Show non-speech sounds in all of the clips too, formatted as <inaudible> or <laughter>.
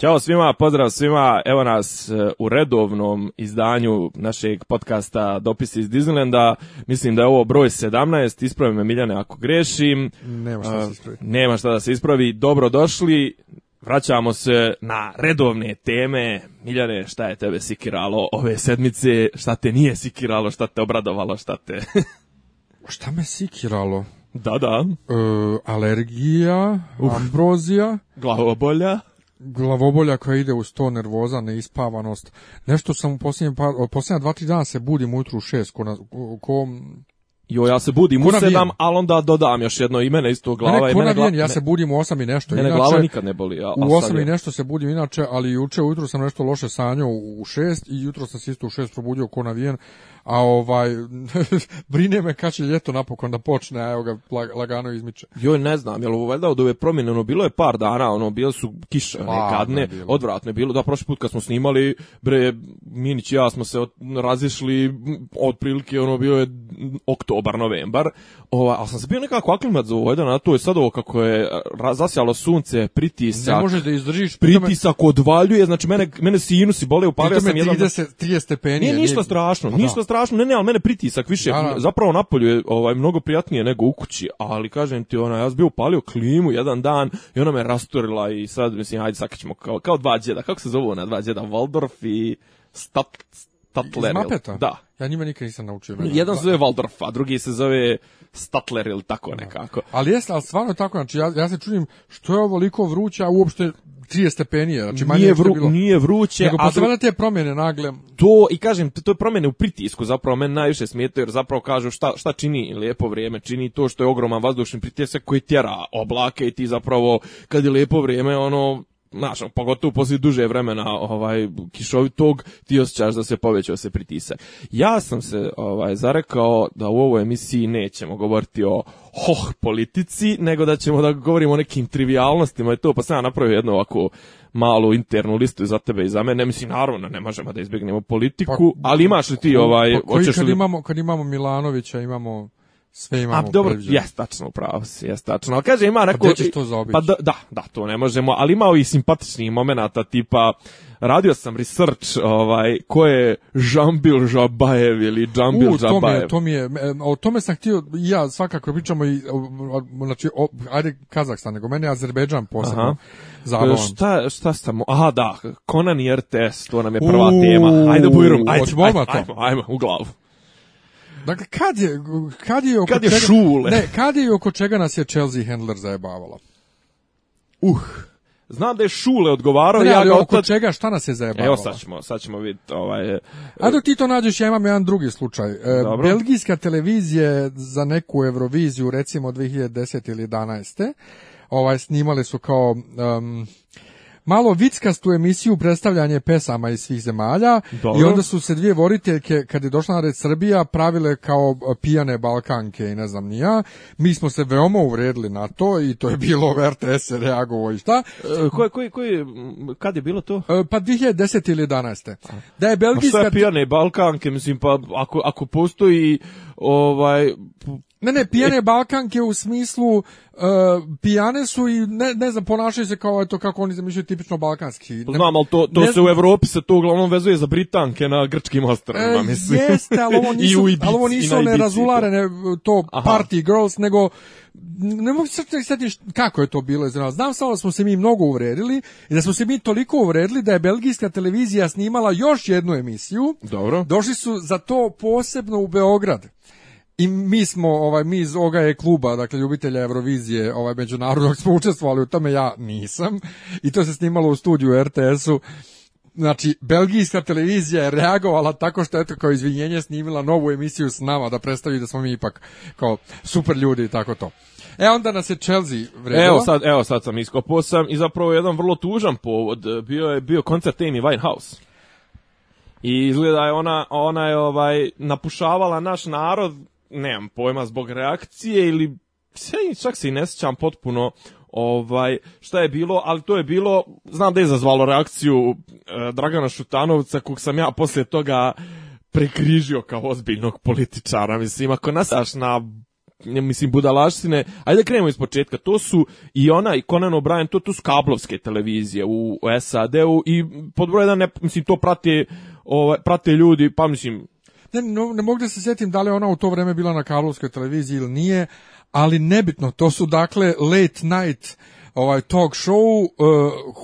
Ćao svima, pozdrav svima, evo nas e, u redovnom izdanju našeg podcasta Dopisi iz Disneylanda. Mislim da je ovo broj 17, ispravi me Miljane ako grešim. Nema šta da se ispravi. Nema šta da se ispravi, dobrodošli. Vraćamo se na redovne teme. Miljane, šta je tebe sikiralo ove sedmice? Šta te nije sikiralo? Šta te obradovalo? Šta te... <laughs> šta me sikiralo? Da, da. E, alergija, ambrozija. Glavobolja glavobolja koja ide uz to, nervoza, neispavanost. Nešto sam u posljednje, posljednje dva, tri dana se budim ujutru u šest, ko, ko Jo, ja se budim u sedam, ali onda dodam još jedno imene iz isto glava. Ne, ne, ja se budim u osam i nešto. Mene inače, glava nikad ne boli. u osam i nešto se budim inače, ali juče ujutro sam nešto loše sanjao u šest i jutro sam se isto u šest probudio ko navijen, a ovaj, <laughs> brine me kad će ljeto napokon da počne, a evo ga lagano izmiče. Joj, ne znam, jel ovo valjda od ove promjene, ono, bilo je par dana, ono, bilo su kiše, nekadne, odvratno je bilo, da, prošli put kad smo snimali, bre, Minić i ja smo se od, razišli, otprilike, ono, bio je oktobar, novembar, ova, ali sam se bio nekako aklimat za ovo, jedan, a to je sad ovo kako je zasjalo sunce, pritisak, ne možeš da izdržiš, pritisak me... odvaljuje, znači mene, mene sinusi bole, upavio sam jedan... 30, 30 stepeni. Nije pa ništa strašno, ništa strašno, ne, ne, ali mene pritisak više, zapravo napolju je ovaj, mnogo prijatnije nego u kući, ali kažem ti, ona, ja sam bio upalio klimu jedan dan i ona me rasturila i sad, mislim, hajde, sad ćemo kao, kao dva djeda, kako se zovu ona dva djeda, Waldorf i Stat, Iz Mapeta? Da. Ja njima nikad nisam naučio Jedan se zove Waldorf, a drugi se zove Statler ili tako nekako. Ali jeste, ali stvarno je tako, znači ja, ja se čudim što je ovoliko vruća, uopšte 30 stepenije, znači manje nije, vru, bilo. nije vruće. Nego a te promjene nagle. To, i kažem, to je promjene u pritisku zapravo meni najviše smeta, jer zapravo kažu šta, šta čini lijepo vrijeme, čini to što je ogroman vazdušni pritisak koji tjera oblake i ti zapravo kad je lijepo vrijeme, ono, znaš, pogotovo poslije duže vremena ovaj, tog ti osjećaš da se povećao se pritisak. Ja sam se ovaj, zarekao da u ovoj emisiji nećemo govoriti o hoh politici, nego da ćemo da govorimo o nekim trivialnostima i to, pa sam ja napravio jednu ovako malu internu listu za tebe i za mene. mislim, naravno, ne možemo da izbjegnemo politiku, pa, ali imaš li ti ovaj... Pa li... imamo, kad imamo Milanovića, imamo sve imamo. A dobro, jes tačno upravo si, jes tačno. Ali kaže ima neko... Pa to Pa da, da, to ne možemo, ali imao i simpatičnih momenata tipa radio sam research ovaj ko je Jambil Žabajev ili Jambil U, To mi je, to mi je, o tome sam htio ja svakako pričamo i znači o, ajde Kazahstan, nego mene Azerbejdžan posebno. Aha. E, šta, šta sam... Aha, da, Conan i RTS, to nam je prva tema. Ajde, bujrum, ajde, ajde, ajmo, u glavu. Dakle, kad je, kad je oko kad je čega, Ne, kad je oko čega nas je Chelsea Handler zajebavala? Uh, Znam da je Šule odgovarao, ne, ja oko čega, šta nas je zajebavala? Evo sad ćemo, sad ćemo vidjeti ovaj... E, A dok ti to nađeš, ja imam jedan drugi slučaj. E, Dobro. Belgijska televizija za neku Euroviziju, recimo 2010 ili 11. Ovaj, snimali su kao malo vickastu emisiju predstavljanje pesama iz svih zemalja i onda su se dvije voriteljke kad je došla na red Srbija pravile kao e, pijane Balkanke i ne znam nija. Mi smo se veoma uvredili na to i to je bilo RTS reagovo i šta. E, koji, kad je bilo to? E, pa 2010 ili 11. Da je Belgijska... pijane Balkanke, mislim, pa ako, ako postoji ovaj ne, ne, pijane e- Balkanke u smislu e, pijane su i ne, ne znam, ponašaju se kao eto kako oni zamišljaju tipično balkanski. Ne, znam, ali to, to se u Evropi se to uglavnom vezuje za Britanke na grčkim e, mislim. Jeste, ali <laughs> ovo nisu, I one razularene to party girls, nego ne mogu se sjetiti kako je to bilo nas. Znam samo da smo se mi mnogo uvredili i da smo se mi toliko uvredili da je belgijska televizija snimala još jednu emisiju. Dobro. Došli su za to posebno u Beograd i mi smo, ovaj, mi iz oga je kluba, dakle ljubitelja Eurovizije, ovaj, međunarodnog smo učestvovali u tome, ja nisam. I to se snimalo u studiju RTS-u. Znači, belgijska televizija je reagovala tako što eto kao izvinjenje snimila novu emisiju s nama da predstavi da smo mi ipak kao super ljudi i tako to. E onda nas je Chelsea vredila. Evo sad, evo sad sam iskopao sam i zapravo jedan vrlo tužan povod bio je bio koncert Amy Winehouse. I izgleda je ona, ona je ovaj napušavala naš narod nemam pojma zbog reakcije ili sve, čak se i ne sjećam potpuno ovaj šta je bilo, ali to je bilo, znam da je izazvalo reakciju e, Dragana Šutanovca kog sam ja poslije toga prekrižio kao ozbiljnog političara, mislim, ako nasaš na mislim budalaštine, ajde krenemo iz početka, to su i ona i Conan O'Brien, to, tu su kablovske televizije u, SAD-u i pod broj jedan, ne, mislim, to prate, ovaj, prate ljudi, pa mislim, ne, ne mogu da se sjetim da li ona u to vrijeme bila na kablovskoj televiziji ili nije, ali nebitno, to su dakle late night ovaj talk show eh,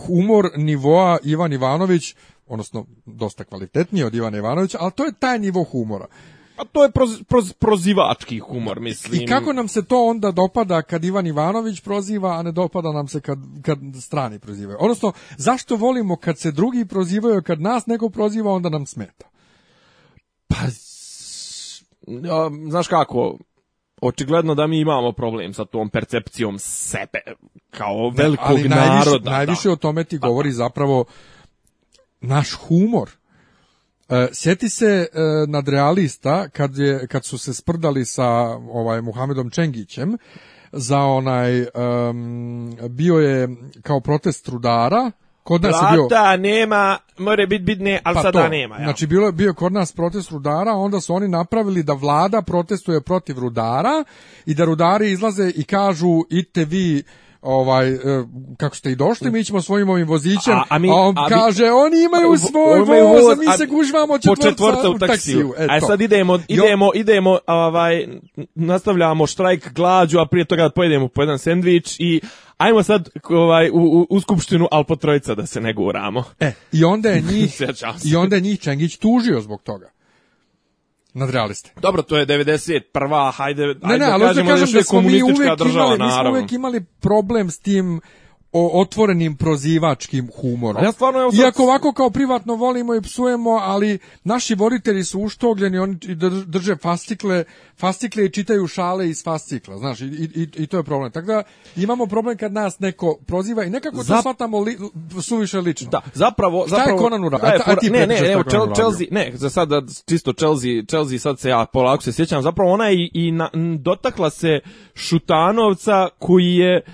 humor nivoa Ivan Ivanović, odnosno dosta kvalitetnije od Ivana Ivanovića, ali to je taj nivo humora. A to je proz, prozivački humor, mislim. I kako nam se to onda dopada kad Ivan Ivanović proziva, a ne dopada nam se kad, kad strani prozivaju? Odnosno, zašto volimo kad se drugi prozivaju, kad nas neko proziva, onda nam smeta? Pa, znaš kako, očigledno da mi imamo problem sa tom percepcijom sebe kao velikog naroda. Najviše, o tome ti pa govori zapravo naš humor. Uh, sjeti se uh, nadrealista kad, je, kad su se sprdali sa ovaj Muhamedom Čengićem za onaj bio je kao protest rudara Kod nas Plata nema, more biti bitne, ali pa sada nema. Ja. Znači, bilo je bio kod nas protest rudara, onda su oni napravili da vlada protestuje protiv rudara i da rudari izlaze i kažu, idite vi ovaj e, kako ste i došli, mi ćemo svojim ovim vozićem, a, mi, on kaže, oni imaju svoj voz, a mi se gužvamo po u taksiju. a sad idemo, idemo, idemo, ovaj, nastavljamo štrajk glađu, a prije toga pojedemo po jedan sendvič i ajmo sad ovaj, u, u, skupštinu, Alpo trojica da se ne guramo. E, i onda je <laughs> njih, i onda je njih Čengić tužio zbog toga nadrealiste. Dobro, to je 91. Hajde, ne, ne, ajde da kažemo da, kažem da smo mi država, naravno. mi smo uvek imali problem s tim o otvorenim prozivačkim humorom. Ja stvarno, Iako ovako kao privatno volimo i psujemo, ali naši voditelji su uštogljeni, oni drže fascikle, fascikle i čitaju šale iz fascikla, znaš, i, i, i to je problem. Tako da imamo problem kad nas neko proziva i nekako to shvatamo suviše lično. Da, zapravo... Šta zapravo, je Conan ne, ne, ne, evo, Chelsea, Chelsea, ne, za sada čisto Chelsea, Chelsea sad se ja polako se sjećam, zapravo ona je i, i na, dotakla se Šutanovca koji je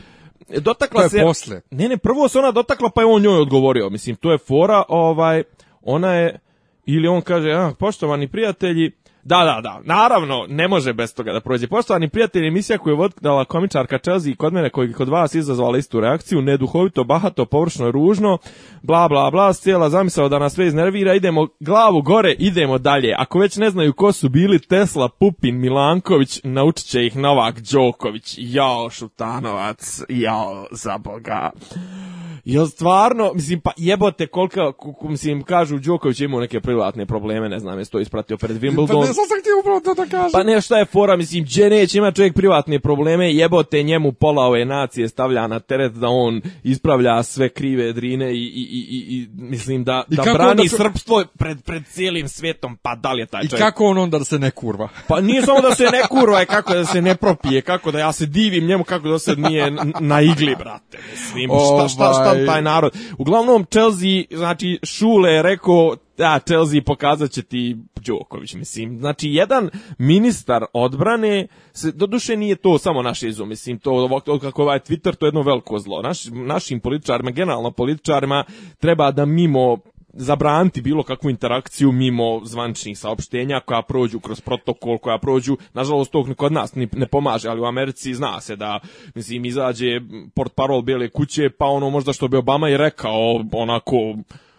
E, dotakla to se... posle. Ne, ne, prvo se ona dotakla pa je on njoj odgovorio. Mislim, to je fora, ovaj, ona je, ili on kaže, a, poštovani prijatelji, da, da, da. Naravno, ne može bez toga da prođe. Poštovani prijatelji, emisija koju je vodkala komičarka Chelsea kod mene koji kod vas izazvala istu reakciju, neduhovito, bahato, površno, ružno, bla, bla, bla, cijela zamisao da nas sve iznervira, idemo glavu gore, idemo dalje. Ako već ne znaju ko su bili Tesla, Pupin, Milanković, naučit će ih Novak Đoković. Jao, Šutanovac, jao, za Boga. Jel stvarno, mislim, pa jebote koliko, mislim, kažu Đoković imao neke privatne probleme, ne znam, je to ispratio pred Wimbledon. Pa ne, sam ti upravo da kažem. Pa ne, šta je fora, mislim, Đeneć ima čovjek privatne probleme, jebote njemu pola ove nacije stavlja na teret da on ispravlja sve krive drine i, i, i, i mislim, da, I da brani srpstvo pred, pred cijelim svijetom, pa da li je taj čovjek? I kako on onda da se ne kurva? Pa nije samo da se ne <laughs> kurva, je kako da se ne propije, kako da ja se divim njemu, kako da se nije na igli, brate, mislim, šta, šta, znam taj narod. Uglavnom, Chelsea, znači, Šule je rekao, da, Chelsea pokazat će ti Đoković, mislim. Znači, jedan ministar odbrane, se, doduše nije to samo naš izum, mislim, to ovog, kako ovaj Twitter, to je jedno veliko zlo. Naš, našim političarima, generalno političarima, treba da mimo zabraniti bilo kakvu interakciju mimo zvančnih saopštenja koja prođu kroz protokol, koja prođu, nažalost to kod nas ne pomaže, ali u Americi zna se da, mislim, izađe port parol Bele kuće, pa ono možda što bi Obama i rekao, onako,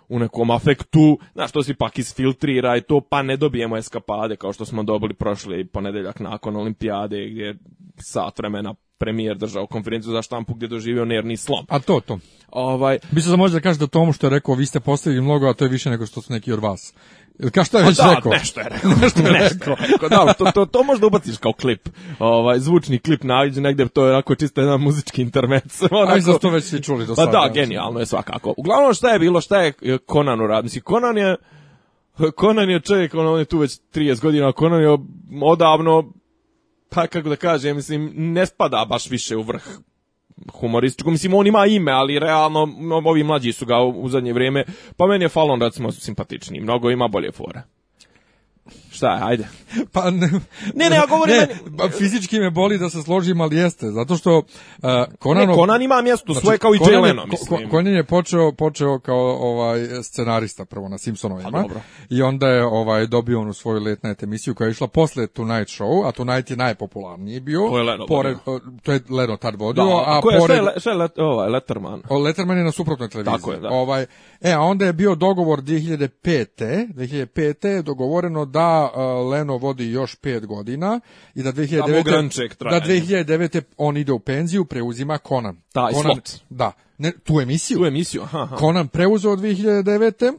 u nekom afektu, znaš, to se ipak isfiltrira i to, pa ne dobijemo eskapade kao što smo dobili prošli ponedeljak nakon olimpijade gdje sat vremena premijer držao konferenciju za štampu gdje doživio nerni slom. A to, to. Ovaj... Mislim da možete da kažete tomu što je rekao, vi ste postavili mnogo, a to je više nego što su neki od vas. Ili kao je pa već da, rekao? nešto je rekao, <laughs> nešto je rekao. da, to, to, to možda ubaciš kao klip, ovaj, zvučni klip nađe negde, to je onako čisto jedan muzički intermec. <laughs> Onako. za to već svi čuli do sada. Pa da, genijalno je svakako. Uglavnom šta je bilo, šta je e, Conan uradio? Mislim, Conan je... Conan je čovjek, on, on je tu već 30 godina, Conan je odavno pa kako da kažem, mislim, ne spada baš više u vrh humorističko. Mislim, on ima ime, ali realno ovi mlađi su ga u, zadnje vrijeme. Pa meni je Fallon, recimo, simpatičniji. Mnogo ima bolje fore Šta, ajde. <laughs> Pa ne, ne, ne, ja govorim pa fizički me boli da se složim, ali jeste, zato što uh, Conan ima mjesto znači, svoje kao i Leno, mislim. je počeo počeo kao ovaj scenarista prvo na Simpsonovima. Pa I onda je ovaj dobio onu svoju letnet emisiju koja je išla posle Tonight Show, a Tonight je najpopularniji bio. To je Leno, pored to je Leno tad vodio, da, a, a koje, pored šta let, ovaj Letterman. O, Letterman je na suprotnoj televiziji. Tako je, da. Ovaj E, a onda je bio dogovor 2005. 2005. je dogovoreno da e, Leno vodi još 5 godina i da 2009. Da 2009. on ide u penziju, preuzima Conan. Da, Conan, Da, ne, tu emisiju. Tu emisiju, aha. aha. Conan preuzeo 2009.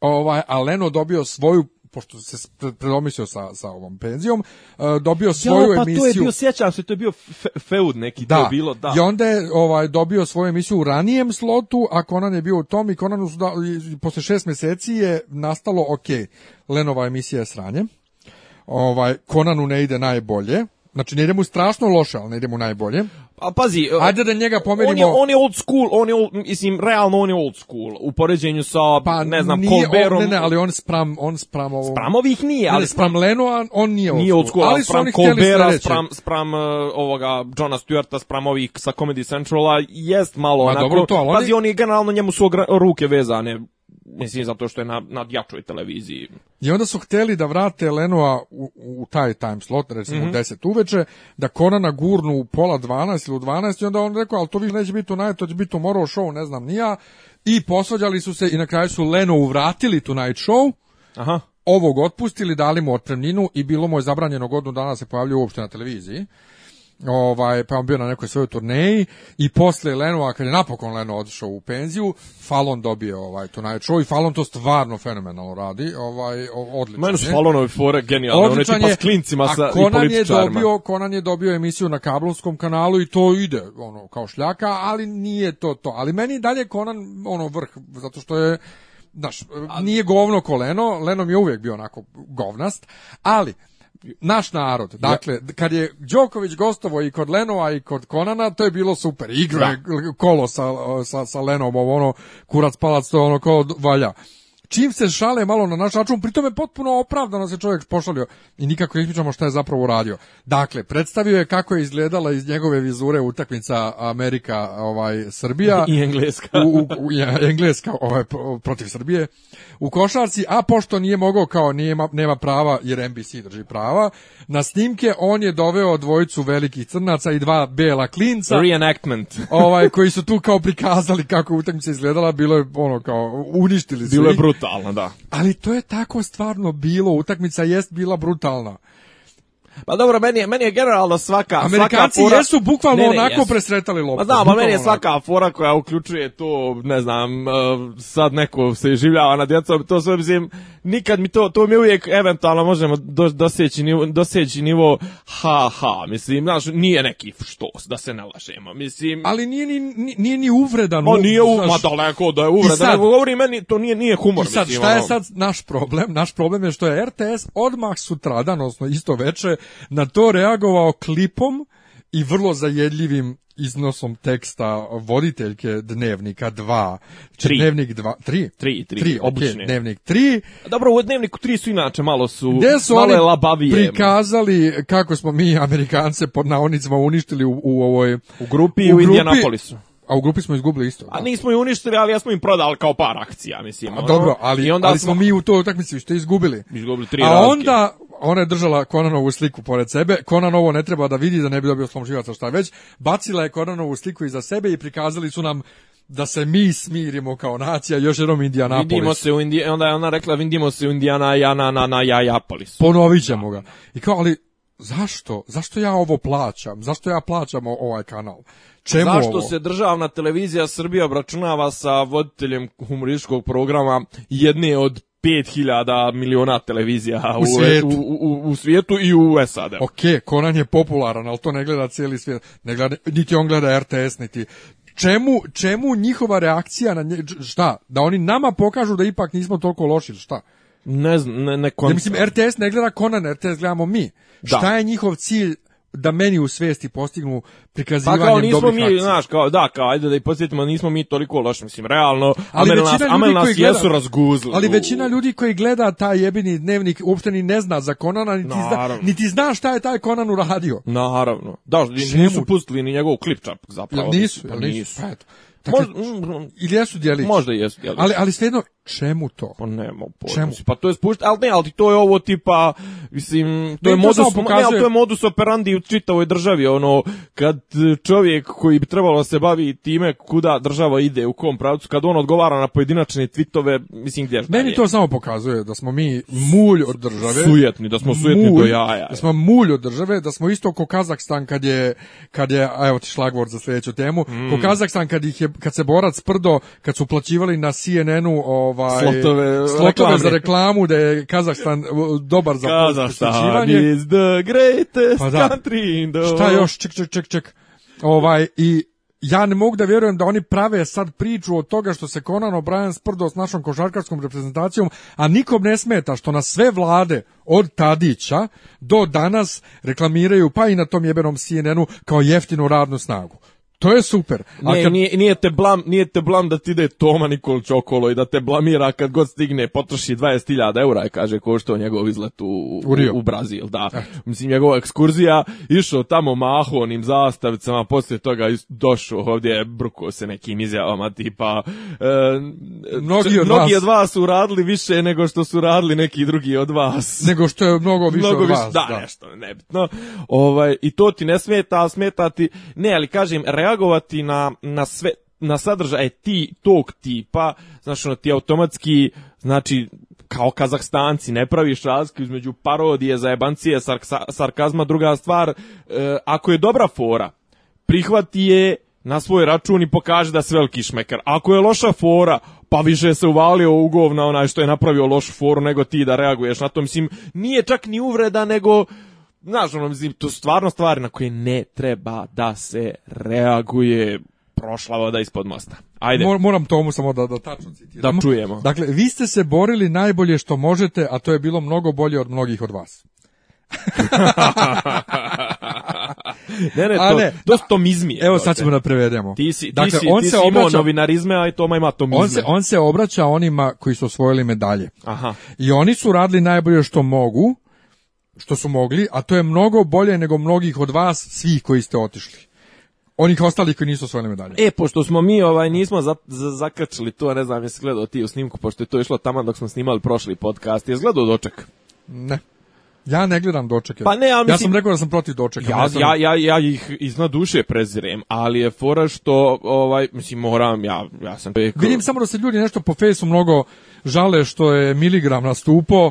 Ovaj, a Leno dobio svoju pošto se predomislio sa, sa ovom penzijom, e, dobio svoju pa emisiju. to je bio, sjećam se, to je bio feud neki, da. to je bilo, da. I onda je ovaj, dobio svoju emisiju u ranijem slotu, a Conan je bio u tom i Conanu su da, posle šest mjeseci je nastalo, ok, Lenova emisija je sranje, ovaj, Conanu ne ide najbolje, Znači, ne ide mu strašno loše, ali ne ide mu najbolje. A pazi, e, ajde da njega pomerimo. On je, on je old school, on mislim realno on je old school u poređenju sa pa, ne znam Colberom. Ne, ne, ali on spram on spram ovo. Spram nije, ali spram Leno on nije old, old school, ali spram Colbera, spram spram uh, ovoga Johna stuarta spram ovih sa Comedy Centrala jest malo Ma, onako. pazi, oni... on je generalno njemu su ruke vezane mislim, e. zato što je na, na televiziji. I onda su htjeli da vrate Lenoa u, u taj time slot, recimo u 10 mhm. uveče, da Konana gurnu u pola 12 ili u 12 i onda on rekao, ali to više neće biti tonight, to će biti tomorrow show, ne znam, nija. I posvađali su se i na kraju su Leno vratili night show. Aha ovog otpustili, dali mu otpremninu i bilo mu je zabranjeno godinu dana se pojavljuje uopšte na televiziji ovaj, pa on bio na nekoj svojoj turneji i posle Lenova, kad je napokon Leno otišao u penziju, Falon dobio ovaj, to i Falon to stvarno fenomenalno radi, ovaj, odlično. Meni su Fallonove fore genijalne, tipa s klincima sa, i političarima. Je dobio, Conan je dobio emisiju na kablovskom kanalu i to ide, ono, kao šljaka, ali nije to to. Ali meni dalje Conan, ono, vrh, zato što je Znaš, nije govno koleno, mi je uvijek bio onako govnast, ali naš narod. Dakle, kad je Đoković gostovo i kod Lenova i kod Konana, to je bilo super. igra kolo sa, sa, sa ono, kurac palac, to ono ko valja čim se šale malo na naš račun, pritome potpuno opravdano se čovjek pošalio i nikako ispričamo šta je zapravo uradio. Dakle, predstavio je kako je izgledala iz njegove vizure utakmica Amerika, ovaj Srbija i Engleska. U, Engleska ovaj, protiv Srbije u košarci, a pošto nije mogao kao nema, nema prava jer NBC drži prava, na snimke on je doveo dvojicu velikih crnaca i dva bela klinca. Reenactment. ovaj koji su tu kao prikazali kako utakmica izgledala, bilo je ono kao uništili su. Bilo je da. Ali to je tako stvarno bilo, utakmica jest bila brutalna. Pa dobro, meni je, generalno svaka Amerikanci svaka fora... jesu bukvalno onako presretali lopu. Pa znam, pa meni je svaka fora koja uključuje to, ne znam, e, sad neko se življava na djecom, to sve mislim, nikad mi to, to mi uvijek eventualno možemo do, doseći, nivo, doseći nivo ha ha, mislim, znaš, nije neki što da se ne lažemo, mislim... Ali nije ni, nije ni uvredan. Pa nije, ma da je uvredan, sad, govori meni, to nije, nije humor, I sad, šta je ono. sad naš problem? Naš problem je što je RTS odmah sutradan, odnosno isto veče, na to reagovao klipom i vrlo zajedljivim iznosom teksta voditeljke dnevnika 2. Znači, tri. Dnevnik 2, 3. 3, 3. Okay, dnevnik 3. Dobro, u dnevniku 3 su inače malo su, Gde su malo oni labavije. prikazali kako smo mi Amerikance pod naonicima uništili u, u ovoj... U grupi u, u Indianapolisu. A u grupi smo izgubili isto. A nismo ju uništili, ali ja smo im prodali kao par akcija, mislim. A dobro, ono. ali, onda ali smo, smo mi u toj utakmici što izgubili. Izgubili tri A razlike. onda ona je držala Konanovu sliku pored sebe. Konan ovo ne treba da vidi da ne bi dobio slom živaca šta već. Bacila je Konanovu sliku iza sebe i prikazali su nam da se mi smirimo kao nacija još jednom Indianapolis. Vidimo se u onda je ona rekla vidimo se u Indiana ja na na na Ponovit ćemo ga. I kao ali zašto? Zašto ja ovo plaćam? Zašto ja plaćam ovaj kanal? Čemu Zašto se državna televizija Srbija obračunava sa voditeljem humorističkog programa jedne od 5000 miliona televizija u, u, svijetu. U, svijetu i u SAD. Ok, Conan je popularan, ali to ne gleda cijeli svijet. Ne gleda, niti on gleda RTS, niti čemu, njihova reakcija na nje, šta? Da oni nama pokažu da ipak nismo toliko loši, šta? Ne znam, ne, ne, mislim, RTS ne gleda Conan, RTS gledamo mi. Šta je njihov cilj da meni u svesti postignu prikazivanjem pa kao, nismo mi, znaš, kao, da, kao, ajde da i posjetimo, nismo mi toliko loši, mislim, realno, ali Amel nas, Amel nas gleda, jesu razguzli. Ali većina ljudi koji gleda taj jebini dnevnik uopšte ni ne zna za Konana, niti, zna, niti zna šta je taj Konan uradio. Naravno. Da, nisu pustili ni njegov klip čak, zapravo. nisu, jel pa nisu, pa eto. možda, ili jesu djelići. Možda jesu djelići. Ali, ali svejedno, Čemu to? Pa nema pojma. Čemu? Pa to je spušta, ali ne, ali to je ovo tipa, mislim, to je, modus, pokazuje... to je modus operandi u čitavoj državi, ono, kad e, čovjek koji bi trebalo se bavi time kuda država ide, u kom pravcu, kad on odgovara na pojedinačne tvitove, mislim, gdje Meni to samo pokazuje da smo mi mulj od države. Sujetni, da smo sujetni mulj, do jaja. Da smo mulj od države, da smo isto ko Kazakstan kad je, kad je, evo ti šlagvor za sljedeću temu, mm. Kazakstan kad, ih kad se borac prdo, kad su plaćivali na CNN-u, ovaj slotove, za reklamu da je Kazahstan dobar za Kazahstan is the greatest pa country in the world. Šta još? Ček, ček, ček, ček. Ovaj, i ja ne mogu da vjerujem da oni prave sad priču od toga što se Conan O'Brien sprdo s našom košarkarskom reprezentacijom, a nikom ne smeta što na sve vlade od Tadića do danas reklamiraju, pa i na tom jebenom CNN-u, kao jeftinu radnu snagu to je super. A ne, nije, nije, te blam, nije te blam da ti ide Toma Nikolić okolo i da te blamira kad god stigne, potroši 20.000 eura, kaže, koštao njegov izlet u, u, u, Brazil, da. Mislim, njegova ekskurzija, išao tamo maho onim zastavicama, poslije toga došao ovdje, bruko se nekim izjavama, tipa, e, mnogi, od, mnogi vas... od vas su radili više nego što su radili neki drugi od vas. Nego što je mnogo više od vas. Više, da, da, nešto, nebitno. Ovaj, I to ti ne smeta, smeta ti, ne, ali kažem, reagovati na, na sve na sadržaje ti tog tipa, znači ono, ti automatski, znači kao kazahstanci, ne praviš razliku između parodije, zajebancije, sarksa, sarkazma, druga stvar, e, ako je dobra fora, prihvati je na svoj račun i pokaže da si veliki šmekar. Ako je loša fora, pa više se uvalio u govna onaj što je napravio lošu foru nego ti da reaguješ na to. Mislim, nije čak ni uvreda, nego znaš, ono, mislim, to stvarno stvari na koje ne treba da se reaguje prošla voda ispod mosta. Ajde. moram tomu samo da, da tačno Da čujemo. Dakle, vi ste se borili najbolje što možete, a to je bilo mnogo bolje od mnogih od vas. <laughs> ne, ne, to, ne, dosta Evo sad ćemo da prevedemo. Ti si, dakle, on se si obraća, novinarizme, a i Toma ima tomizme. On se, on se obraća onima koji su osvojili medalje. Aha. I oni su radili najbolje što mogu, što su mogli, a to je mnogo bolje nego mnogih od vas svih koji ste otišli. Onih ostalih koji nisu osvojili medalje. E, pošto smo mi ovaj nismo za, zakačili to, ne znam jesi gledao ti u snimku, pošto je to išlo tamo dok smo snimali prošli podcast. Jesi gledao doček? Ne. Ja ne gledam Doček. Pa ne, mislim, ja sam rekao da sam protiv dočeka. Ja, ja, ja, ja ih iznad duše prezirem, ali je fora što, ovaj, mislim, moram, ja, ja sam Vidim samo da se ljudi nešto po fejsu mnogo žale što je miligram nastupao,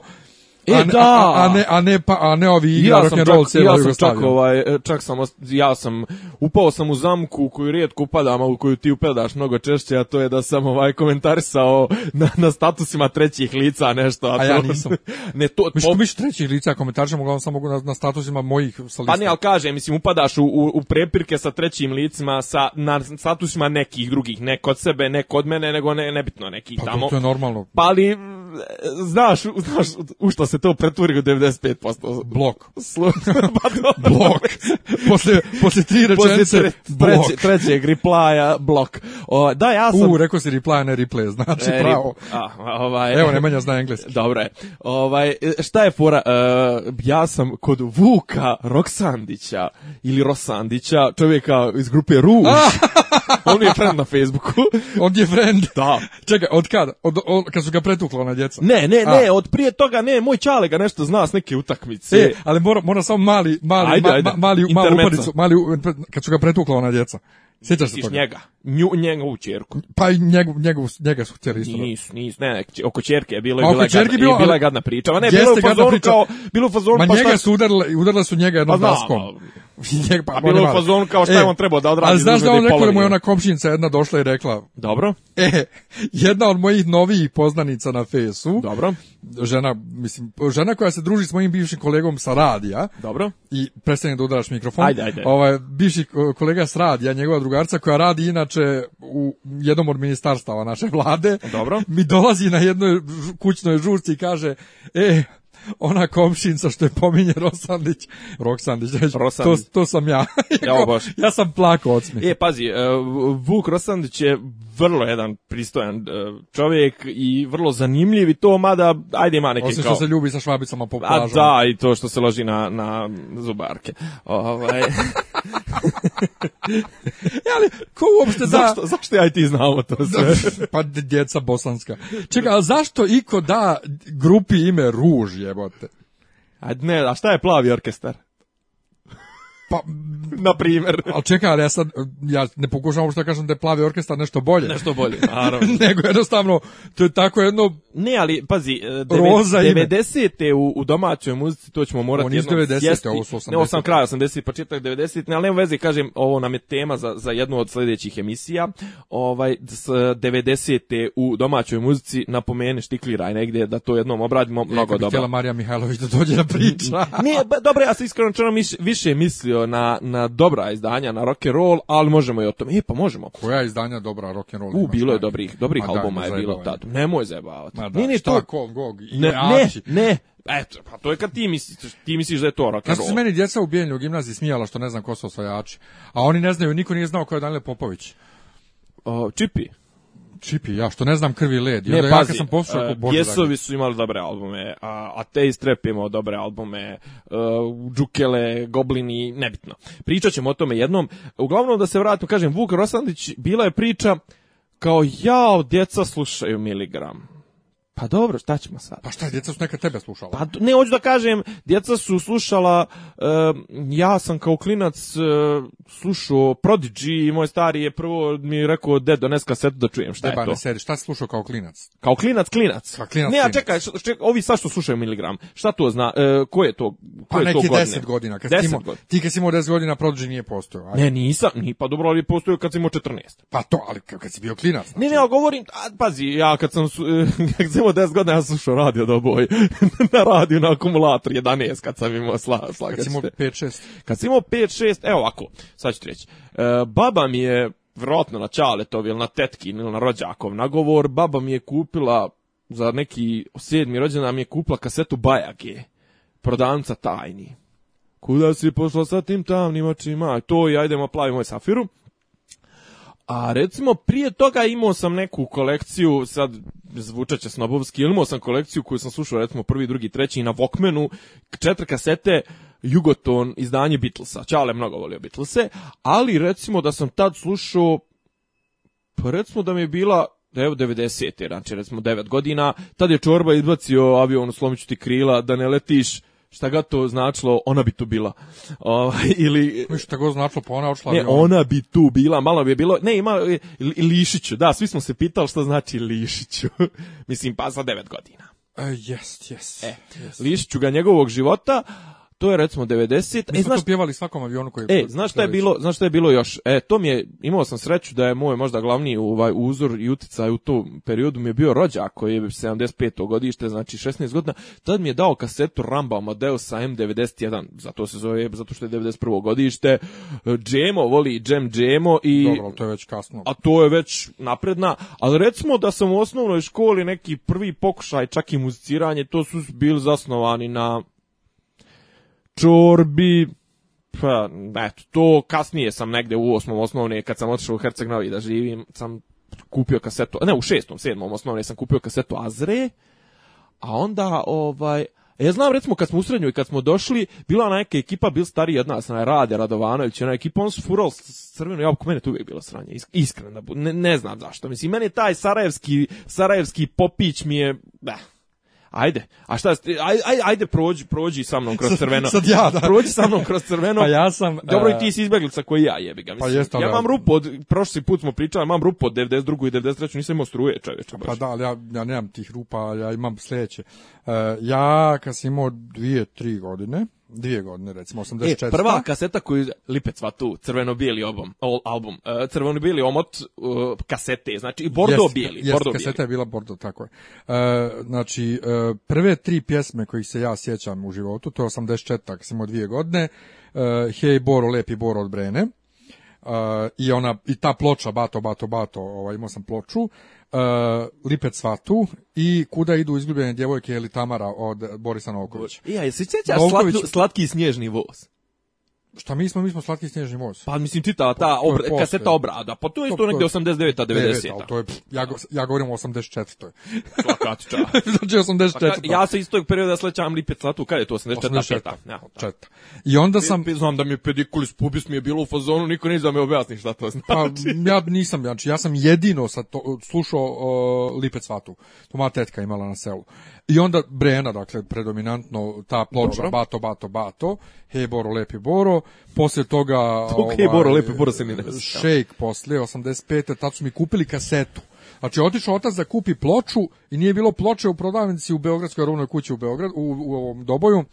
E, a, da. A, a, ne, a ne, pa, a ne ovi ja sam čak, ja sam čak, ovaj, e, čak sam, ja sam, upao sam u zamku u koju rijetko upadam, a u koju ti upadaš mnogo češće, a to je da sam ovaj komentarisao na, na statusima trećih lica nešto. A, a ja nisam. <laughs> ne, to, trećih lica komentarišem, uglavnom samo na, statusima mojih sa Pa ne, ali kažem, mislim, upadaš u, u, prepirke sa trećim licima, sa, na statusima nekih drugih, ne kod sebe, ne kod mene, nego ne, nebitno nekih pa tamo. Pa to je normalno. Pa ali, znaš, znaš u što se to pretvori u 95%. Blok. <laughs> Pa blok. Posle, posle tri rečenice, Treće, trećeg blok. O, da, ja sam... U, rekao si reply, ne replay, znači e, pravo. A, ovaj... Evo, Nemanja zna engleski. <laughs> Dobro je. Ovaj, šta je fora? E, ja sam kod Vuka Roksandića ili Rosandića, čovjeka iz grupe Ruž. On je friend na Facebooku. <laughs> On je friend? Da. Čekaj, od kada? Od, od, kad su ga pretukla na djeca. Ne, ne, ne, A. od prije toga ne, moj čale ga nešto zna s neke utakmice. E, ali mora, mora samo mali, mali, ajde, ajde. Ma, mali, malu upadicu, mali, kad su ga pretukla ona djeca. Sjećaš se toga? njega, nju, njegovu čerku. Pa i njegov, njegov, njega su htjeli isto. Nis, nis, ne, oko čerke je bilo, i bila, čerke gadna priča. Ma ne, bilo u fazonu kao, bilo u fazonu. Ma pa njega su udarila, udarila su njega jednom pa, daskom. Njeg, pa, bilo u fazonu kao šta e, on trebao da odradi. Ali znaš da on rekao da mu je ona komšinica jedna došla i rekla. Dobro. E, jedna od mojih novijih poznanica na fesu. Dobro. Žena, mislim, žena koja se druži s mojim bivšim kolegom sa radija. Dobro. I prestane da udaraš mikrofon. Ajde, ajde. Ovaj, bivši kolega s radija, njegova drugarca koja radi inače u jednom od ministarstava naše vlade. Dobro. Mi dolazi na jednoj kućnoj žurci i kaže, e, ona komšinca što je pominje Rosandić, Roksandić, to, to sam ja. <laughs> ja, baš. ja sam plako od E, pazi, e, Vuk Rosandić je vrlo jedan pristojan e, čovjek i vrlo zanimljiv i to, mada, ajde ima neke Osim kao... se ljubi sa švabicama po plažu. A da, i to što se loži na, na zubarke. Ovaj... <laughs> e, ali, ko uopšte da... Zašto, zašto ja i ti znamo to sve? pa djeca bosanska. Čekaj, ali zašto iko da grupi ime Ruž, jebote? A ne, a šta je plavi orkestar? Pa, <laughs> na primjer. al čekaj, ali ja sad, ja ne pokušavam uopšte da kažem da je plavi orkestar nešto bolje. Nešto bolje, naravno. <laughs> Nego jednostavno, to je tako jedno... Ne, ali, pazi, e, roza 90. U, u domaćoj muzici, to ćemo morati Oni iz 90. ovo su 80. Ne, ovo sam kraj 80. početak 90. Ne, ali nema veze, kažem, ovo nam je tema za, za jednu od sljedećih emisija. Ovaj, s 90. u domaćoj muzici, napomene štikliraj negdje da to jednom obradimo, e, mnogo dobro. Htjela Marija Mihajlović da dođe na priča. ne, dobro, ja sam iskreno čeno više mislio na, na dobra izdanja, na rock and roll, ali možemo i o tome. I pa možemo. Koja izdanja dobra rock and roll? U, bilo je dobrih, dobrih albuma je bilo tad. Nemoj zajebavati. Ma da, to... ne, ne, ne, Eto, pa to je kad ti misliš, ti misliš da je to rock and roll. meni djeca u bijenju u gimnaziji smijala što ne znam ko su osvajači, a oni ne znaju, niko nije znao ko je Danile Popović. čipi. Čipi, ja što ne znam krvi led. Ne, pazi, ja sam e, Jesovi su imali dobre albume, a te istrepimo imao dobre albume, uh, Džukele, Goblini, nebitno. Pričat ćemo o tome jednom. Uglavnom da se vratim, kažem, Vuk Rosandić, bila je priča kao, jao, djeca slušaju miligram. Pa dobro, šta ćemo sad? Pa šta, djeca su neka tebe slušala? Pa ne, hoću da kažem, djeca su slušala, ja sam kao klinac uh, slušao Prodigy i moj stari je prvo mi je rekao, dedo, nes kasetu da čujem, šta Deba, je to? Ne sedi, šta si slušao kao klinac? Kao klinac, klinac. Kao klinac, ne, a čekaj, čekaj ovi sad što slušaju miligram, šta to zna, uh, ko je to, ko pa je to godine? Pa neki deset godina, kad deset godina. ti kad si imao deset godina Prodigy nije postojao. Ne, nisam, ni, pa dobro, ali je postojao kad si imao četrnaest. Pa to, ali kad si bio klinac. Znači. Ne, ne, govorim, a, pazi, ja kad sam, <laughs> kad sam imao 10 godina, ja sam slušao radio do boj. <laughs> na radiju na akumulator 11 kad sam imao sla, Kad si imao 5-6. Kad si imao 5-6, evo ovako, sad ću ti reći. E, baba mi je, vjerojatno na Čaletov ili na tetkin ili na rođakov nagovor, baba mi je kupila za neki sedmi rođena mi je kupila kasetu Bajage, prodanca tajni. Kuda si pošla sa tim tamnim očima? To i ajdemo plavi moj safiru. A recimo prije toga imao sam neku kolekciju, sad zvučaće snobovski, imao sam kolekciju koju sam slušao recimo prvi, drugi, treći na Walkmanu, četiri kasete Jugoton izdanje Beatlesa. Čale mnogo volio Beatlese, ali recimo da sam tad slušao pa recimo da mi je bila evo 90. znači recimo 9 godina, tad je Čorba izbacio avion u slomiću ti krila da ne letiš šta god to značilo, ona bi tu bila. ovaj ili šta god značilo, pa ona otišla. Ne, ona bi tu bila, malo bi bilo. Ne, ima e, Lišiću. Da, svi smo se pitali šta znači Lišiću. <laughs> Mislim pa za 9 godina. Uh, yes, E, e Lišiću ga njegovog života, to je recimo 90. E, mi e, znaš, to pjevali svakom avionu koji E, znaš šta je bilo, znaš šta je bilo još? E, to mi je imao sam sreću da je moj možda glavni ovaj uzor i uticaj u tom periodu mi je bio rođak koji je 75. godište, znači 16 godina. Tad mi je dao kasetu Ramba sa M91. Zato se zove zato što je 91. godište. Džemo voli Džem Džemo i Dobro, to je već kasno. A to je već napredna, ali recimo da sam u osnovnoj školi neki prvi pokušaj čak i muziciranje, to su bili zasnovani na čorbi, pa, eto, to kasnije sam negde u osmom osnovne, kad sam otišao u Herceg Novi da živim, sam kupio kasetu, ne, u šestom, sedmom osnovne sam kupio kasetu Azre, a onda, ovaj, e, ja znam, recimo, kad smo u i kad smo došli, bila neka ekipa, bil stariji od nas, Rade Radovanović, ona ekipa, on su fural srveno crveno jabuku, mene to uvijek bilo sranje, iskreno, ne, znam zašto, mislim, meni taj sarajevski, sarajevski popić mi je, da, eh, ajde, a šta, ajde, ajde prođi, prođi sa mnom kroz crveno. Sad, ja, da. Prođi sa mnom kroz crveno. pa ja sam... Dobro, i e, ti si izbeglica koji ja jebi ga. Pa jest, ja imam rupu od, prošli put smo pričali, imam rupu od 92. i 93. nisam imao struje čoveče. Pa da, ali ja, ja nemam tih rupa, ja imam sljedeće. E, ja, kad sam imao dvije, tri godine, Dvije godine, recimo, 84. E, prva kaseta koju Lipecva tu, crveno-bijeli album, album e, uh, crveno-bijeli omot e, kasete, znači i bordo-bijeli. yes, bordo kaseta je bila bordo, tako je. Uh, znači, prve tri pjesme kojih se ja sjećam u životu, to je 84. tak samo dvije godine, Hej Boro, Lepi Boro od Brene, i ona i ta ploča bato bato bato ovaj imao sam ploču uh, Ripet Svatu i kuda idu izgubljene djevojke ili Tamara od Borisa Novkovića. Ja, jesi sjećaš slatki snježni voz? Šta mi smo, mi smo slatki snježni voz. Pa mislim ti ta, ta obra, e, kaseta obrada, pa to je isto negdje 89-a, 90-a. To je, ja, go, ja govorim o 84. Svaka ti znači 84. Pa, ja se iz tog perioda slećam lipet slatu, kada je to 84. ta Ja, četa. I onda sam... I, znam da mi je pedikulis pubis mi je bilo u fazonu, niko ne zna me objasni šta to pa, znači. Pa, ja nisam, znači ja sam jedino sa to, slušao uh, Lipec Vatu. To moja tetka imala na selu. I onda Brena, dakle, predominantno ta ploča Bato, Bato, Bato, Hej Boro, Lepi Boro, poslije toga... Tuk, ovaj, Lepi se mi ne Shake poslije, 85. Tad su mi kupili kasetu. Znači, otišao otac da kupi ploču i nije bilo ploče u prodavnici u Beogradskoj rovnoj kući u Beograd, u ovom Doboju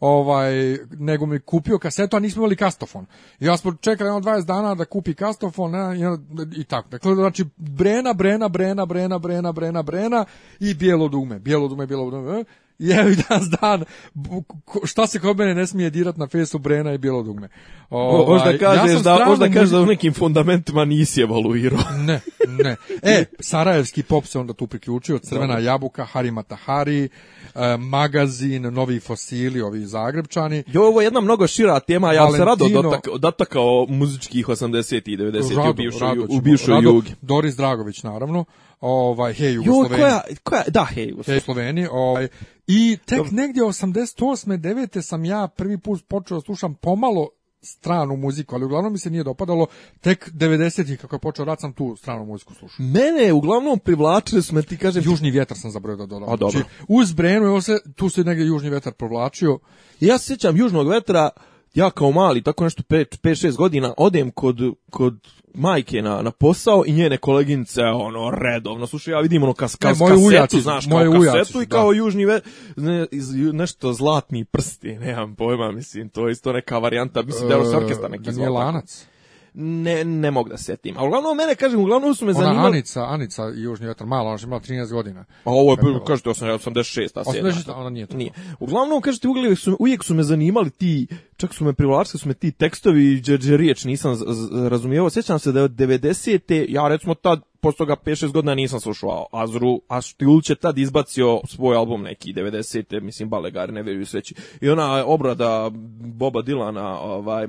ovaj, nego mi kupio kasetu, a nismo imali kastofon. I ja smo čekali jedno 20 dana da kupi kastofon i, tako. Dakle, znači, brena, brena, brena, brena, brena, brena, brena i bijelo dume, bijelo dume, dume. E jevi dan dan šta se kod mene ne smije dirat na fesu Brena i bilo dugme. Ovaj, možda kažeš ja da, kažeš da u nekim fundamentima nisi evaluirao. <laughs> ne, ne. E, Sarajevski pop se onda tu priključio, Crvena jabuka, Harima Tahari, eh, magazin, novi fosili, ovi Zagrebčani. Jo, ovo je jedna mnogo šira tema, ja Valentino, se rado dotak, dotakao muzičkih 80 i 90 rado, u bivšoj, u bivšoj jugi. Doris Dragović, naravno ovaj hej Jugoslaveni. da, hej Hej ovaj i tek Dob... negdje 88. 9. sam ja prvi put počeo slušam pomalo stranu muziku, ali uglavnom mi se nije dopadalo tek 90-ih kako je počeo rad sam tu stranu muziku slušao. Mene uglavnom privlačili su me ti kažem Južni vjetar sam zabrojao da dodam. Znači, uz Brenu, se, tu se negdje Južni vjetar provlačio. Ja se sjećam Južnog vetra, ja kao mali, tako nešto 5-6 godina, odem kod, kod majke na, na posao i njene koleginice, ono, redovno, slušaj, ja vidim ono kas, kas, ne, kasetu, znaš, kao kasetu i kao južni, ve, nešto zlatni prsti, nemam pojma, mislim, to je isto neka varijanta, mislim, e, da je ono orkestar neki e, zlatan ne, ne mogu da setim. A uglavnom mene, kažem, uglavnom su me zanimali... Ona Anica, Anica Južni vetar, malo, ona je imala 13 godina. A ovo je, kažete, 86, a 7. 86, ona nije to. Nije. Uglavnom, kažete, uglavnom su, uvijek su me zanimali ti, čak su me privlačili, su me ti tekstovi, i džer riječ nisam razumijevao. Sećam se da je od 90. ja recimo tad posle ga 5-6 godina nisam slušao Azru, a Stilć je tad izbacio svoj album neki 90. mislim Balegar, ne vjeruju sveći. I ona obrada Boba Dilana, ovaj,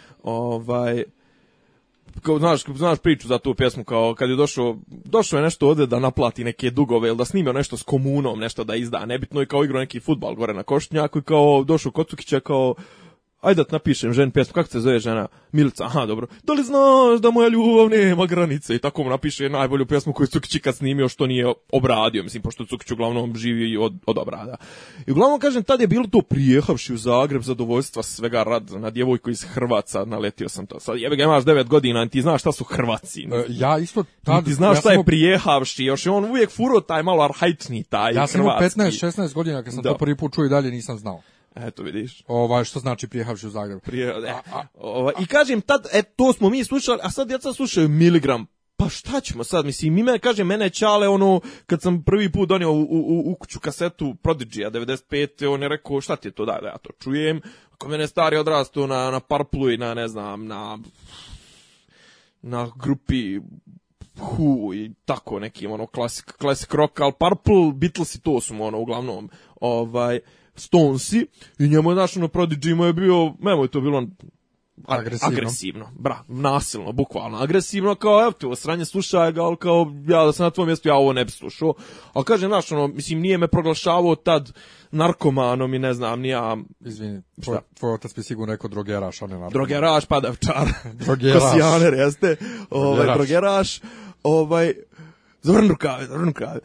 Ovaj, kao, znaš, znaš priču za tu pjesmu, kao kad je došao, došao je nešto ovde da naplati neke dugove ili da snime nešto s komunom, nešto da izda, nebitno i kao igro neki futbal gore na košnjaku i kao došao Kocukića kao, Ajde da napišem žen pjesmu, kako se zove žena? Milica, aha, dobro. Da li znaš da moja ljubav nema granice? I tako mu napiše najbolju pjesmu koju Cukić ikad snimio, što nije obradio, mislim, pošto Cukić uglavnom živi od, od obrada. I uglavnom, kažem, tad je bilo to prijehavši u Zagreb, zadovoljstva svega rad na djevojku iz Hrvaca, naletio sam to. Sad jebe ga imaš devet godina, ti znaš šta su Hrvaci. E, ja isto tad... Ti znaš šta je prijehavši, još je on uvijek furo taj malo arhajčni taj Ja sam 15-16 godina kad sam da. to prvi put čuo i dalje nisam znao. Eto vidiš. Ova što znači prijehavši u Zagreb. Prije, e, ova, I kažem tad e to smo mi slušali, a sad djeca slušaju miligram pa šta ćemo sad, mislim, ime, kaže, mene Čale, ono, kad sam prvi put donio u, u, u kuću kasetu Prodigy-a 95, on je rekao, šta ti je to, da, da ja to čujem, ako mene stari odrastu na, na parplu i na, ne znam, na, na grupi Hu i tako nekim, ono, klasik, klasik rock, ali Purple, Beatles i to su ono, uglavnom, ovaj, Stonesi i njemu je našao ono Prodigy je bio, memo je to bilo agresivno. agresivno, bra, nasilno, bukvalno, agresivno, kao, evo ti osranje, sranje, slušaj ga, ali kao, ja da sam na tvojom mjestu, ja ovo ne bi slušao, ali kaže, znaš, ono, mislim, nije me proglašavao tad narkomanom i ne znam, nija... Izvini, tvoj, tvoj otac bi sigurno rekao drogeraš, a ne narkoman. Drogeraš, padavčar, <laughs> drogeraš. kosijaner, jeste, ovaj, drogeraš, ovaj, zavrnu rukave,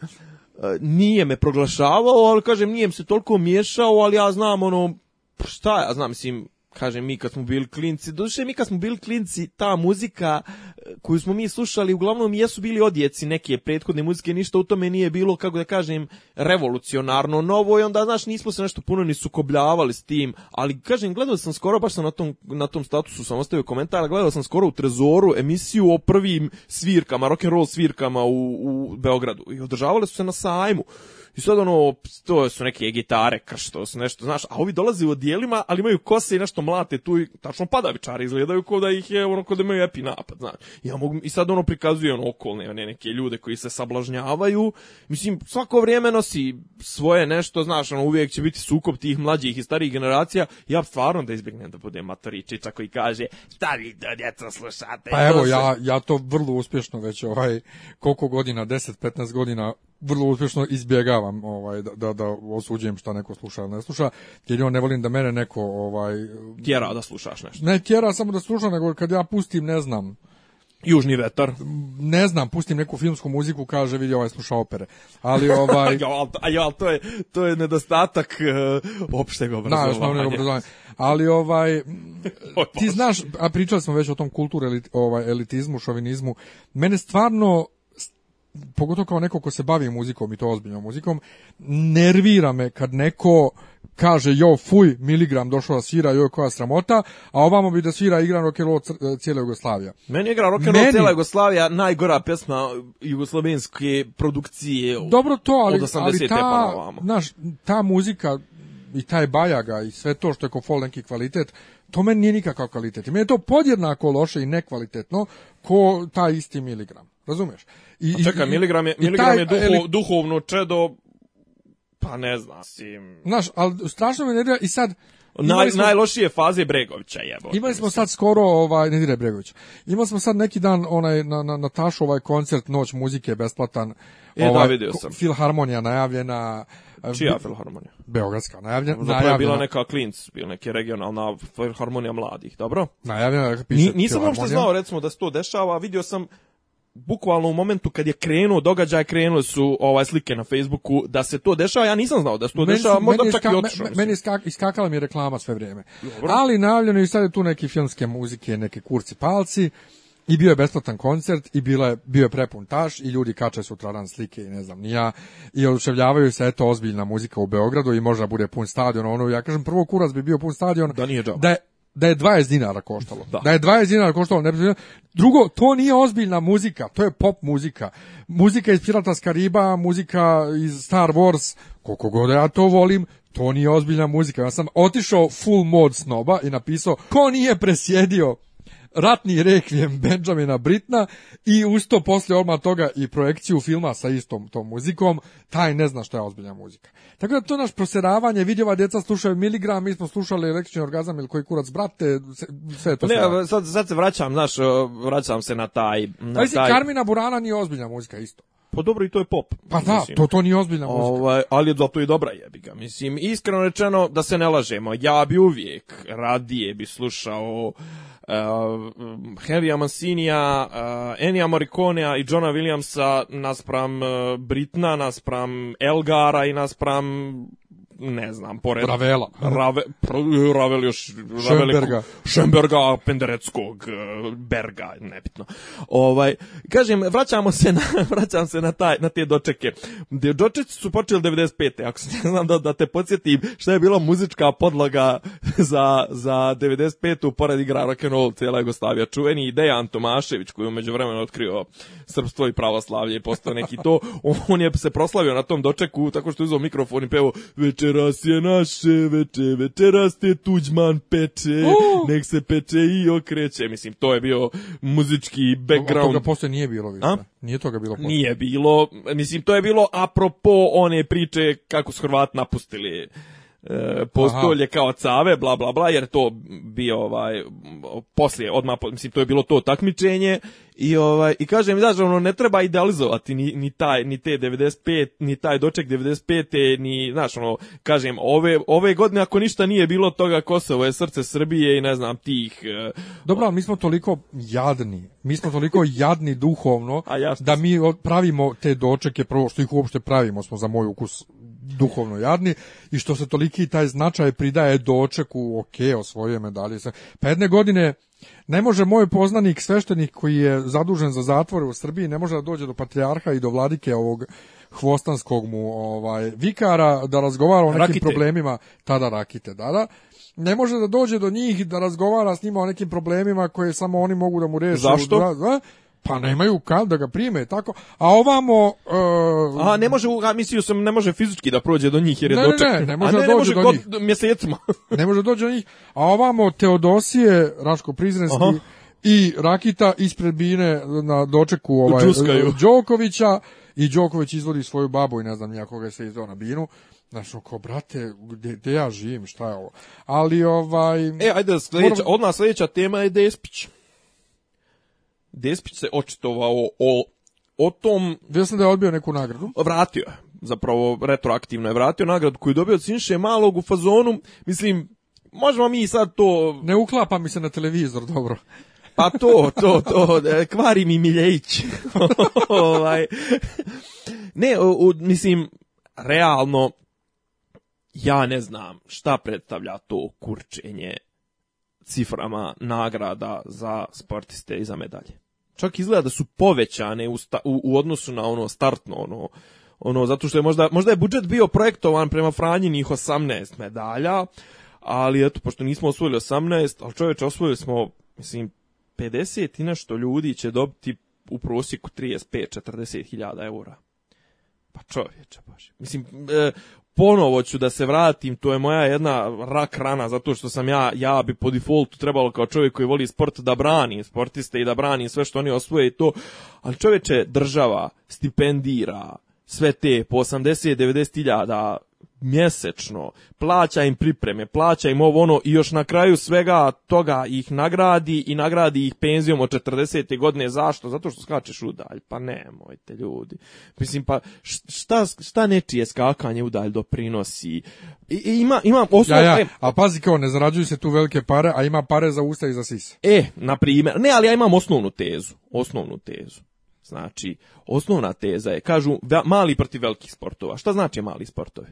E, nije me proglašavao, ali kažem, nije se toliko miješao, ali ja znam ono, šta ja znam, mislim, kažem mi kad smo bili klinci, doduše mi kad smo bili klinci, ta muzika e, koju smo mi slušali, uglavnom jesu bili odjeci neke prethodne muzike, ništa u tome nije bilo, kako da kažem, revolucionarno novo i onda, znaš, nismo se nešto puno ni sukobljavali s tim, ali kažem, gledao sam skoro, baš sam na tom, na tom statusu sam ostavio komentar, gledao sam skoro u Trezoru emisiju o prvim svirkama, rock'n'roll svirkama u, u Beogradu i održavale su se na sajmu. I sad ono, to su neke gitare, kaš, su nešto, znaš, a ovi dolaze u odijelima, ali imaju kose i nešto mlate tu i tačno padavičari izgledaju kao da ih je, ono, kao da imaju epi napad, znaš. Ja mogu, I sad ono prikazuje ono okolne, one neke ljude koji se sablažnjavaju. Mislim, svako vrijeme nosi svoje nešto, znaš, ono, uvijek će biti sukob tih mlađih i starijih generacija. Ja stvarno da izbjegnem da budem matoričića koji kaže, stari do to slušate? Pa evo, ja, ono. ja to vrlo uspješno već ovaj, koliko godina, 10-15 godina vrlo uspješno izbjegavam ovaj da da osuđujem šta neko sluša ili ne sluša jer ja ne volim da mene neko ovaj tjera da slušaš nešto. Ne tjera samo da sluša, nego kad ja pustim ne znam Južni vetar. Ne znam, pustim neku filmsku muziku, kaže vidi ovaj sluša opere. Ali ovaj <laughs> a to je to je nedostatak uh, opšteg obrazovanja. Ali ovaj <laughs> ti znaš, a pričali smo već o tom kulturu ovaj elitizmu, šovinizmu. Mene stvarno pogotovo kao neko ko se bavi muzikom i to ozbiljnom muzikom, nervira me kad neko kaže jo fuj miligram došao da svira joj koja sramota a ovamo bi da svira igra rock and roll cijela Jugoslavija meni igra rock and roll Jugoslavija najgora pjesma jugoslavenske produkcije dobro to ali, ali ta pa naš, ta muzika i taj bajaga i sve to što je fol neki kvalitet to meni nije nikakav kvalitet i meni je to podjednako loše i nekvalitetno ko taj isti miligram razumeš i, A čekaj, miligram je, miligram duhovno čedo, pa ne znam. Sim... Znaš, ali strašno me nervira i sad... Naj, smo, najlošije faze Bregovića jebo. Imali smo sad skoro, ovaj, ne dire Bregović, imali smo sad neki dan onaj, na, na, na tašu ovaj koncert Noć muzike besplatan. E, da, ovaj, vidio sam. Filharmonija najavljena. Čija filharmonija? Beogradska, najavljena. Zapravo je bila neka klinc, bila neka regionalna filharmonija mladih, dobro? Najavljena, piše Ni, Nisam uopšte znao, recimo, da se to dešava, vidio sam bukvalno u momentu kad je krenuo događaj, krenule su ovaj slike na Facebooku da se to dešava. Ja nisam znao da se to meni dešava, možda čak i otišao. Meni, meni iskakala mi je reklama sve vrijeme. Ali najavljeno i sad je tu neki filmske muzike, neke kurci palci. I bio je besplatan koncert i bila je, bio je prepun taš i ljudi kače sutradan slike i ne znam ni ja i oduševljavaju se eto ozbiljna muzika u Beogradu i možda bude pun stadion ono ja kažem prvo kurac bi bio pun stadion da nije da da je 20 dinara koštalo. Da, je 20 dinara koštalo, ne Drugo, to nije ozbiljna muzika, to je pop muzika. Muzika iz Pirata Skariba, muzika iz Star Wars, koliko god ja to volim, to nije ozbiljna muzika. Ja sam otišao full mod snoba i napisao ko nije presjedio ratni rekvijem Benjamina Britna i usto poslije odmah toga i projekciju filma sa istom tom muzikom, taj ne zna što je ozbiljna muzika. Tako da to naš proseravanje, vidjeva djeca slušaju miligram, mi smo slušali električni orgazam ili koji kurac brate, sve to. Ne, sad, sad se vraćam, znaš, vraćam se na taj... Na taj... Karmina Burana nije ozbiljna muzika isto. Pa dobro i to je pop. Pa da, to to nije ozbiljna muzika. Ovaj, ali zato i dobra jebiga. Mislim, iskreno rečeno da se ne lažemo, ja bi uvijek radije bi slušao uh, Henrya Mancinija, uh, eh, Enija i Johna Williamsa naspram eh, Britna, naspram Elgara i naspram ne znam, pored... Ravela. Rave, Ravel još... Šemberga. Šemberga, Pendereckog, e, Berga, nebitno. Ovaj, kažem, vraćamo se na, <laughs> vraćam se na, taj, na te dočeke. Dočeci su počeli 95. Ako se ne znam da, da te podsjetim šta je bila muzička podloga <laughs> za, za 95. pored igra rock'n'roll cijela gostavija Čuveni Dejan Tomašević koji je umeđu vremenu otkrio srpstvo i pravoslavlje i postao neki to. <laughs> On je se proslavio na tom dočeku tako što je uzeo mikrofon i pevo večer večeras je naše veče, večeras te Tuđman peče, nek se peče i okreće. Mislim, to je bio muzički background. A toga posle nije bilo više. Nije toga bilo posle. Nije bilo, mislim, to je bilo apropo one priče kako su Hrvat napustili E, postolje kao cave, bla, bla, bla, jer to bio, ovaj, poslije, odmah, mislim, to je bilo to takmičenje, i ovaj i kažem da ono ne treba idealizovati ni, ni taj ni te 95 ni taj doček 95 ni znaš ono kažem ove ove godine ako ništa nije bilo toga Kosovo je srce Srbije i ne znam tih e, dobro, Dobro, mi smo toliko jadni. Mi smo toliko <laughs> jadni duhovno da mi pravimo te dočeke prvo što ih uopšte pravimo smo za moj ukus duhovno jadni i što se toliki taj značaj pridaje dočeku, ok, osvojuje medalje. Pa jedne godine ne može moj poznanik sveštenik koji je zadužen za zatvore u Srbiji, ne može da dođe do patrijarha i do vladike ovog hvostanskog mu ovaj vikara da razgovara o nekim problemima tada rakite da da ne može da dođe do njih da razgovara s njima o nekim problemima koje samo oni mogu da mu reše zašto da, pa nemaju kad da ga prime tako a ovamo e, a ne može a mislio sam ne može fizički da prođe do njih jer je ne, ne, ne, ne može, a ne, ne može mjesecima <laughs> ne može doći do njih a ovamo Teodosije Raško Prizrenski i Rakita ispred bine na dočeku ovaj Đokovića i Đoković izvodi svoju babu i ne znam ja koga je se izveo na binu Znaš, oko, brate, gde, ja živim, šta je ovo? Ali, ovaj... E, ajde, odmah sljedeća tema je Despić. Despić se očitovao o o tom... ja sam da je odbio neku nagradu. Vratio je. Zapravo, retroaktivno je vratio nagradu koju je dobio od Sinše Malog u fazonu. Mislim, možemo mi sad to... Ne uklapa mi se na televizor, dobro. Pa to, to, to, e, kvari mi Miljejić. <laughs> Ovaj. Ne, mislim, realno, ja ne znam šta predstavlja to kurčenje ciframa nagrada za sportiste i za medalje čak izgleda da su povećane u, odnosu na ono startno ono ono zato što je možda možda je budžet bio projektovan prema njih 18 medalja, ali eto pošto nismo osvojili 18, al čoveče osvojili smo mislim 50 i nešto ljudi će dobiti u prosjeku 35-40 hiljada eura. Pa čovječe, bože. Mislim, e, ponovo ću da se vratim, to je moja jedna rak rana, zato što sam ja, ja bi po defaultu trebalo kao čovjek koji voli sport da brani sportiste i da brani sve što oni osvoje i to, ali čovječe, država stipendira sve te po 80-90 hiljada mjesečno, plaća im pripreme, plaća im ovo ono i još na kraju svega toga ih nagradi i nagradi ih penzijom od 40. godine. Zašto? Zato što skačeš u dalj. Pa nemojte ljudi. Mislim pa šta, šta nečije skakanje u dalj doprinosi? ima, imam ja. A pazi kao, ne zarađuju se tu velike pare, a ima pare za usta i za sis. E, na primjer. Ne, ali ja imam osnovnu tezu. Osnovnu tezu. Znači, osnovna teza je, kažu, mali protiv velikih sportova. Šta znači mali sportovi?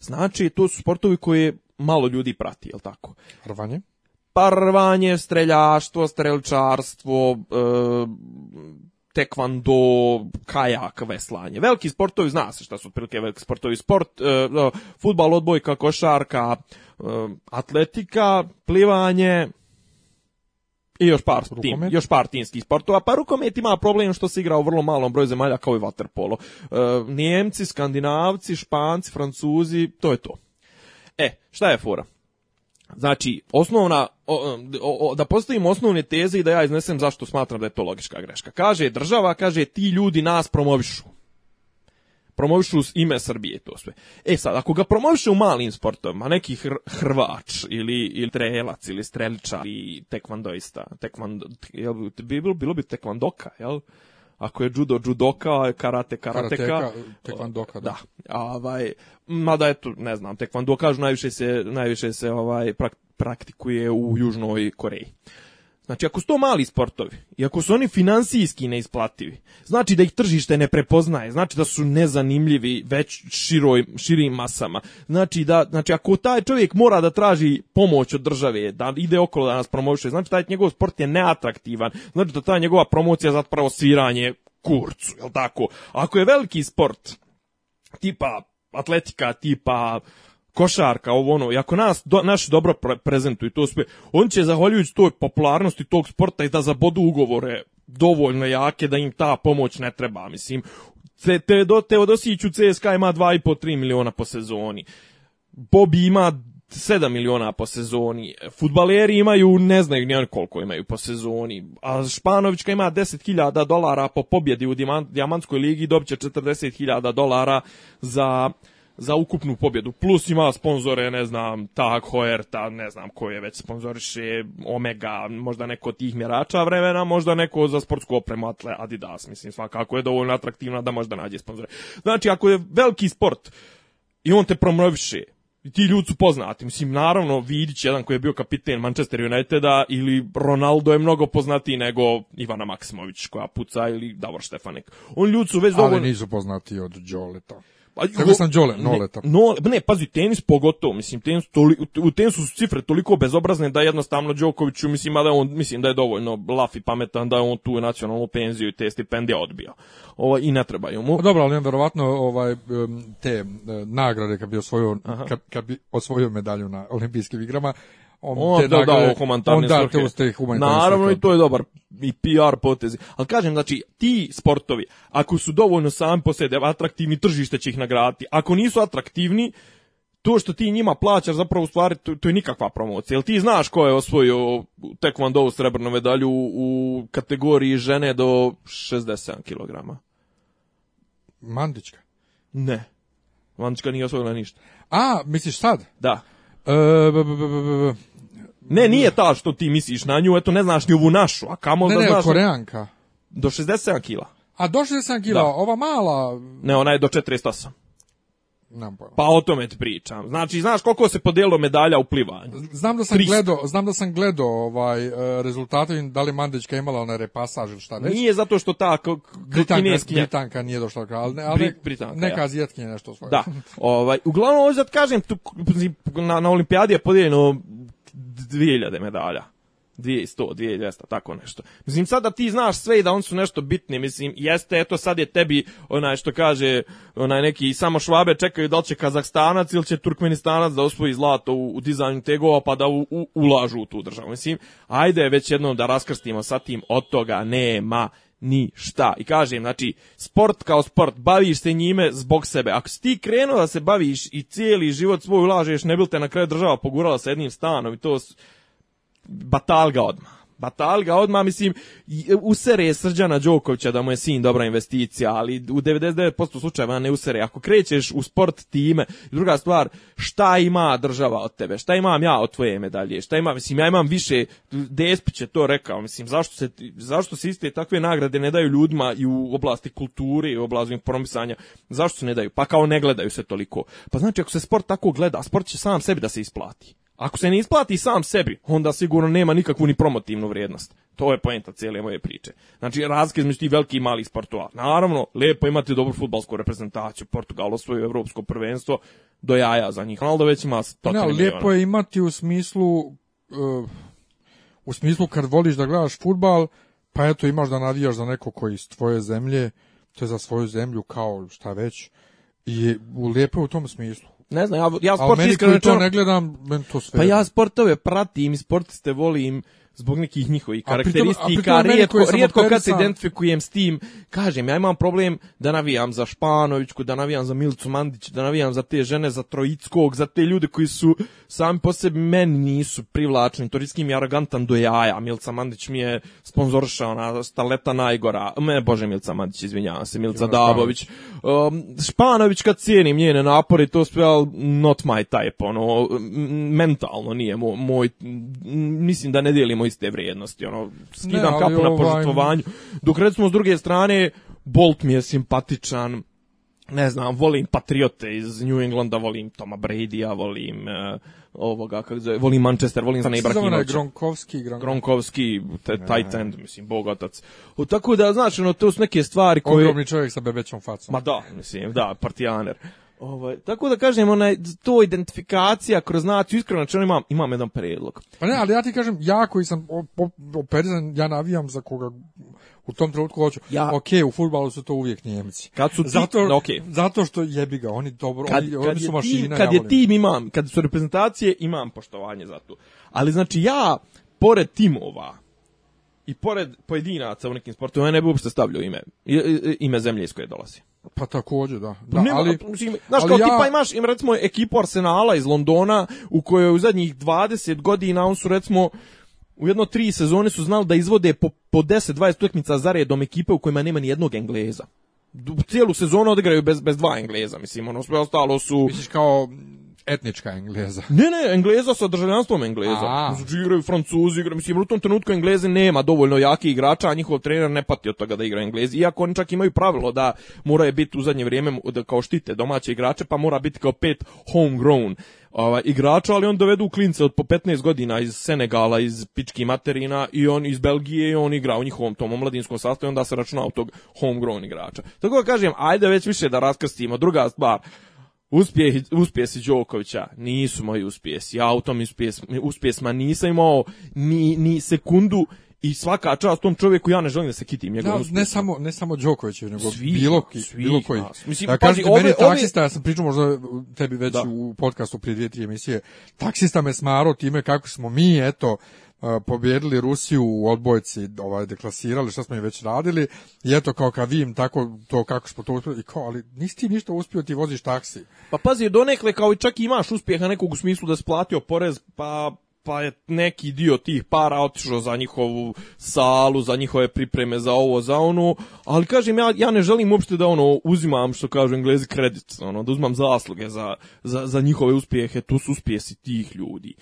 Znači, to su sportovi koje malo ljudi prati, li tako? Rvanje? Parvanje, streljaštvo, strelčarstvo, e, tekvando, kajak, veslanje. Veliki sportovi, zna se šta su otprilike veliki sportovi. Sport, e, e futbal, odbojka, košarka, e, atletika, plivanje, i još par, tim, još par timskih sportova. Pa rukomet ima problem što se igra u vrlo malom broju zemalja kao i vaterpolo. E, Njemci, Skandinavci, Španci, Francuzi, to je to. E, šta je fora? Znači, osnovna, da postavim osnovne teze i da ja iznesem zašto smatram da je to logička greška. Kaže država, kaže ti ljudi nas promovišu promovišu ime Srbije to sve. E sad, ako ga promoviše u malim sportovima, neki hr hrvač ili, ili trelac ili streliča ili tekvandoista, tekvando, jel, bilo, bilo bi tekvandoka, jel? Ako je judo judoka, karate karateka, karateka tekvandoka, da. da. ovaj, mada eto, ne znam, tekvandoka kažu najviše se, najviše se ovaj, praktikuje u Južnoj Koreji. Znači, ako su to mali sportovi i ako su oni finansijski neisplativi, znači da ih tržište ne prepoznaje, znači da su nezanimljivi već široj, širim masama. Znači, da, znači, ako taj čovjek mora da traži pomoć od države, da ide okolo da nas promoviše, znači taj njegov sport je neatraktivan, znači da ta njegova promocija zapravo sviranje kurcu, jel tako? Ako je veliki sport, tipa atletika, tipa košarka, ovo ono, i ako nas, dobro pre, prezentuju to on će zahvaljujući toj popularnosti tog sporta i da za bodu ugovore dovoljno jake da im ta pomoć ne treba, mislim. Te, te, do, Teodosić CSKA ima 2,5-3 miliona po sezoni. Bobi ima 7 miliona po sezoni. Futbaleri imaju, ne znaju koliko imaju po sezoni. A Španovićka ima 10.000 dolara po pobjedi u Diamantskoj ligi dobit će 40.000 dolara za za ukupnu pobjedu. Plus ima sponzore, ne znam, Tag Hoerta, ne znam koje već sponzoriše, Omega, možda neko od tih mjerača vremena, možda neko za sportsku opremu Atle, Adidas, mislim, svakako je dovoljno atraktivna da možda nađe sponzore. Znači, ako je veliki sport i on te promoviše, i ti ljudi su poznati. Mislim, naravno, Vidić, jedan koji je bio kapiten Manchester Uniteda, ili Ronaldo je mnogo poznatiji nego Ivana Maksimović koja puca, ili Davor Štefanik. On ljudi su već dovoljno... Ali nisu poznati od Đoleta. Pa, Kako sam Đole, nole tako. Ne, ne, pazi, tenis pogotovo, mislim, tenis, toli, u tenisu su cifre toliko bezobrazne da jednostavno Đokoviću, mislim, da on, mislim da je dovoljno laf i pametan da on tu nacionalnu penziju i te stipendije odbio. Ovo, I ne treba mu. Pa dobro, ali on verovatno ovaj, te e, nagrade kad bi osvojio, kad, kad, bi osvojio medalju na olimpijskim igrama, on te dakle, da, on te Naravno i to je dobar i PR potezi. Ali kažem, znači, ti sportovi, ako su dovoljno sami po sebi atraktivni, tržište će ih nagraditi. Ako nisu atraktivni, to što ti njima plaćaš zapravo u stvari to, je nikakva promocija. Jel ti znaš ko je osvojio taekwondo srebrnu medalju u, kategoriji žene do 67 kg? mandička Ne. Mandička nije osvojila ništa. A, misliš sad? Da. E, ne, nije ta što ti misliš na nju, eto ne znaš ni ovu našu, a kamo ne, da ne, znaš... Ne, koreanka. Do 67 kila. A do 67 kila, ova mala... Ne, ona je do 48. Nam Pa o tome ti pričam. Znači, znaš koliko se podijelo medalja u plivanju? Znam da sam gledao, znam da sam gledao ovaj uh, rezultate da li Mandićka imala onaj repasaž ili šta već. Nije zato što ta Britanka, kineskinja... Britanka nije došla, ali, ali neka ja. nešto svoje. Da. Ovaj, uglavnom, ovo sad kažem, tu, na, na olimpijadi je podijeljeno 2000 medalja. 2100, 2200, tako nešto. Mislim, sad da ti znaš sve i da oni su nešto bitni, mislim, jeste, eto, sad je tebi, onaj što kaže, onaj neki, samo švabe čekaju da li će Kazahstanac ili će Turkmenistanac da osvoji zlato u, u dizajnu tegova pa da u, ulažu u tu državu. Mislim, ajde već jednom da raskrstimo sa tim, od toga nema ni I kažem, znači, sport kao sport, baviš se njime zbog sebe. Ako si ti krenuo da se baviš i cijeli život svoj ulažeš, ne bil te na kraju država pogurala sa jednim stanom i to batalga odmah. Batalga pa ga odmah, mislim, e, usere Srđana Đokovića da mu je sin dobra investicija, ali u 99% slučajeva ne usere. Ako krećeš u sport time, druga stvar, šta ima država od tebe? Šta imam ja od tvoje medalje? Šta ima, Mislim, ja imam više, Despić je to rekao, mislim, zašto se, zašto se iste takve nagrade ne daju ljudima i u oblasti kulture i u oblasti informisanja? Zašto se ne daju? Pa kao ne gledaju se toliko. Pa znači, ako se sport tako gleda, sport će sam sebi da se isplati. Ako se ne isplati sam sebi, onda sigurno nema nikakvu ni promotivnu vrijednost. To je poenta cijele moje priče. Znači, razlike između ti veliki i mali sportova. Naravno, lepo imati dobru futbalsku reprezentaciju. Portugal i evropsko prvenstvo do jaja za njih. Ronaldo već ima ne, Lijepo je imati u smislu... Eh, u smislu kad voliš da gledaš futbal, pa eto imaš da navijaš za neko koji iz tvoje zemlje, to je za svoju zemlju kao šta već. I lijepo je u tom smislu ne znam, ja, ja sport iskreno... to ne gledam, meni to sve... Pa ja sportove pratim, sportiste volim, zbog nekih njihovih karakteristika, rijetko, rijetko kad se identifikujem s tim, kažem, ja imam problem da navijam za Španovićku, da navijam za Milicu Mandić, da navijam za te žene, za Trojickog, za te ljude koji su sami po sebi meni nisu privlačni, Torijski mi je arogantan do jaja, Milica Mandić mi je sponzorša, ona staleta najgora, me, bože, Milica Mandić, izvinjavam se, Milica Jura, Dabović, um, Španović kad cijenim njene napore, to sve, not my type, ono, mentalno nije moj, moj mislim da ne dijelimo iste vrijednosti, ono, skidam ne, kapu na ovaj- požutvovanju. Dok recimo s druge strane, Bolt mi je simpatičan, ne znam, volim Patriote iz New Englanda, volim Toma ja volim e, ovoga, volim Manchester, volim Zane Ibrahimovića. Gronkovski, Gronkovski. Gronkovski, te, tight end, mislim, bogatac O, tako da, znaš, no, to su neke stvari koje... Ogromni čovjek sa bebećom facom. Ma da, mislim, da, partijaner. Ovaj, tako da kažem, onaj, to identifikacija kroz naciju, iskreno, znači, imam, imam jedan predlog. Pa ne, ali ja ti kažem, ja koji sam operizan, ja navijam za koga u tom trenutku hoću. Ja. Ok, u futbalu su to uvijek Njemci. Kad su ti, zato, zato što jebi ga, oni dobro, kad, oni, su mašina. kad je tim imam, kad su reprezentacije, imam poštovanje za to. Ali znači ja, pored timova, i pored pojedinaca u nekim sportu, ja ne bi uopšte stavljao ime, ime zemlje iz koje dolazi. Pa takođe, da. Pa da Nema, ali, znaš, ali kao ja... imaš im, recimo, ekipu Arsenala iz Londona, u kojoj u zadnjih 20 godina on su, recimo, u jedno tri sezone su znali da izvode po, po 10-20 utakmica redom ekipe u kojima nema ni jednog Engleza cijelu sezonu odigraju bez, bez dva Engleza, mislim, ono, sve ostalo su... Misliš kao etnička Engleza. Ne, ne, Engleza sa državljanstvom Engleza. Znači, igraju Francuzi, igraju, mislim, u tom trenutku Engleze nema dovoljno jaki igrača, a njihov trener ne pati od toga da igra Englezi. Iako oni čak imaju pravilo da mora je biti u zadnje vrijeme da kao štite domaće igrače, pa mora biti kao pet homegrown ovaj, igrača, ali on dovedu klince od po 15 godina iz Senegala, iz Pički Materina i on iz Belgije i on igra u njihovom tom omladinskom sastavu i onda se računa u tog homegrown igrača. Tako da kažem, ajde već više da raskrstimo. Druga stvar, Uspjeh, uspjesi Đokovića nisu moji uspjesi. Ja u tom uspjesima nisam imao ni, ni sekundu i svaka čast tom čovjeku ja ne želim da se kitim njegovom da, ne samo ne samo Đoković nego bilo, ki, svi bilo koji nas. mislim da, pazi, taksista ja sam pričao možda uh, tebi već da. u podcastu prije dvije tri emisije taksista me smaro time kako smo mi eto uh, pobjedili Rusiju u odbojci, ovaj deklasirali, šta smo im već radili. I eto kao kad Vim, tako to kako smo to uspjeli, kao ali nisi ti ništa uspio, ti voziš taksi. Pa pazi, donekle kao i čak imaš uspjeha nekog u smislu da si platio porez, pa pa je neki dio tih para otišao za njihovu salu, za njihove pripreme, za ovo, za ono, ali kažem, ja, ja ne želim uopšte da ono uzimam, što kažu englezi, kredit, ono, da uzmam zasluge za, za, za njihove uspjehe, tu su uspjesi tih ljudi.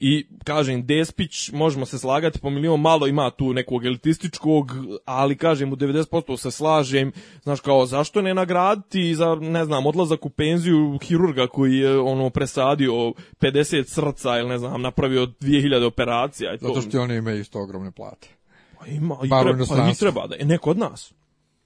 I, kažem, Despić, možemo se slagati po malo ima tu nekog elitističkog, ali, kažem, u 90% se slažem, znaš, kao, zašto ne nagraditi za, ne znam, odlazak u penziju hirurga koji je, ono, presadio 50 srca ili, ne znam, napravio 2000 operacija i to. Zato što oni imaju isto ogromne plate. Pa ima, i treba, pa i treba da je od nas.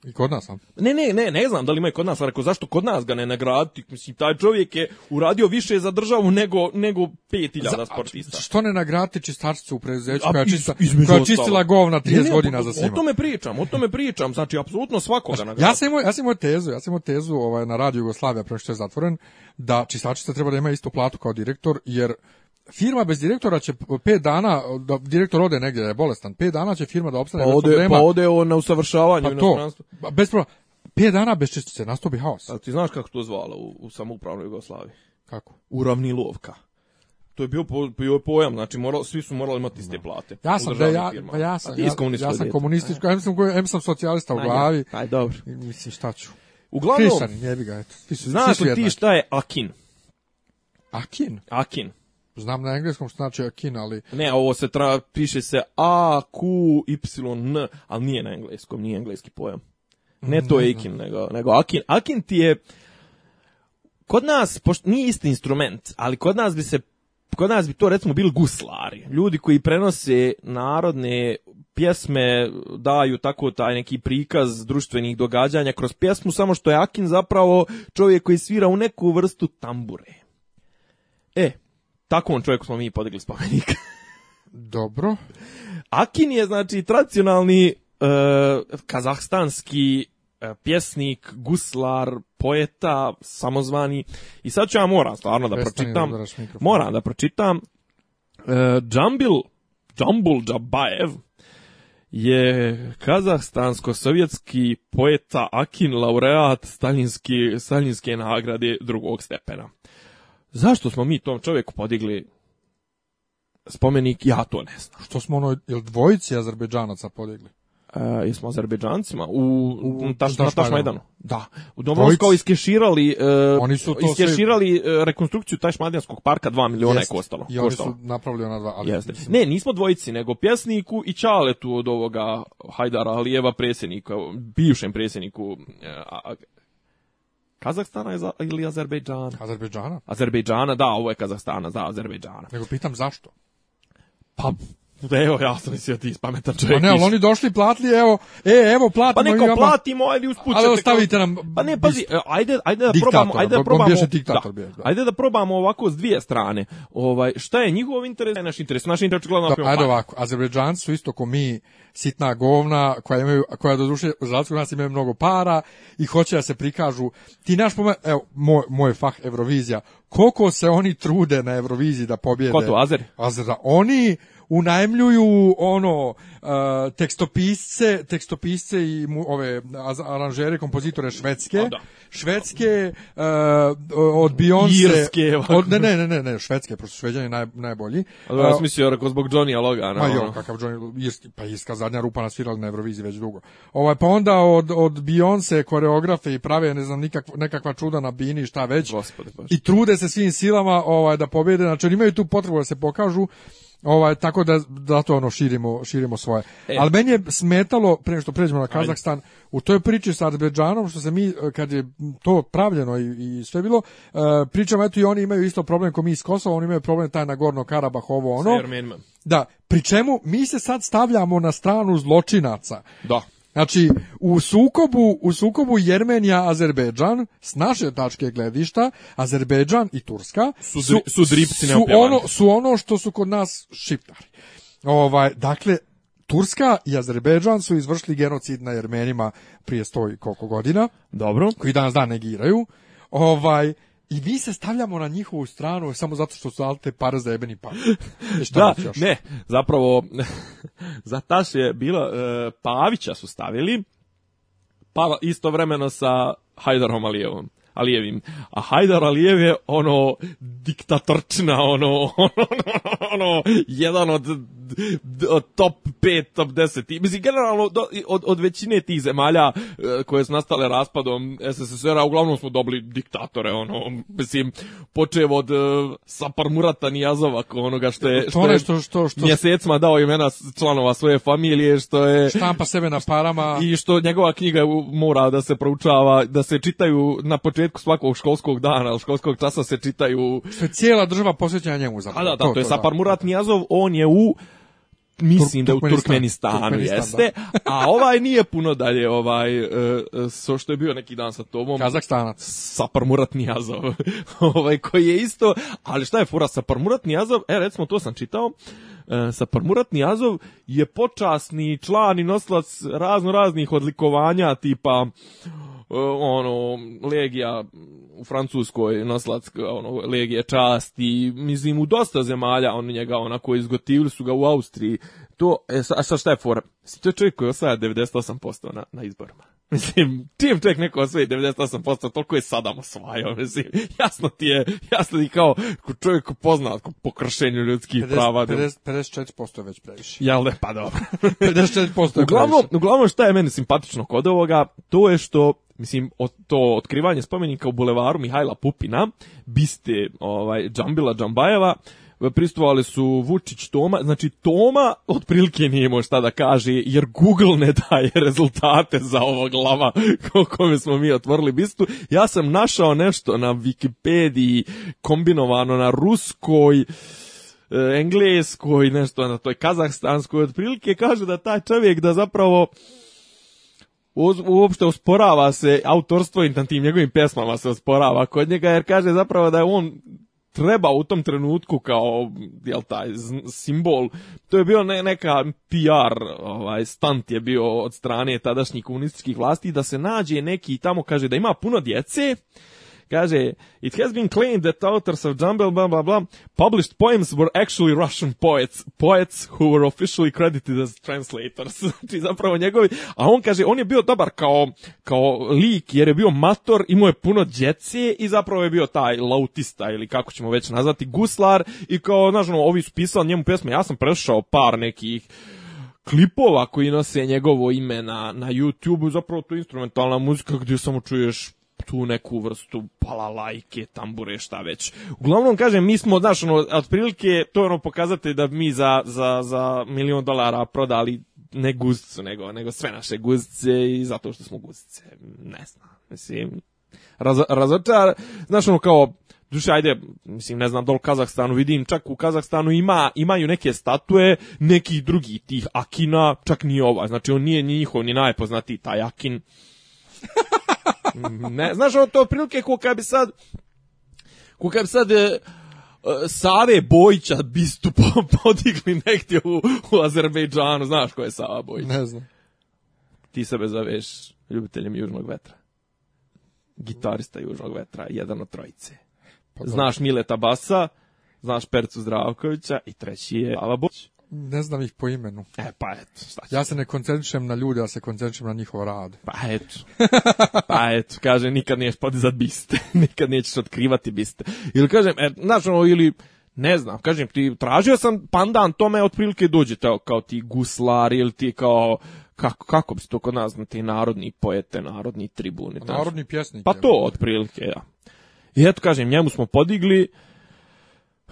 I kod nas, Ne, ne, ne, ne znam da li ima i kod nas, ali zašto kod nas ga ne nagraditi? Mislim, taj čovjek je uradio više za državu nego, nego 5000 sportista. Što ne nagraditi čistačicu u preduzeću koja, čista, koja čistila govna 30 ne, godina za svima? O tome pričam, o tome pričam, znači, apsolutno svakoga znači, nagraditi. Ja sam imao, ja sam imao tezu, ja sam imao tezu ovaj, na radiju Jugoslavija, prema je zatvoren, da čistačica treba da ima istu platu kao direktor, jer firma bez direktora će pet dana, da direktor ode negdje da je bolestan, pet dana će firma da opstane. Pa ode, problema. pa ode on na usavršavanje. Pa to, bez problema. Pet dana bez čistice, bi haos. A ti znaš kako to zvala u, u samoupravnoj Jugoslaviji? Kako? lovka. To je bio, po, pojam, znači moral, svi su morali imati iste plate. Ja sam, da, ja, pa ja sam, ja, ja, sam komunistički, ja sam, ja sam socijalista u glavi. Aj, dobro. Mislim, šta ću? Uglavnom, Krišan, ga, eto. Ti znaš li ti šta je Akin? Akin? Akin. Znam na engleskom što znači akin, ali... Ne, ovo se tra... piše se A, Q, Y, N, ali nije na engleskom, nije engleski pojam. Ne mm, to je ikin, nego, nego akin. Akin ti je... Kod nas, pošto nije isti instrument, ali kod nas bi se kod nas bi to recimo bili guslari, ljudi koji prenose narodne pjesme, daju tako taj neki prikaz društvenih događanja kroz pjesmu, samo što je Akin zapravo čovjek koji svira u neku vrstu tambure. E, Takvom čovjeku smo mi podigli spomenik. <laughs> Dobro. Akin je, znači, tradicionalni e, kazahstanski e, pjesnik, guslar, poeta, samozvani. I sad ću ja moram stvarno da pročitam. Moram da pročitam. E, Džambil, Džambul Džabajev je kazahstansko-sovjetski poeta Akin laureat staljinske stalinske nagrade drugog stepena. Zašto smo mi tom čovjeku podigli spomenik, ja to ne znam. Što smo ono, jel dvojici Azerbeđanaca podigli? E, jesmo Azerbejdžancima u, u Da. U Domovsku iskeširali, e, oni su to iskeširali e, rekonstrukciju Taš parka 2 miliona je kostalo. I oni su napravili ona dva. Ali Ne, nismo dvojici, nego pjesniku i Čaletu od ovoga Hajdara Alijeva predsjednika, bivšem predsjedniku e, Kazahstana ili Azerbejdžana? Azerbejdžana. Azerbejdžana, da, ovo je Kazahstana, za Azerbejdžana. Nego pitam zašto? Pa evo, ja sam mislio ti ispametan čovjek. Pa ne, ali oni došli platili, evo, e, evo, platimo. Pa neko platimo, ajde usput Ali ostavite nam... Pa ne, pazi, e, ajde, ajde da probamo... Ajde da probamo, diktator, da, da. ajde da probamo ovako s dvije strane. Ovaj, šta je njihov interes, je naš interes, naš interes glavno... Da, ajde ovako, Azerbejdžanci su isto ko mi, sitna govna, koja, imaju, koja doduše u Zlatsku nas imaju mnogo para i hoće da se prikažu. Ti naš pomen, evo, moj, moj fah Eurovizija, koliko se oni trude na Euroviziji da pobjede... Ko to, Azer? da, Oni unajemljuju ono tekstopisce, tekstopisce i ove aranžere, kompozitore švedske, švedske od Beyoncé, od ne ne ne ne švedske, prosto šveđani naj, najbolji. Ali ja mislio rekao zbog kakav Johnny, pa irska zadnja rupa na svirali na Euroviziji već dugo. Ovaj pa onda od od Beyoncé koreografe i prave ne znam nikakva nekakva čuda na bini šta već. I trude se svim silama ovaj da pobjede. znači oni imaju tu potrebu da se pokažu Ovaj, tako da zato ono širimo, širimo svoje. E. Ali meni je smetalo, prije što pređemo na Kazakstan, u toj priči sa Azerbejdžanom, što se mi, e, kad je to pravljeno i, sve bilo, uh, pričamo, eto i oni imaju isto problem kao mi iz Kosova, oni imaju problem taj na Gorno Karabah, ovo ono. da, pri čemu mi se sad stavljamo na stranu zločinaca. Da. Znači, u sukobu, u sukobu Jermenija-Azerbeđan, s naše tačke gledišta, Azerbeđan i Turska su, su, ono, su, ono, su što su kod nas šiptari. Ovaj, dakle, Turska i Azerbejdžan su izvršili genocid na Jermenima prije sto koliko godina. Dobro. Koji danas dan negiraju. Ovaj, i vi se stavljamo na njihovu stranu samo zato što su alte pare za jebeni par. <laughs> E, da, ne, zapravo <laughs> za taš je bilo, e, Pavića su stavili, pa istovremeno sa Hajdarom Alijevom. Alijevim. A Hajdar Alijev je ono diktatorčna, ono, ono, <laughs> ono, ono jedan od, od top 5, top 10. mislim, generalno, do, od, od većine tih zemalja e, koje su nastale raspadom SSSR-a, uglavnom smo dobili diktatore, ono, mislim, počev od uh, Sapar Murata Nijazovak, onoga što je, što je što, što, što, mjesecima dao imena članova svoje familije, što je... Štampa sebe na parama. I što njegova knjiga mora da se proučava, da se čitaju na početku početku svakog školskog dana, ali školskog časa se čitaju... Što cijela država posvećena njemu zapravo. A da, da, to, je Saparmurat Sapar Nijazov, on je u mislim Tur da u Turkmenistanu, jeste, a ovaj nije puno dalje, ovaj, e, e, so što je bio neki dan sa tobom. Kazakstanac. Sapar Murat Nijazov, <laughs> ovaj, koji je isto, ali šta je fura, Sapar Murat Nijazov, e, recimo, to sam čitao, e, Sapar Murat Nijazov je počasni član i nosilac razno raznih odlikovanja, tipa, E, ono, legija u Francuskoj, noslatska, ono, legija časti, mislim, u dosta zemalja, on njega, onako, izgotivili su ga u Austriji, to, e, a šta, je fora? Si to čovjek koji osvaja 98% na, na izborima. <laughs> Mislim, čim čovjek neko osvoji 98%, toliko je Sadam osvajao, mislim, <laughs> jasno ti je, jasno ti kao čovjek poznat po kršenju ljudskih prava. 50, 54% je već previše. Jel da, pa dobro. 54% <laughs> je uglavnom, Uglavnom, šta je meni simpatično kod ovoga, to je što Mislim, to otkrivanje spomenika u bulevaru Mihajla Pupina, biste ovaj, Džambila Džambajeva, pristovali su Vučić Toma, znači Toma otprilike nije imao šta da kaže, jer Google ne daje rezultate za ovo glava o kome smo mi otvorili bistu. Ja sam našao nešto na Wikipediji kombinovano na ruskoj, e, engleskoj, nešto na toj kazahstanskoj, otprilike kaže da taj čovjek da zapravo uopšte osporava se autorstvo i na tim njegovim pesmama se osporava kod njega jer kaže zapravo da je on treba u tom trenutku kao jel taj simbol to je bio ne, neka PR ovaj stunt je bio od strane tadašnjih komunističkih vlasti da se nađe neki tamo kaže da ima puno djece Kaže, it has been claimed that authors of Jumble, blah, blah, published poems were actually Russian poets, poets who were officially credited as translators. <laughs> Znači, zapravo njegovi, a on kaže, on je bio dobar kao, kao lik, jer je bio mator, imao je puno djece i zapravo je bio taj lautista, ili kako ćemo već nazvati, guslar, i kao, znaš, ono, ovi su pisali njemu pjesme, ja sam prešao par nekih, klipova koji nose njegovo ime na, na youtube zapravo to instrumentalna muzika gdje samo čuješ tu neku vrstu palalajke, tambure, šta već. Uglavnom, kažem, mi smo, znaš, ono, otprilike, to je ono pokazate da mi za, za, za milion dolara prodali ne guzicu, nego, nego sve naše guzice i zato što smo guzice. Ne znam, mislim, raz, razočar, znaš, ono, kao, Duše, ajde, mislim, ne znam, dol Kazahstanu vidim, čak u Kazahstanu ima, imaju neke statue Neki drugi tih Akina, čak ni ova, znači on nije njihov ni najpoznatiji taj Akin. <laughs> ne, znaš, ono to prilike ko bi sad, ko bi sad, e, e, Save Bojića bistu <laughs> podigli negdje u, u Azerbejdžanu, znaš ko je Sava Bojić? Ne znam. Ti sebe zaveš ljubiteljem Južnog vetra. Gitarista Južnog vetra, jedan od trojice. Pa znaš Mileta Basa, znaš Percu Zdravkovića i treći je Sava ne znam ih po imenu. E, pa eto. Ja se ne koncentrišem na ljude, ja se koncentrišem na njihov rad. Pa eto. pa eto, kaže, nikad niješ podizat biste, <laughs> nikad nećeš otkrivati biste. Ili kažem, e, znaš ono, ili... Ne znam, kažem ti, tražio sam pandan, tome otprilike dođe kao ti guslari ili ti kao, kako, kako bi se to kod nas ti narodni poete, narodni tribuni. Narodni pjesnik. Pa to, otprilike, ja. I eto, kažem, njemu smo podigli,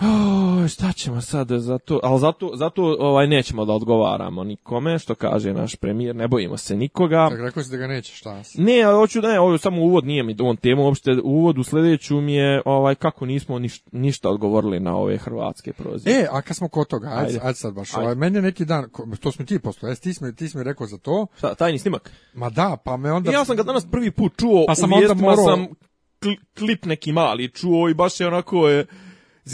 Oh, šta ćemo sad za to ali zato, zato ovaj, nećemo da odgovaramo nikome, što kaže naš premijer, ne bojimo se nikoga. Tako rekao si da ga neće, šta? Ne, hoću da ne, samo uvod nije mi on temu, uopšte uvod u sljedeću mi je ovaj, kako nismo ništa odgovorili na ove hrvatske prozije E, a kad smo kod toga, ajde, ajde. sad baš, ovaj, meni neki dan, to smo ti poslovi, ti smo, ti smo rekao za to. Šta, tajni snimak? Ma da, pa me onda... ja sam ga danas prvi put čuo, pa sam onda sam klip neki mali čuo i baš je onako je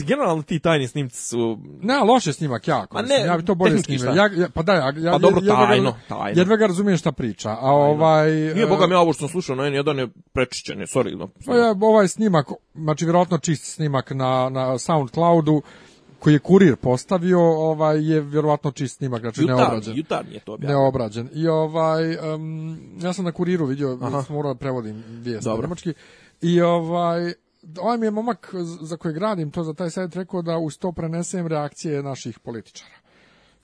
generalno ti tajni snimci su... Ne, loše snimak jako. ne, ja bi to bolje snimio. Ja, ja, pa da, ja, ja, pa dobro, jedva tajno, ga, tajno. ga razumijem šta priča. A ovaj... Nije, e, boga mi, ovo što sam slušao na N1 je prečišćen, sorry. pa ja, ovaj snimak, znači vjerojatno čist snimak na, na Soundcloudu, koji je kurir postavio, ovaj je vjerovatno čist snimak, znači jutarnji, neobrađen. Jutarnji je to Neobrađen. I ovaj ja sam na kuriru vidio, Aha. morao da prevodim vijest na Nemački. I ovaj ovaj mi je momak za kojeg radim to za taj sajt rekao da uz to prenesem reakcije naših političara.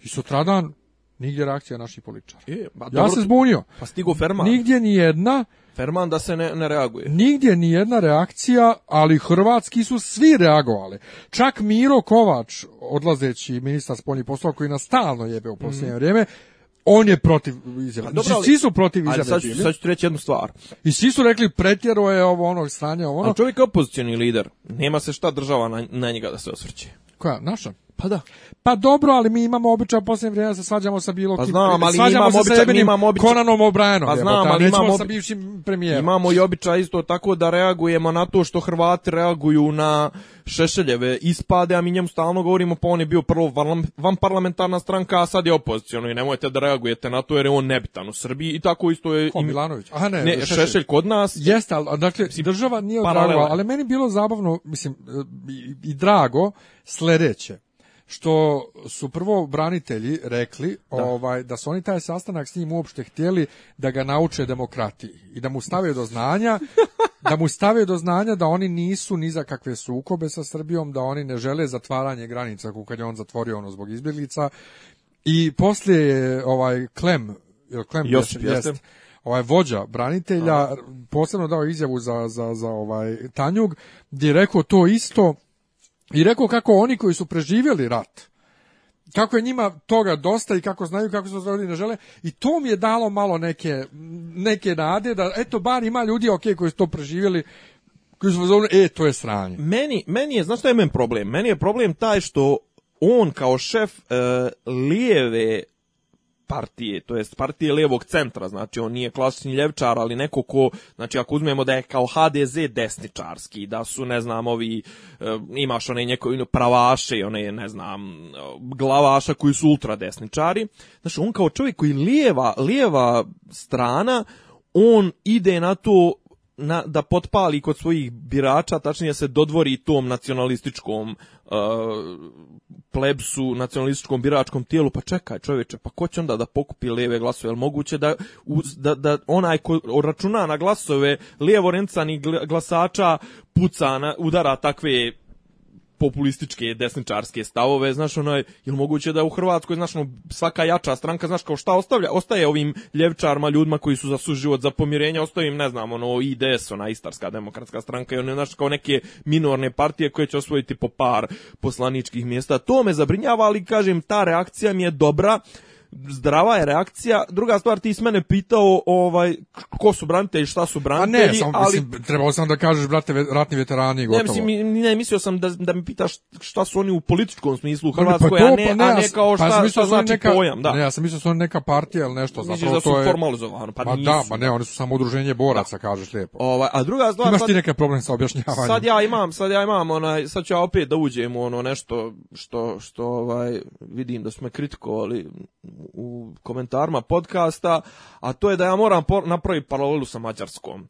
I sutradan nigdje reakcija naših političara. E, ba, ja dobro, se zbunio. Pa stigo Ferman. Nigdje ni jedna. Ferman da se ne, reaguje. Nigdje ni jedna reakcija, ali hrvatski su svi reagovali. Čak Miro Kovač, odlazeći ministar spoljnih poslova koji nas stalno jebe u posljednje mhm. vrijeme, on je protiv Izraela. Znači, svi su protiv Izraela. Ali sad ću, sad reći jednu stvar. I svi su rekli pretjero je ovo ono stanje, ovo ono. čovjek je opozicijani lider. Nema se šta država na, na njega da se osvrće. Koja? Naša? Pa da. Pa dobro, ali mi imamo običaj posljednje vrijeme se svađamo sa bilo pa kim. Pa znam, ali imamo običaj, imamo običaj. Konanom Pa znam, ali imamo sa bivšim premijerom. Imamo i običaj isto tako da reagujemo na to što Hrvati reaguju na Šešeljeve ispade, a mi njemu stalno govorimo pa on je bio prvo van parlamentarna stranka, a sad je opoziciono i nemojte da reagujete na to jer je on nebitan u Srbiji i tako isto je... Ko, Milanović? a ne, šešelj. kod nas... Jeste, ali dakle, država nije odradila, ali meni bilo zabavno, mislim, e, i, i drago, sljedeće što su prvo branitelji rekli da. ovaj da su oni taj sastanak s njim uopšte htjeli da ga nauče demokrati i da mu stave do znanja <laughs> da mu stave do znanja da oni nisu ni za kakve sukobe sa Srbijom, da oni ne žele zatvaranje granica kako kad je on zatvorio ono zbog izbjeglica. I poslije ovaj Klem, jel Klem Josip, ovaj vođa branitelja posebno dao izjavu za, za, za ovaj Tanjug gdje je rekao to isto i rekao kako oni koji su preživjeli rat, kako je njima toga dosta i kako znaju kako se zdravi ne žele i to mi je dalo malo neke, neke nade da eto bar ima ljudi ok koji su to preživjeli koji su zovni, e to je sranje. Meni, meni je, znaš što je problem? Meni je problem taj što on kao šef e, lijeve partije, to jest partije levog centra, znači on nije klasični ljevčar, ali neko ko, znači ako uzmemo da je kao HDZ desničarski, da su, ne znam, ovi, eh, imaš one njeko, ono, pravaše, one, ne znam, glavaša koji su ultradesničari, znači on kao čovjek koji lijeva, lijeva strana, on ide na to na, da potpali kod svojih birača, tačnije se dodvori tom nacionalističkom plebsu, nacionalističkom biračkom tijelu, pa čekaj čovječe, pa ko će onda da pokupi lijeve glasove? Jel moguće da, da, da onaj ko računa na glasove lijevorencanih glasača puca, udara takve populističke, desničarske stavove, znaš, ono je jel moguće da u Hrvatskoj, znaš, ono, svaka jača stranka, znaš, kao šta ostavlja, ostaje ovim ljevčarima, ljudima koji su za suživot, za pomirenje, ostaje im, ne znam, ono, IDS, ona istarska demokratska stranka i one, znaš, kao neke minorne partije koje će osvojiti po par poslaničkih mjesta. To me zabrinjava, ali, kažem, ta reakcija mi je dobra, zdrava je reakcija. Druga stvar, ti si mene pitao ovaj, ko su branitelji, šta su branitelji. A ne, ali... mislim, trebao sam da kažeš, brate, ratni veterani, gotovo. Ne, mislim, ne, mislio sam da, da me pitaš šta su oni u političkom smislu u pa Hrvatskoj, pa a, ne, pa ne, a ne kao pa šta, pa šta znači neka, pojam. Da. Ne, ja sam mislio su oni neka partija ili nešto. Misliš da su to je... formalizovano, pa, pa nisu. Da, pa ne, oni su samo udruženje boraca, da. kažeš lijepo. Ovaj, a druga stvar... Imaš ti neke problem sa objašnjavanjem? Sad ja imam, sad ja imam, onaj, sad ću ja opet da uđem u ono nešto što, što ovaj, vidim da su me kritikovali u komentarima podcasta, a to je da ja moram napraviti paralelu sa Mađarskom.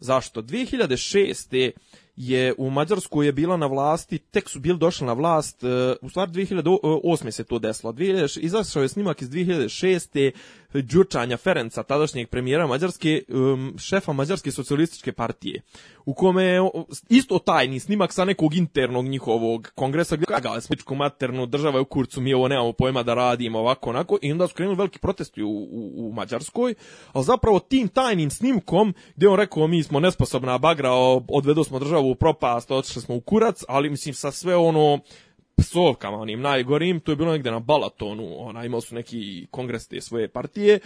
Zašto? 2006. je u Mađarsku je bila na vlasti, tek su bili došli na vlast, e, u stvari 2008. se to desilo. Izašao je snimak iz 2006. Đurčanja Ferenca, tadašnjeg premijera Mađarske, e, šefa Mađarske socijalističke partije u kome je isto tajni snimak sa nekog internog njihovog kongresa gdje kaga spičku maternu država je u kurcu, mi ovo nemamo pojma da radimo ovako onako i onda su krenuli veliki protesti u, u, u Mađarskoj, ali zapravo tim tajnim snimkom gdje on rekao mi smo nesposobna bagra, odvedo smo državu u propast, otišli smo u kurac, ali mislim sa sve ono psovkama onim najgorim, to je bilo negdje na Balatonu, ona imao su neki kongres te svoje partije.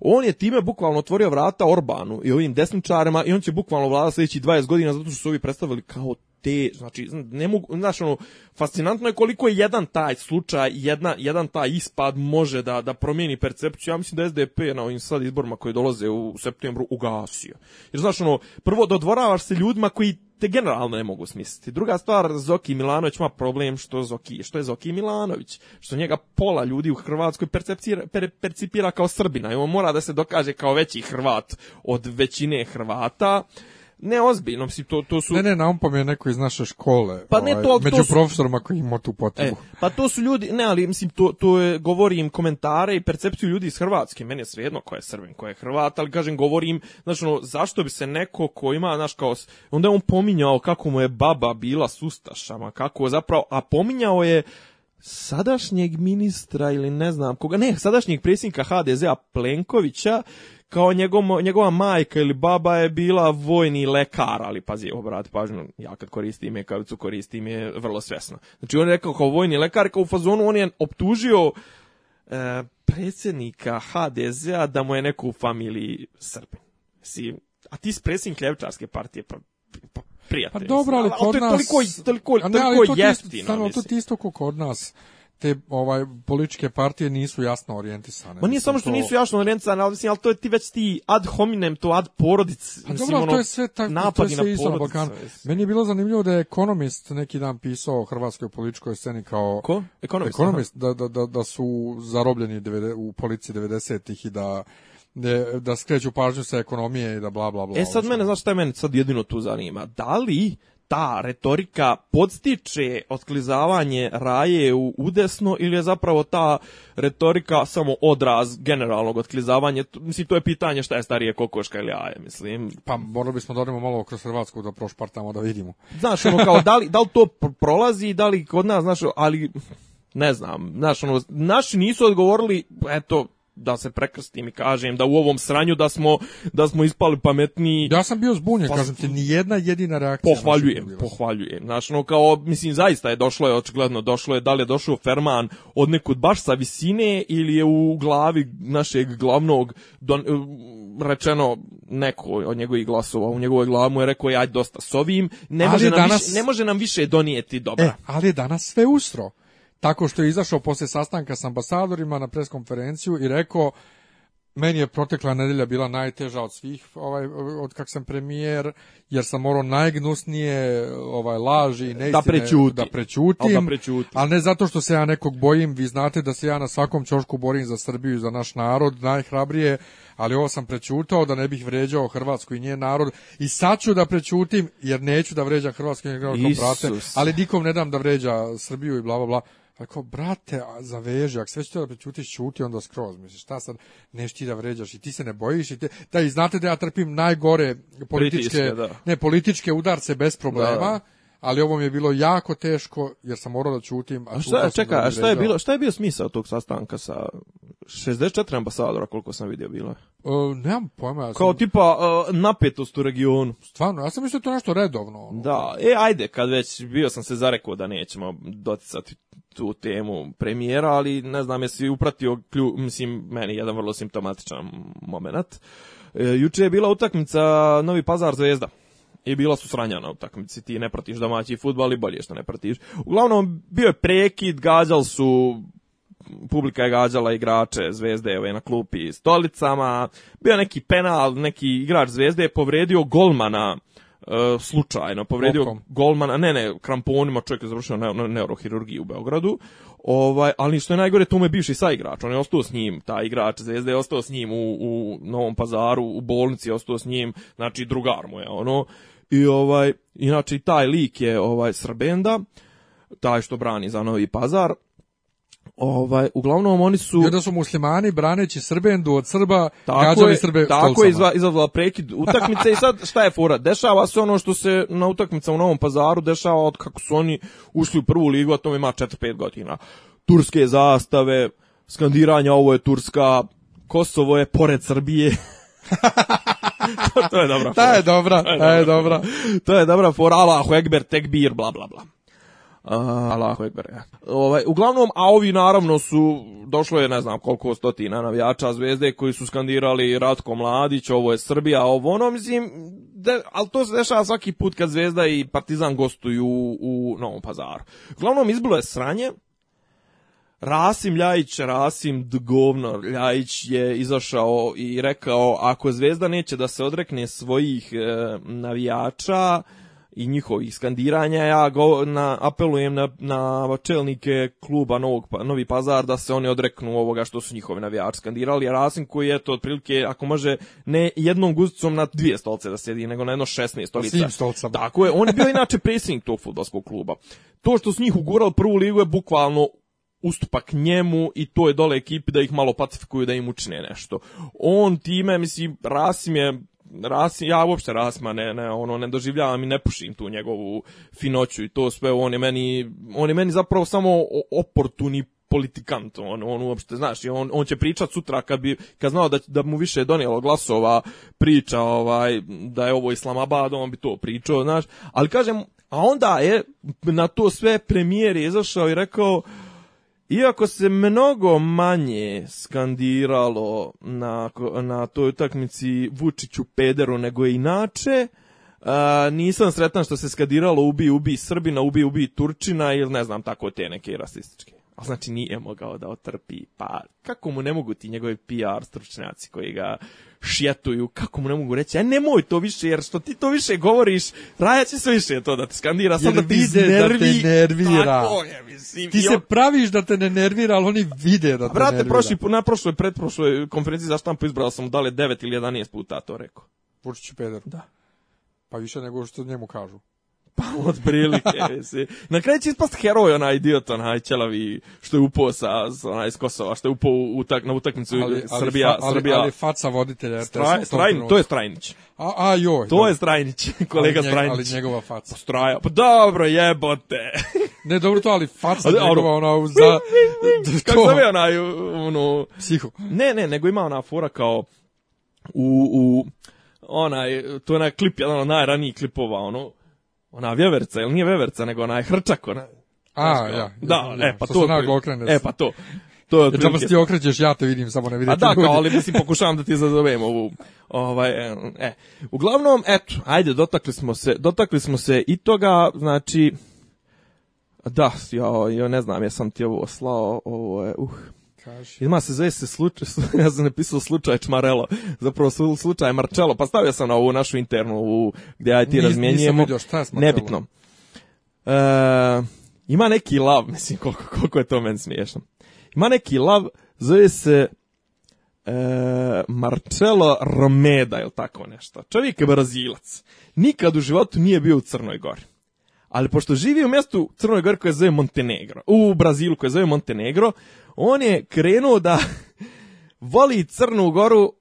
On je time bukvalno otvorio vrata Orbanu i ovim desničarima i on će bukvalno vlada sljedeći 20 godina zato što su ovi predstavili kao te, znači, ne mogu, znači, ono, fascinantno je koliko je jedan taj slučaj, jedna, jedan taj ispad može da, da promijeni percepciju. Ja mislim da SDP na ovim sad izborima koji dolaze u septembru ugasio. Jer, znači, ono, prvo dodvoravaš se ljudima koji te generalno ne mogu smisliti. Druga stvar, Zoki Milanović ima problem što Zoki, što je Zoki Milanović, što njega pola ljudi u Hrvatskoj per, percipira kao Srbina i on mora da se dokaže kao veći Hrvat od većine Hrvata. Ne, ozbiljno, mislim, to, to su... Ne, ne, je neko iz naše škole, pa ne, ovaj, to, među to su... profesorima koji ima tu potrebu. E, pa to su ljudi, ne, ali mislim, to, to je, govorim komentare i percepciju ljudi iz Hrvatske, meni je svejedno ko je Srbin, ko je Hrvat, ali kažem, govorim, znači, ono, zašto bi se neko ko ima, znaš, kao, onda je on pominjao kako mu je baba bila s ustašama, kako zapravo, a pominjao je, sadašnjeg ministra ili ne znam koga, ne, sadašnjeg predsjednika HDZ-a Plenkovića kao njegov, njegova majka ili baba je bila vojni lekar, ali pazi, obrati pažnju, ja kad koristim je, koristim je vrlo svjesno. Znači on je rekao kao vojni lekar, kao u fazonu on je optužio e, predsjednika HDZ-a da mu je neku u familiji Srbi. Si, a ti s predsjednik Ljevčarske partije, pa, pa prijatelj. Pa dobro, ali kod nas... Ali to je toliko, toliko, toliko jeftino, to ti isto kod nas te ovaj političke partije nisu jasno orijentisane. Ma nije samo što to... nisu jasno orijentisane, ali mislim, ali to je ti već ti ad hominem, to ad porodic. mislim, dobro, ono, to je sve isto na Balkanu. Meni je bilo zanimljivo da je ekonomist neki dan pisao o hrvatskoj političkoj sceni kao... Ko? Ekonomist? da, da, da, su zarobljeni u policiji 90-ih i da da skreću pažnju sa ekonomije i da bla bla bla. E sad ono mene, znaš šta je mene sad jedino tu zanima? Da li ta retorika podstiče otklizavanje raje u udesno ili je zapravo ta retorika samo odraz generalnog otklizavanja? Mislim, to je pitanje šta je starije kokoška ili jaje, mislim. Pa morali bismo da odemo malo kroz Hrvatsku da prošpartamo da vidimo. Znaš, ono kao, da li, da li to prolazi, da li kod nas, znaš, ali ne znam, znaš, ono, naši nisu odgovorili, eto, da se prekrstim i kažem da u ovom sranju da smo da smo ispali pametni. Ja sam bio zbunjen, pa kažem ti, ni jedna jedina reakcija. Pohvaljujem, pohvaljujem. Znaš, no kao mislim zaista je došlo je očigledno došlo je da li je došao Ferman od nekud baš sa visine ili je u glavi našeg glavnog don, rečeno neko od njegovih glasova u njegovoj glavi mu je rekao aj dosta s ovim, ne može, nam danas, više, ne može nam više donijeti e, dobra. ali je danas sve ustro tako što je izašao poslije sastanka s ambasadorima na preskonferenciju i rekao meni je protekla nedelja bila najteža od svih ovaj od kak sam premijer jer sam morao najgnusnije ovaj laži i neistine da, prećuti. prećutim. da Ali ne zato što se ja nekog bojim, vi znate da se ja na svakom ćošku borim za Srbiju i za naš narod najhrabrije, ali ovo sam prećutao da ne bih vređao Hrvatsku i njen narod i sad ću da prećutim jer neću da vređam Hrvatsku i ali nikom ne dam da vređa Srbiju i bla bla bla. Ako pa brate, zaveži, ako sve što da prećutiš, čuti onda skroz, misliš, šta sad, neš da vređaš i ti se ne bojiš i te, da i znate da ja trpim najgore političke, ne, političke udarce bez problema, ali ovo mi je bilo jako teško, jer sam morao da čutim. A, šta, čeka, šta je, bilo, šta je bio smisao tog sastanka sa 64 ambasadora, koliko sam vidio bilo je? nemam pojma. Kao tipa e, napetost u regionu. Stvarno, ja sam mislio to nešto redovno. Ono. Da, e ajde, kad već bio sam se zarekao da nećemo doticati tu temu premijera, ali ne znam jesi upratio, klju, mislim, meni jedan vrlo simptomatičan moment. E, juče je bila utakmica Novi Pazar Zvezda i bila su sranja na utakmici, ti ne pratiš domaći futbal i bolje što ne pratiš. Uglavnom, bio je prekid, Gađal su, publika je gađala igrače Zvezde ove na klupi stolicama, bio neki penal, neki igrač Zvezde je povredio golmana E, slučajno povredio Okom. golmana, ne ne, kramponima čovjek je završio ne, neurohirurgiju u Beogradu. Ovaj, ali što je najgore, mu je bivši saigrač, on je ostao s njim, taj igrač Zvezde je ostao s njim u, u Novom Pazaru, u bolnici je ostao s njim, znači drugar mu je ono. I ovaj, inače taj lik je ovaj Srbenda, taj što brani za Novi Pazar, Ovaj, uglavnom oni su... I su muslimani braneći Srbendu od Srba tako gađali Srbe Tako je izazvala prekid utakmice i sad šta je fora? Dešava se ono što se na utakmica u Novom pazaru dešava od kako su oni ušli u prvu ligu, a to ima 4-5 godina. Turske zastave, skandiranja, ovo je Turska, Kosovo je pored Srbije. <laughs> to, je dobra. Ta je dobra, ta je dobra. to je dobra fora, Allahu Ekber, Tekbir, bla bla bla. Allahu Ovaj, uglavnom, a ovi naravno su, došlo je ne znam koliko stotina navijača zvezde koji su skandirali Ratko Mladić, ovo je Srbija, ovo ono, mislim, de, ali to se dešava svaki put kad zvezda i partizan gostuju u, Novom pazaru. Uglavnom, izbilo je sranje, Rasim Ljajić, Rasim Dgovno Ljajić je izašao i rekao ako Zvezda neće da se odrekne svojih e, navijača, i njihovih skandiranja, ja go, na, apelujem na, na čelnike kluba Novog, pa, Novi Pazar da se oni odreknu ovoga što su njihovi navijači skandirali, jer Rasim koji je to otprilike, ako može, ne jednom guzicom na dvije stolce da sjedi, nego na jedno 16 pa stolica. Tako je, on je bio inače predsjednik tog futbolskog kluba. To što su njih ugurali prvu ligu je bukvalno ustupak njemu i to je dole ekipi da ih malo pacifikuju da im učine nešto. On time, mislim, Rasim je ras, ja uopšte rasma ne, ne, ono, ne doživljavam i ne pušim tu njegovu finoću i to sve, on je meni, on je meni zapravo samo oportuni politikant, on, on uopšte, znaš, on, on će pričat sutra kad bi, kad znao da, da mu više donijelo glasova priča, ovaj, da je ovo Islamabad, on bi to pričao, znaš, ali kažem, a onda je na to sve premijer je izašao i rekao, iako se mnogo manje skandiralo na, na toj utakmici Vučiću pederu nego je inače, a, nisam sretan što se skandiralo ubi, ubi Srbina, ubi, ubi Turčina ili ne znam tako te neke rasističke. A znači nije mogao da otrpi, pa kako mu ne mogu ti njegovi PR stručnjaci koji ga šjetuju, kako mu ne mogu reći, aj nemoj to više, jer što ti to više govoriš, Raja će se više to da te skandira, da ti da te nervira. Ti se praviš da te ne nervira, ali oni vide da te Brate, nervira. na prošloj, predprošloj konferenciji za štampu izbrao sam da li 9 ili 11 puta to rekao. Peder. Da. Pa više nego što njemu kažu. Pa, se. si. Na kraju će ispast heroj onaj idiot, onaj ćelavi, što je upao sa, onaj iz Kosova, što je upao na utakmicu ali, ali, Srbija, ali, Ali faca voditelja. Straj, to je Strajnić. A, a joj. To je Strajnić, <laughs> kolega ali Strajnić. Ali njegova faca. Straja, pa dobro, jebote. <laughs> ne, dobro to, ali faca ali, njegova, ono, ono <laughs> za... Kako to... onaj, ono... Psiho. Ne, ne, nego ima ona fora kao u, u onaj, to je onaj klip, jedan od najranijih klipova, ono, ona vjeverca, ili nije vjeverca, nego onaj hrčak, ona. A, ja. Da, ja, e, pa to. E, pa to. To je e, ti okrećeš, ja te vidim, samo ne vidim. A da, ali mislim, pokušavam da ti zazovem ovu... Ovaj, e, e. Uglavnom, eto, ajde, dotakli smo se, dotakli smo se i toga, znači... Da, ja, ja ne znam, ja sam ti ovo slao, ovo je, uh... Ima se zove se slučaj, <laughs> ja sam napisao slučaj Čmarelo, zapravo slučaj Marcello, pa stavio sam na ovu našu internu u, gdje ja ti Nebitno. E, ima neki lav, <laughs> mislim koliko, koliko je to meni smiješno. Ima neki lav, zove se e, Marcelo Romeda ili tako nešto. Čovjek je brazilac. Nikad u životu nije bio u Crnoj Gori ali pošto živi u mjestu Crnoj Gori koje zove Montenegro, u Brazilu koje zove Montenegro, on je krenuo da <laughs> voli Crnu Goru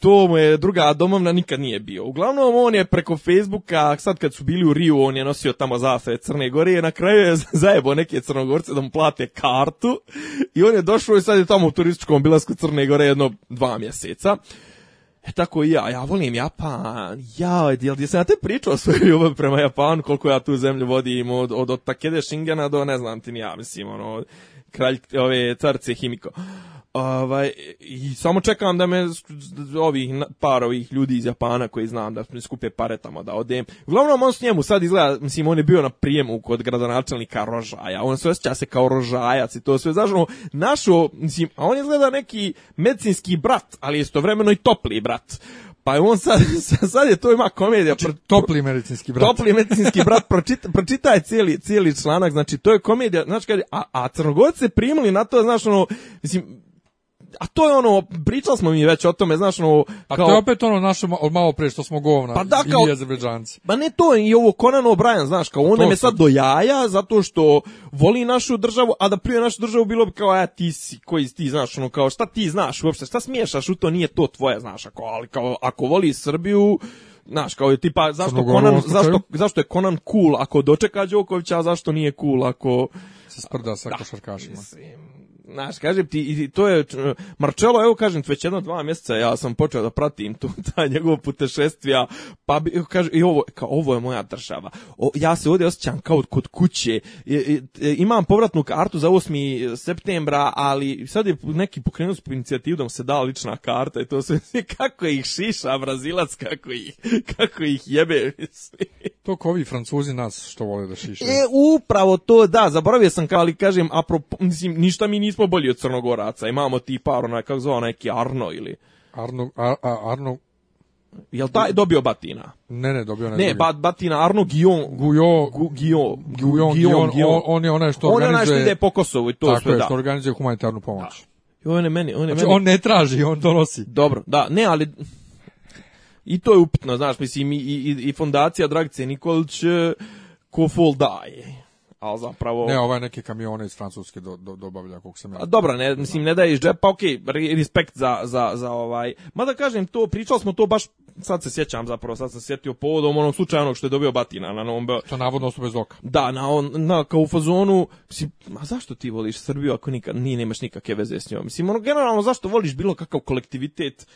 to mu je druga domovna nikad nije bio. Uglavnom on je preko Facebooka, sad kad su bili u Riju, on je nosio tamo zastave Crne Gore i na kraju je <laughs> zajebo neke crnogorce da mu plate kartu i on je došao i sad je tamo u turističkom bilasku Crne Gore jedno dva mjeseca. E tako i ja, ja volim Japan, ja, jel ti sam ja te pričao svoju ljubav prema Japanu, koliko ja tu zemlju vodim, od, od, od Takede Shingena do ne znam ti ni ja, mislim, ono, kralj, ove, carce Himiko. Ovaj, I samo čekam da me ovih par ovih ljudi iz Japana koji znam da mi skupe pare tamo da odem. Uglavnom on s njemu sad izgleda, mislim on je bio na prijemu kod gradonačelnika Rožaja, on se osjeća se kao Rožajac i to sve, znaš, ono, našo, mislim, a on izgleda neki medicinski brat, ali istovremeno i topli brat. Pa on <laughs> sad, sad je to ima komedija. Znači, topli medicinski brat. Topli medicinski brat, pročita, pročitaj cijeli, cijeli članak, znači to je komedija, znači a, a crnogodice primili na to, znaš, ono, mislim, a to je ono, pričali smo mi već o tome, znaš, ono... Pa kao... A to je opet ono naše malo pre što smo govna, pa da, kao, i Pa ne to, i ovo Conan O'Brien, znaš, kao on me sad do jaja, zato što voli našu državu, a da prije našu državu bilo bi kao, a e, ti si, koji ti, znaš, ono, kao, šta ti znaš uopšte, šta smiješaš u to, nije to tvoje, znaš, ako, ali kao, ako voli Srbiju, Znaš, kao je tipa, zašto, zašto, zašto je Conan cool ako dočeka Đokovića, a zašto nije cool ako... Se sprda sa košarkašima. Znaš, kažem ti, to je, Marcello, evo kažem već jedno dva mjeseca ja sam počeo da pratim tu, <laughs> ta njegovo putešestvija, pa bi, kažem, i ovo, ovo je moja država, ja se ovdje osjećam kao kod kuće, e, imam povratnu kartu za 8. septembra, ali sad je neki pokrenut inicijativu da se da lična karta i to sve, <laughs> kako ih šiša Brazilac, kako ih, kako ih jebe, mislim. To kao ovi francuzi nas što vole da šiša. E, upravo to, da, zaboravio sam, ka ali kažem, apropo, mislim, ništa mi nismo smo bolji od Crnogoraca, imamo ti par, onaj, kako zove neki Arno ili... Arno, a, a, Arno... Jel taj dobio Batina? Ne, ne, dobio ne. Ne, dobio. Bat, Batina, Arno Gion gujo Guillon. Gion Gion on, On, je onaj što organizuje... On je onaj što ide po Kosovu i to tako sve, je, da. Tako što organizuje humanitarnu pomoć. Da. I on je meni, on je znači, meni... on ne traži, on donosi. Dobro, da, ne, ali i to je upitno, znaš, mislim, i, i, i fondacija Dragice Nikolić eh, ko fol daje al zapravo... Ne, ovaj neke kamione iz Francuske do, do, dobavlja, kog sam ja... A, dobro, ne, mislim, ne daje iz džepa, pa ok, respekt za, za, za ovaj... da kažem to, pričali smo to baš, sad se sjećam zapravo, sad sam sjetio povodom onog slučaja onog što je dobio Batina na Novom Beogradu. To navodno osobe bez oka. Da, na, on, na, kao u fazonu, mislim, a zašto ti voliš Srbiju ako nikad, nije, nemaš nikakve veze s njom? Mislim, ono, generalno, zašto voliš bilo kakav kolektivitet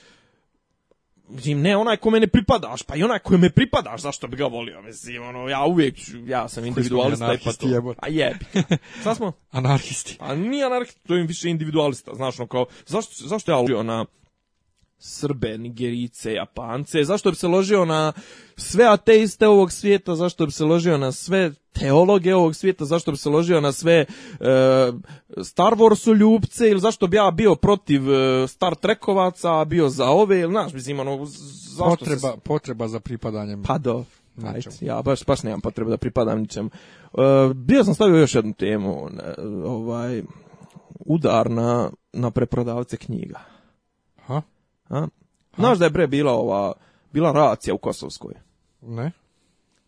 Mislim, ne onaj kome ne pripadaš, pa i onaj kome me pripadaš, zašto bi ga volio? Mislim, ono, ja uvijek, ja sam individualista i pa A pa jebi. <laughs> šta smo? Anarhisti. A pa nije anarhisti, to je više individualista, znaš, no, kao, zašto, zašto ja volio na Srbe, Nigerice, Japance, zašto bi se ložio na sve ateiste ovog svijeta, zašto bi se ložio na sve teologe ovog svijeta, zašto bi se ložio na sve e, Star Warsu ljubce ili zašto bi ja bio protiv e, Star Trekovaca, bio za ove ili znaš, mislim, ono, zašto potreba, se... Potreba za pripadanjem. Pa do, ja baš, baš nemam potrebu da pripadam ničem. E, bio sam stavio još jednu temu, ovaj, udar na, na preprodavce knjiga. A? Znaš da je bre bila ova, bila racija u Kosovskoj. Ne.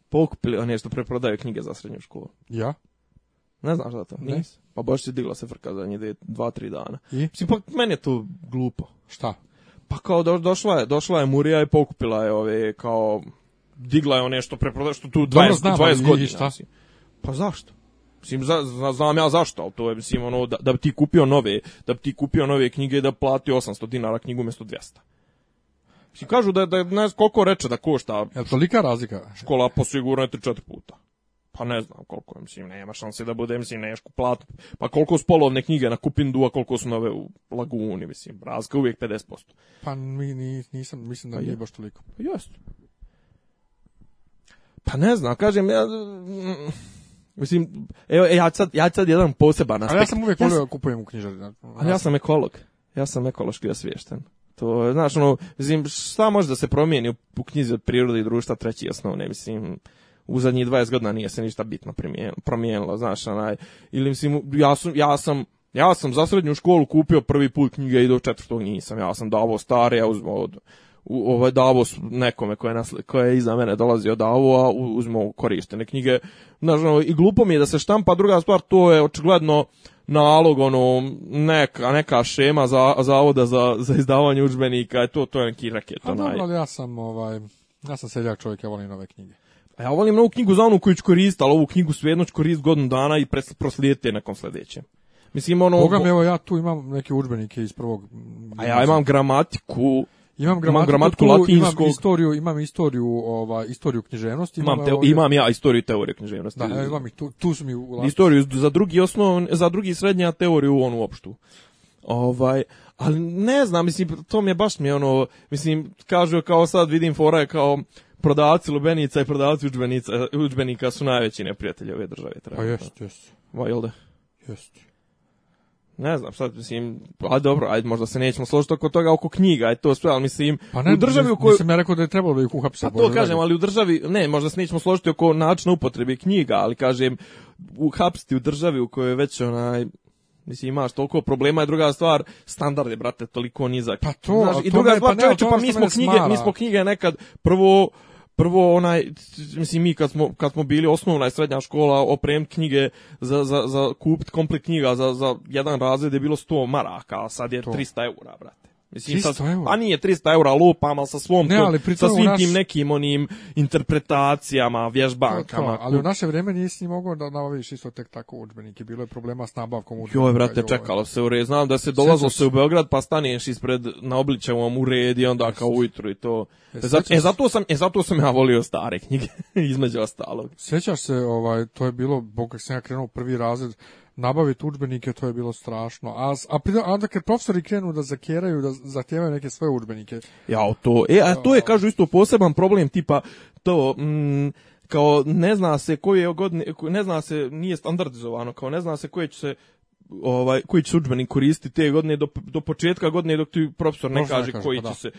Pokupili, oni nešto preprodaju knjige za srednju školu. Ja? Ne znaš da to? Ne. Nis? Pa baš si digla se frka za nje dva, tri dana. I? Mislim, pa meni je to glupo. Šta? Pa kao došla je, došla je Murija i pokupila je ove, kao, digla je on nešto preprodaju, što tu 20, Dobro, 20 godina. Šta? Pa zašto? Mislim, znam ja zašto, ali to je, mislim, ono, da, da bi ti kupio nove, da bi ti kupio nove knjige da plati 800 dinara knjigu umjesto 200. Mislim, kažu da, da ne znam koliko reče da košta. Je tolika razlika? Škola posigurno je 3-4 puta. Pa ne znam koliko, mislim, nema šanse da bude, mislim, nešku platu. Pa koliko su polovne knjige na Kupindu, a koliko su nove u Laguni, mislim, razlika uvijek 50%. Pa mi nisam, mislim da pa baš toliko. Pa jest. Pa ne znam, kažem, ja... Mislim, evo, e, ja sad, ja sad jedan poseban aspekt. Ali ja sam uvijek volio ja sam... kupujem u knjižari. Ono, ja Ali ja sam ekolog. Ja sam ekološki osviješten. To, znaš, ono, mislim, šta može da se promijeni u knjizi od prirode i društva treći osnovne, mislim, u zadnjih 20 godina nije se ništa bitno promijenilo, znaš, onaj, ili mislim, ja sam, ja sam ja sam za srednju školu kupio prvi put knjige i do četvrtog nisam. Ja sam davao stare, ja uzmao od u ovaj davo nekome koje nas koje je iza mene dolazi od a uzmo korištene knjige nažalost ono, i glupo mi je da se štampa druga stvar to je očigledno nalog ono neka neka šema za zavoda za za izdavanje udžbenika to to je neki raket A dobro, ja sam ovaj ja sam seljak čovjek ja volim nove knjige. A ja volim novu knjigu za onu koju ću koristiti, ali ovu knjigu svejedno ću koristiti godinu dana i proslijediti nakon sljedećem. Mislim, ono... Boga evo, ja tu imam neke udžbenike iz prvog... A ja imam gramatiku, imam gramatiku, imam gramatiku latinskog, imam istoriju, imam istoriju, ova književnosti, imam, imam, imam ja istoriju teorije književnosti. Da, ja, imam tu, tu su mi u Istoriju za drugi osnov, za drugi srednja teoriju onu opštu. Ovaj, ali ne znam, mislim, to mi je baš mi ono, mislim, kažu kao sad vidim fora je kao prodavci lubenica i prodavci udžbenica, udžbenika su najveći neprijatelji ove države. Treba. Pa ne znam šta, mislim, a dobro, ajde, možda se nećemo složiti oko toga, oko knjiga, ajde to sve, ali mislim, pa ne, u državi u kojoj... Nisam ja rekao da je trebalo da ih a Pa to kažem, ali u državi, ne, možda se nećemo složiti oko načina upotrebe knjiga, ali kažem, uhapsiti u državi u kojoj je već onaj, Mislim, imaš toliko problema, i druga stvar, standarde, brate, toliko nizak. Pa to, Znaš, to I druga stvar, pa, ne, pa ono mi smo, knjige, mi smo knjige nekad, prvo, prvo onaj mislim mi kad smo kad smo bili osnovna i srednja škola oprem knjige za za za kupit komplet knjiga za za jedan razred je bilo 100 maraka a sad je to. 300 € brat. Mislim, 300 sa, eura? Pa nije 300 eura lupam, ali sa, svom, ne, ali sa svim naš... tim nekim onim interpretacijama, vježbankama. ali u naše vrijeme nisi mogao da nabaviš isto tek tako udžbenike. Bilo je problema s nabavkom udžbenika. Joj, brate, čekalo se u red. Znam da se dolazilo se u Beograd, pa staneš ispred na obličevom u red i onda kao ujutru i to. E, e zato, sam, e, zato sam ja volio stare knjige, <laughs> između ostalog. Sjećaš se, ovaj, to je bilo, bog, sam ja krenuo prvi razred, nabaviti udžbenike, to je bilo strašno. A, a, a onda kad profesori krenu da zakeraju, da zahtijevaju neke svoje udžbenike. Ja, to, e, a to je, kažu, isto poseban problem, tipa, to, mm, kao ne zna se je godine, ne zna se, nije standardizovano, kao ne zna se koje će se ovaj koji će se udžbenik koristiti te godine do, do početka godine dok ti profesor ne, kaže, koji pa će da. se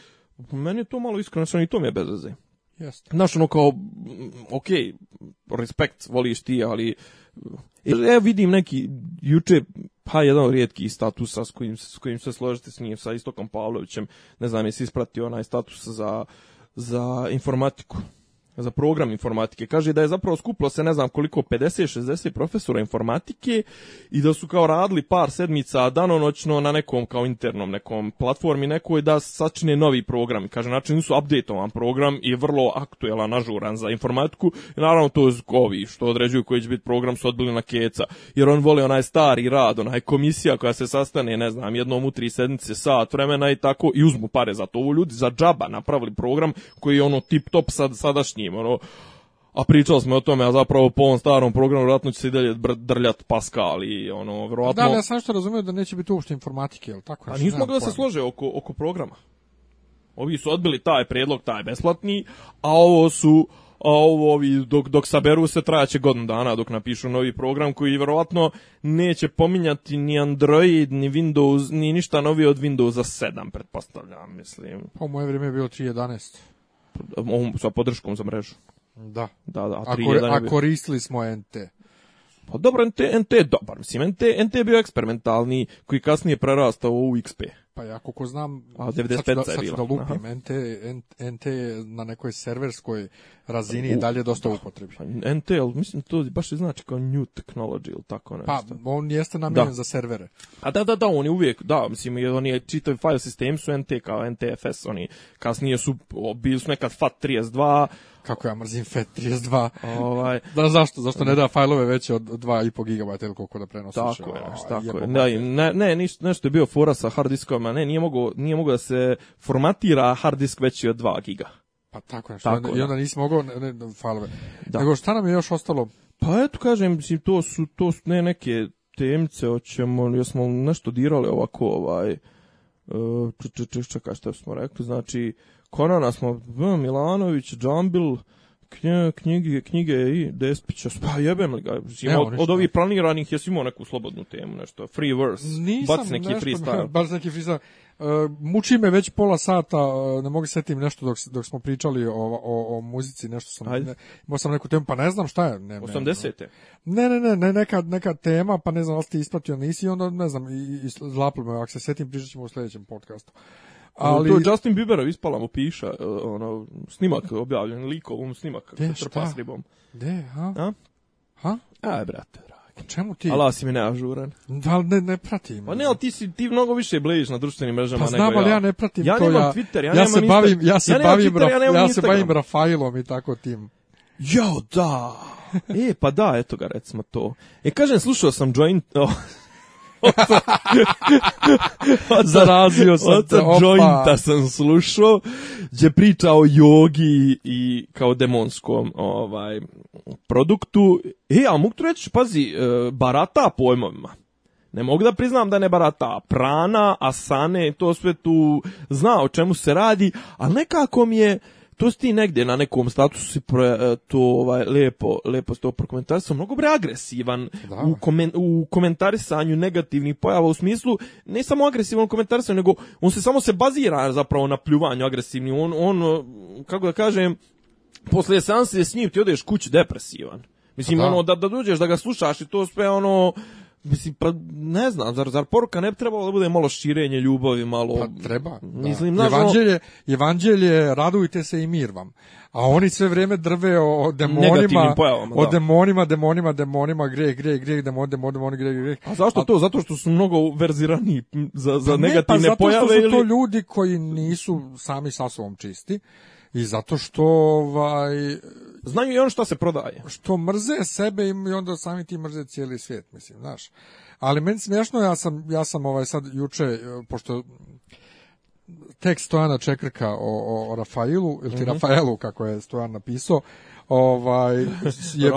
meni je to malo iskreno i to mi je bez Jeste. Znaš, ono kao, ok, respekt voliš ti, ali ja vidim neki juče pa jedan od rijetkih statusa s kojim, s kojim se složite s njim, sa Istokom Pavlovićem, ne znam jesi ispratio onaj status za, za informatiku za program informatike. Kaže da je zapravo skupilo se ne znam koliko 50 60 profesora informatike i da su kao radili par sedmica danonoćno na nekom kao internom nekom platformi nekoj da sačine novi program. Kaže način su updateovan program i vrlo aktuelan ažuran za informatiku. I naravno to ovi što određuju koji će biti program su odbili na keca jer on vole onaj stari rad, onaj komisija koja se sastane ne znam jednom u tri sedmice sat vremena i tako i uzmu pare za to. Ovo ljudi za džaba napravili program koji je ono tip top sad sadašnji njim, ono, a pričali smo o tome, a zapravo po ovom starom programu vjerojatno će se i dalje drljat Pascal i ono, vjerojatno... Da, ali ja sam što razumio da neće biti uopšte informatike, jel tako? A znači, nismo mogli da se slože oko, oko programa. Ovi su odbili taj predlog, taj besplatni, a ovo su a ovo ovi dok, dok saberu se trajaće godinu dana dok napišu novi program koji vjerovatno neće pominjati ni Android, ni Windows, ni ništa novi od Windowsa 7, pretpostavljam, mislim. Pa u moje vrijeme je bilo 3.11 ovom, sa podrškom za mrežu. Da. da, da a, a, kor, a koristili smo NT. Pa dobro, NT, NT je dobar, mislim, NT, NT je bio eksperimentalni, koji kasnije prerastao u XP. Pa ja koliko znam, A, sad, da, sad da lupim, NT, NT je na nekoj serverskoj razini i dalje dosta da. upotrebi. Pa, NT, mislim to baš znači kao new technology ili tako pa, nešto. Pa, on jeste namijenjen da. za servere. A da, da, da, on je uvijek, da, mislim, jer oni je čitavi file sistem su NT kao NTFS, oni kasnije su, bili su nekad FAT32, kako ja mrzim FAT 32. Ovaj <laughs> da zašto? Zašto ne da fajlove veće od 2,5 GB ili koliko da prenosiš. Tako je, ovaj, tako Ne, ne, ne, nešto je bio fora sa hard diskovima, ne, nije mogao nije mogo da se formatira hard disk veći od 2 GB. Pa tako je, Tako, I onda nisi mogao ne, ne, fajlove. Da. Nego šta nam je još ostalo? Pa eto kažem, mislim to su to su ne neke temce hoćemo, jesmo nešto dirali ovako ovaj e, čekaj, smo rekli, znači, Konana smo, Milanović, Džambil, knjige, knjige i Despića, pa jebem li ga, Evo, od, od ovih planiranih jesi imao neku slobodnu temu, nešto, free verse, Nisam bac neki nešto, freestyle. <laughs> Bac neki freestyle. Uh, muči me već pola sata, e, ne mogu setim nešto dok, dok smo pričali o, o, o muzici, nešto sam, Ajde. ne, imao sam neku temu, pa ne znam šta je. Ne, 80. Ne, ne, ne, ne neka, neka tema, pa ne znam, ali ti ispratio nisi, onda ne znam, i, i me, ako se setim, pričat ćemo u sljedećem podcastu. Ali... To je Justin Biebera ispala mu, piša, e, ono, snimak objavljen, likovom snimak, De, s ribom. De, ha? Ha? Ha? Aj, brate, dragi. Čemu ti? Ala si mi neažuran. Da, ne, ne pratim. Pa ne, ali ti, si, ti mnogo više bliž na društvenim mrežama pa nego ja. Pa znam, ali ja ne pratim ja to. ja. ja Twitter, ja, ja se bavim, ja se ja bavim, Twitter, ja, ja se bavim Rafaelom i tako tim. Jo, da! <laughs> e, pa da, eto ga, recimo to. E, kažem, slušao sam Joint... <laughs> Zarazio sam Ota te, jointa sam slušao, gdje priča o jogi i kao demonskom ovaj, produktu. E, a mogu reći, pazi, e, barata pojmovima. Ne mogu da priznam da ne barata prana, asane, to sve tu zna o čemu se radi, ali nekako mi je tu si ti negdje na nekom statusu si pro, e, to ovaj, lepo, lepo sto prokomentarisao, mnogo bre agresivan da. u, komen, u komentarisanju negativnih pojava, u smislu ne samo agresivan komentarisanju, nego on se samo se bazira zapravo na pljuvanju agresivnim, on, on kako da kažem, posle seanse s njim ti odeš kući depresivan. Mislim, da. ono, da, da dođeš, da ga slušaš i to sve, ono, Mislim, pa ne znam, zar, zar poruka ne bi da bude malo širenje ljubavi, malo... Pa treba, Mislim, da. Ono- Evanđelje, radujte se i mir vam. A oni sve vrijeme drve o demonima, o demonima, demonima, demonima, gre, gre, gre, demon, demon, demon, gre, gre. A zašto to? Zato što su mnogo verzirani za, za pa negativne pojave? Ne, pa zato što su to ljudi koji nisu sami sa sobom čisti i zato što ovaj znaju i on što se prodaje. Što mrze sebe i onda sami ti mrze cijeli svijet, mislim, znaš. Ali meni smiješno, ja sam, ja sam ovaj sad juče, eh, pošto tekst Stojana Čekrka o, o, Rafailu, ili ti mhm. Rafaelu, kako je Stojan napisao, ovaj je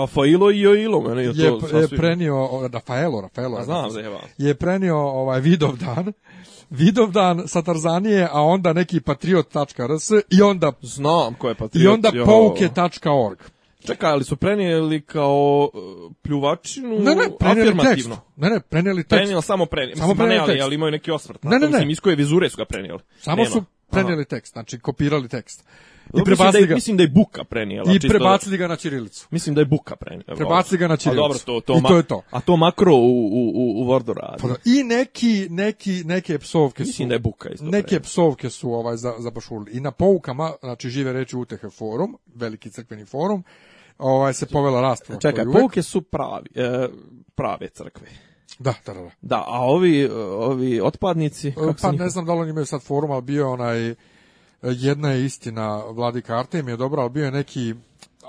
i Joilo meni je, to sasvim... je prenio Rafaelo Rafaelo znam, je, je prenio ovaj Vidov dan Vidovdan sa Tarzanije, a onda neki patriot.rs i onda... Znam ko je patriot. I onda pouke.org. Čekaj, ali su prenijeli kao e, pljuvačinu ne, ne, prenijeli afirmativno. Tekst. Ne, ne, prenijeli tekst. Prenijeli, samo prenijeli. Samo prenijeli, ali imaju neki osvrt. Ne, ne, ne. Mislim, iz koje vizure su ga prenijeli. Samo Nema. su prenijeli tekst, znači kopirali tekst. I prebacili mislim da je, ga. Mislim da je Buka prenijela. I prebacili ga na Čirilicu. Mislim da je Buka prenijela. Prebacili ga na Čirilicu. A dobro, to, to, I to je to. A to makro u, u, u, Wordu radi. Pa I neki, neki, neke psovke mislim su... Mislim da je Buka Neke psovke su ovaj, za, I na poukama, znači žive reči utehe forum, veliki crkveni forum, ovaj, se znači, povela rasprava. Čekaj, pouke su pravi, e, prave crkve. Da, da, da. a ovi, ovi otpadnici... pa ne znam da li oni imaju sad forum, ali bio onaj... E, jedna je istina, Vladika Artem je dobro ali bio je neki...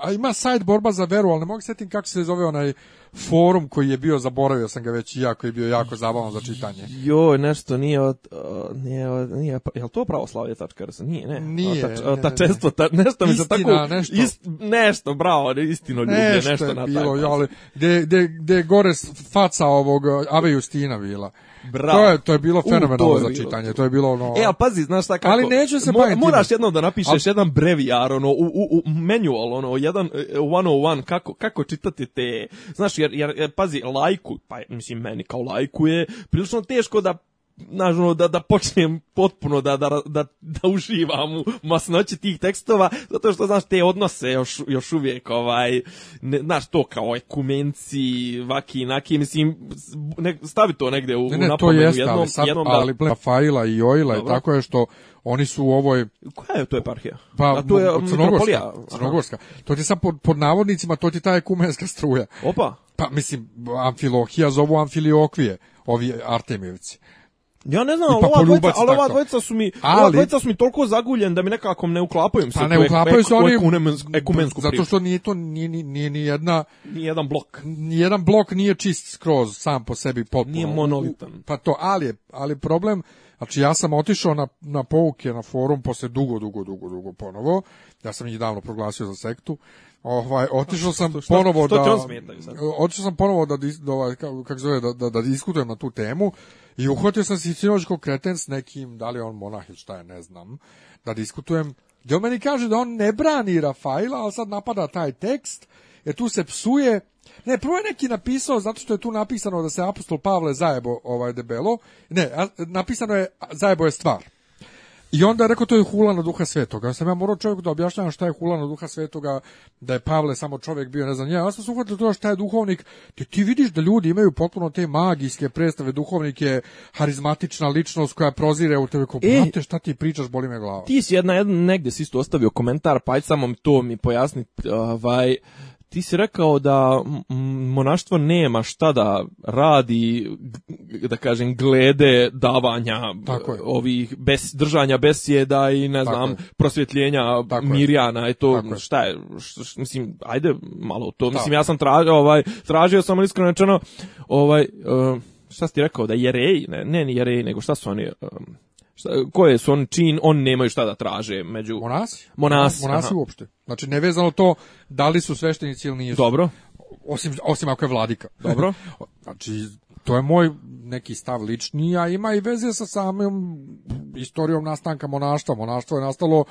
A ima sajt Borba za veru, ali ne mogu sjetiti kako se zove onaj forum koji je bio, zaboravio sam ga već i ja, koji je bio jako zabavno za čitanje. Jo, nešto nije od, nije, od, nije, pa, je li to pravoslavlje.rs? Nije, ne. Nije. ta, ta često, ta, nešto mi se tako... Nešto. Ist, nešto, bravo, ono, istino ljudi, nešto, nešto je na bilo, ali, gde, je gore faca ovog e, Ave Justina bila. Bravo. To je, to je bilo fenomenalno za čitanje, to je bilo ono... E, ali pazi, znaš šta kako... Ali neću se Moraš jednom da napišeš jedan brevijar, ono, u, u, u manual, ono, jedan 101, e, kako, kako čitati te... Znaš, jer, jer, e, pazi, lajku, pa mislim, meni kao lajku je prilično teško da nažno da, da počnem potpuno da, da, da, da uživam u masnoći tih tekstova, zato što, znaš, te odnose još, još uvijek, ovaj, ne, znaš, to kao ekumenci, vaki, naki, mislim, ne, stavi to negde u, ne, ne, u to jednom, ali, sad, jednom, ali pa- Fajla i Ojla je tako je što oni su u ovoj... Koja je to eparhija? Pa, to je mm, Crnogorska. Crnogorska. To ti sad pod, pod navodnicima, to ti ta ekumenska struja. Opa! Pa, mislim, Amfilohija zovu Amfiliokvije, ovi Artemijevci. Ja ne znam, pa ali ova, dvojica, ali ova su mi, ali, dvojica su mi toliko zaguljen da mi nekako ne uklapaju se. Pa ne uklapaju se oni pa ekumensku Zato što nije to nije ni ni, ni jedna ni jedan blok. Ni jedan blok nije čist skroz sam po sebi potpuno. Nije monolitan. Pa to, ali je, ali problem Znači ja sam otišao na, na pouke na forum posle dugo, dugo, dugo, dugo ponovo. Ja sam ih davno proglasio za sektu. Ovaj otišao sam što, što, ponovo što da otišao sam ponovo da da ovaj, kako zove da da, diskutujem na tu temu i uhvatio sam se sinoćko kreten s nekim da li on monah ili šta je ne znam da diskutujem gdje on meni kaže da on ne brani Rafaela, ali sad napada taj tekst, jer tu se psuje. Ne, prvo je neki napisao, zato što je tu napisano da se apostol Pavle zajebo ovaj debelo. Ne, napisano je zajebo je stvar. I onda je rekao to je na duha svetoga. Ja sam ja morao čovjeku da objašnjavam šta je na duha svetoga, da je Pavle samo čovjek bio, ne znam, ja, ja sam se uhvatio to šta je duhovnik. Ti, ti vidiš da ljudi imaju potpuno te magijske predstave, duhovnik je harizmatična ličnost koja prozire u te ko, e, šta ti pričaš, boli me glava. Ti si jedna, jedna negdje si isto ostavio komentar, pa ajde samo to mi pojasni, ovaj, ti si rekao da monaštvo nema šta da radi, da kažem, glede davanja ovih bes, držanja besjeda i ne znam, prosvjetljenja Mirjana i to, Tako šta je, mislim, ajde malo to, mislim, ja sam tražio, ovaj, tražio sam iskreno rečeno, ovaj, uh, šta si ti rekao, da jereji, ne, ne jereji, nego šta su oni, eh, šta, koje su on čin, on nemaju šta da traže među... Monasi? Monasi, Monasi uopšte. Znači, nevezano to da li su sveštenici ili nisu. Dobro. Osim, osim ako je vladika. Dobro. <laughs> znači, to je moj neki stav lični, a ima i veze sa samom istorijom nastanka monaštva. Monaštvo je nastalo,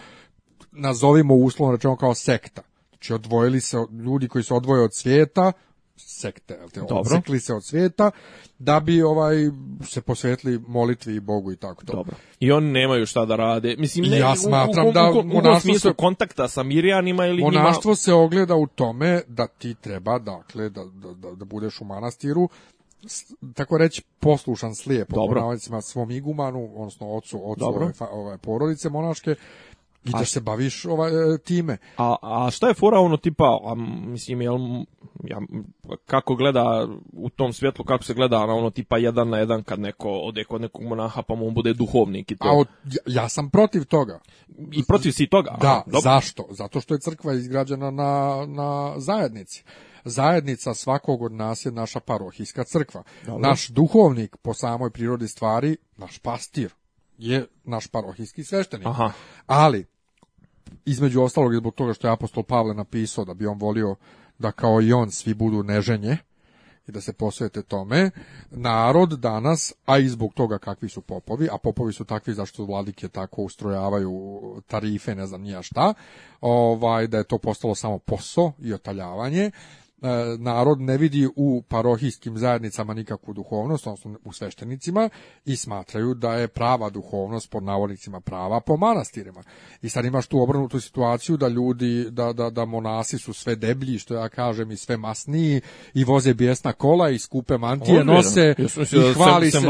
nazovimo uslovno rečeno kao sekta. Znači, odvojili se ljudi koji se odvoje od svijeta, sekte, te, odsekli se od svijeta da bi ovaj se posvetili molitvi i Bogu i tako to. Dobro. I oni nemaju šta da rade. Mislim ne, ja smatram u, u, u, u se kontakta sa Mirjanima ili monaštvo se ogleda u tome da ti treba dakle da, da, da budeš u manastiru tako reći poslušan slijep Dobro. svom igumanu, odnosno ocu, ocu ove, ove porodice monaške i se baviš ova, e, time. A, a šta je fora ono tipa, a, mislim, jel, ja, kako gleda u tom svjetlu, kako se gleda na ono tipa jedan na jedan kad neko ode kod nekog monaha pa mu bude duhovnik i to. A ja, sam protiv toga. I protiv si toga? Da, zašto? Zato što je crkva izgrađena na, na zajednici zajednica svakog od nas je naša parohijska crkva. Naš duhovnik po samoj prirodi stvari, naš pastir je naš parohijski sveštenik. Aha. Ali između ostalog i zbog toga što je apostol Pavle napisao da bi on volio da kao i on svi budu neženje i da se posvete tome, narod danas, a i zbog toga kakvi su popovi, a popovi su takvi zašto vladike tako ustrojavaju tarife, ne znam nija šta, ovaj, da je to postalo samo posao i otaljavanje, E, narod ne vidi u parohijskim zajednicama nikakvu duhovnost, odnosno u sveštenicima i smatraju da je prava duhovnost pod navodnicima prava po manastirima. I sad imaš tu obrnutu situaciju da ljudi, da, da, da monasi su sve deblji, što ja kažem, i sve masniji i voze bijesna kola i skupe mantije, nose i hvali se,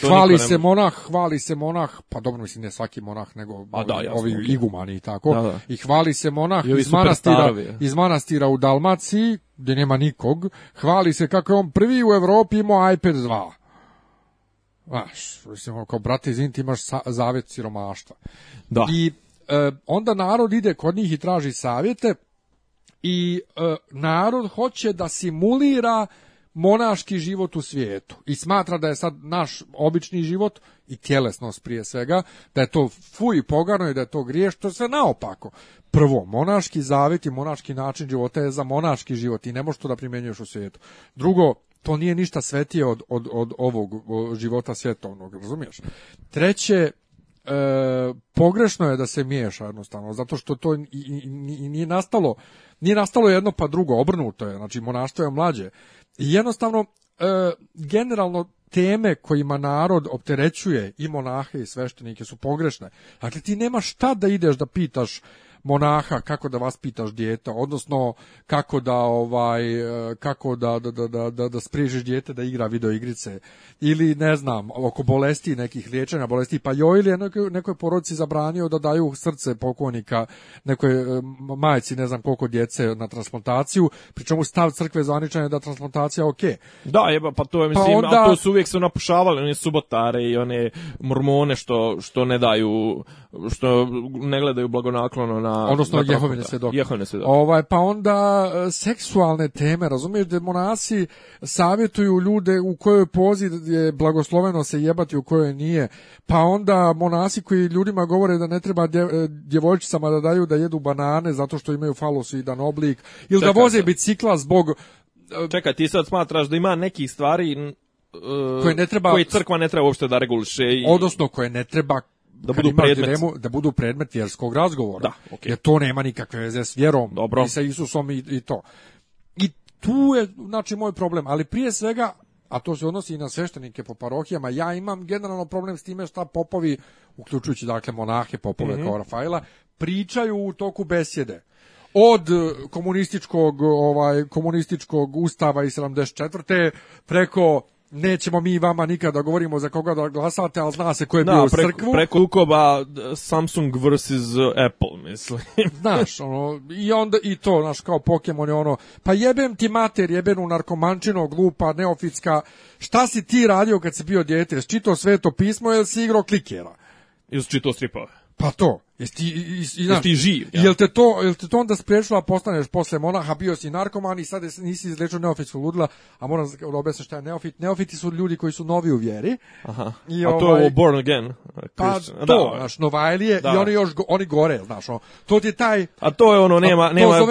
hvali se monah, hvali se monah, pa dobro mislim ne svaki monah, nego ovi igumani i tako, i hvali se monah iz manastira, iz manastira u Dalmaciji gdje nema nikog, hvali se kako je on prvi u Europi imao iPad 2. Vaš, mislim, kao brate iz Inti imaš zavet siromaštva. Da. I e, onda narod ide kod njih i traži savjete i e, narod hoće da simulira monaški život u svijetu i smatra da je sad naš obični život i tjelesnost prije svega, da je to fuj pogano i da je to griješ, to je sve naopako. Prvo, monaški zavjet i monaški način života je za monaški život i ne možeš to da primjenjuješ u svijetu. Drugo, to nije ništa svetije od, od, od ovog života svjetovnog, razumiješ? Treće, e, pogrešno je da se miješa jednostavno, zato što to i nije nastalo nije nastalo jedno pa drugo, obrnuto je, znači monaštvo je mlađe. I jednostavno, e, generalno teme kojima narod opterećuje i monahe i sveštenike su pogrešne. Dakle, ti nema šta da ideš da pitaš monaha kako da vaspitaš dijete, odnosno kako da ovaj e, kako da da da da da spriježiš dijete da igra video ili ne znam, oko bolesti nekih liječenja bolesti, pa joj ili nekoj, nekoj porodici zabranio da daju srce pokojnika nekoj e, majci, ne znam koliko djece na transplantaciju, pri čemu stav crkve zvaničan je da transplantacija ok. Da, jeba, pa to je, pa mislim, pa su uvijek su napušavali, oni subotare i one mormone što, što ne daju, što ne gledaju blagonaklono na odnosno Jehovine Jehovine Ovaj pa onda e, seksualne teme, razumiješ da monasi savjetuju ljude u kojoj pozi je blagosloveno se jebati u kojoj nije. Pa onda monasi koji ljudima govore da ne treba e, djevojčicama da daju da jedu banane zato što imaju falosidan oblik ili da voze bicikla zbog e, Čekaj, ti sad smatraš da ima nekih stvari koje ne treba koje crkva ne treba uopšte da reguliše i odnosno koje ne treba da budu predmet dilemu, da budu predmet vjerskog razgovora. Da, okay. Jer to nema nikakve veze s vjerom Dobro. i sa Isusom i, i to. I tu je znači moj problem, ali prije svega a to se odnosi i na sveštenike po parohijama. Ja imam generalno problem s time šta popovi, uključujući dakle monahe popove mm -hmm. kao Rafaela, pričaju u toku besjede od e, komunističkog ovaj komunističkog ustava iz 74. preko nećemo mi vama nikada govorimo za koga da glasate, ali zna se ko je da, bio u crkvu. preko Samsung vs. Apple, mislim. <laughs> znaš, ono, i onda i to, znaš, kao Pokemon je ono, pa jebem ti mater, jebenu narkomančino, glupa, neofitska, šta si ti radio kad si bio dijete? Čitao sveto pismo ili si igrao klikera? Ili si čito stripove? Pa to. Jesi ti, jes ti živ? Ja? Jel, te to, jel te to onda sprečava postaneš posle monaha, bio si narkoman i sad nisi izlečio neofitskog ludila, a moram da objasnim šta je neofit. Neofiti su ljudi koji su novi u vjeri. Aha, I a ovaj, to je ovaj, born again. Pa to, da, znaš, novajlije da. i oni još oni gore, znaš. Ono. to ti je taj... A to je ono, nema, nema to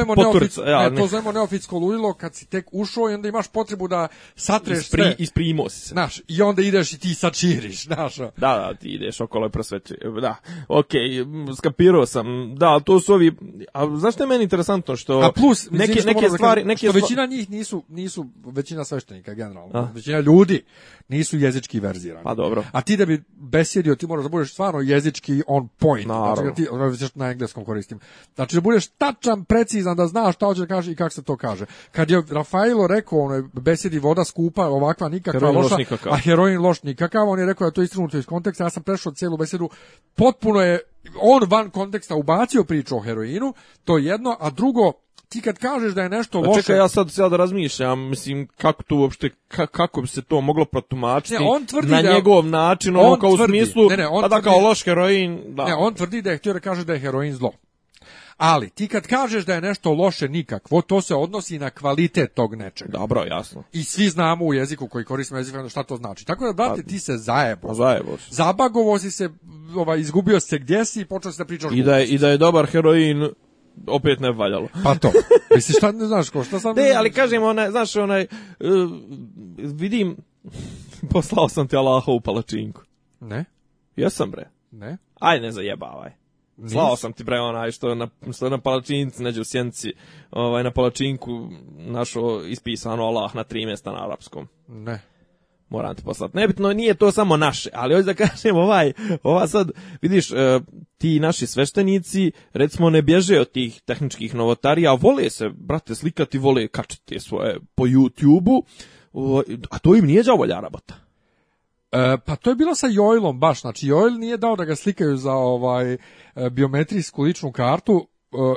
ja, e, ne, to zovemo neofitsko ludilo kad si tek ušao i onda imaš potrebu da satreš Ispri, sve. Isprimo si se. Znaš, i onda ideš i ti sačiriš, znaš. Ono. Da, da, ti ideš okolo i prosveći. Da, okej, okay skapirao sam. Da, to su ovi, a zašto je meni interesantno što a plus, neke, što neke stvari, neke što većina njih nisu, nisu većina sveštenika generalno, većina ljudi nisu jezički verzirani. Pa dobro. A ti da bi besjedio, ti moraš da budeš stvarno jezički on point. Znači, Naravno. Ono, znači, ti, na engleskom koristim. Znači da budeš tačan, precizan, da znaš šta hoće da kaže i kako se to kaže. Kad je Rafaelo rekao, ono besjedi voda skupa, ovakva nikakva loša, a heroin loš nikakav, on je rekao da to je istrinuto iz konteksta, ja sam prešao cijelu besedu, potpuno je on van konteksta ubacio priču o heroinu, to je jedno, a drugo, ti kad kažeš da je nešto loše... Čekaj, ja sad sad razmišljam, mislim, kako to uopšte, ka, kako bi se to moglo protumačiti ne, on tvrdi na da, njegov način, ono on ono kao tvrdi, u smislu, ne, ne, on da tvrdi, kao loš heroin... Da. Ne, on tvrdi da je htio da kaže da je heroin zlo. Ali ti kad kažeš da je nešto loše nikakvo, to se odnosi na kvalitet tog nečega. Dobro, jasno. I svi znamo u jeziku koji koristimo jezik šta to znači. Tako da brate pa, ti se zajebo. Zajebo. Si. Zabagovo si se, ovaj izgubio se gdje si i počeo se da pričaš. I da je, i da je dobar heroin opet ne valjalo. Pa to. Misliš šta ne znaš ko, šta sam... <laughs> Ne, ali kažem, onaj, znaš, onaj, e, vidim, <laughs> poslao sam ti Allaha u palačinku. Ne. Jesam, bre. Ne. Aj, ne zajebavaj. Zlao sam ti bre onaj što na što na palačinci neđe u ovaj na palačinku našo ispisano Allah na tri mjesta na arapskom. Ne. Moram ti poslati. Nebitno, nije to samo naše, ali hoću da kažem ovaj, ova sad, vidiš, e, ti naši sveštenici, recimo, ne bježe od tih tehničkih novotarija, vole se, brate, slikati, vole kačiti svoje po YouTube-u, a to im nije džavolja rabota. E, pa to je bilo sa Joilom baš, znači Joil nije dao da ga slikaju za ovaj e, biometrijsku ličnu kartu,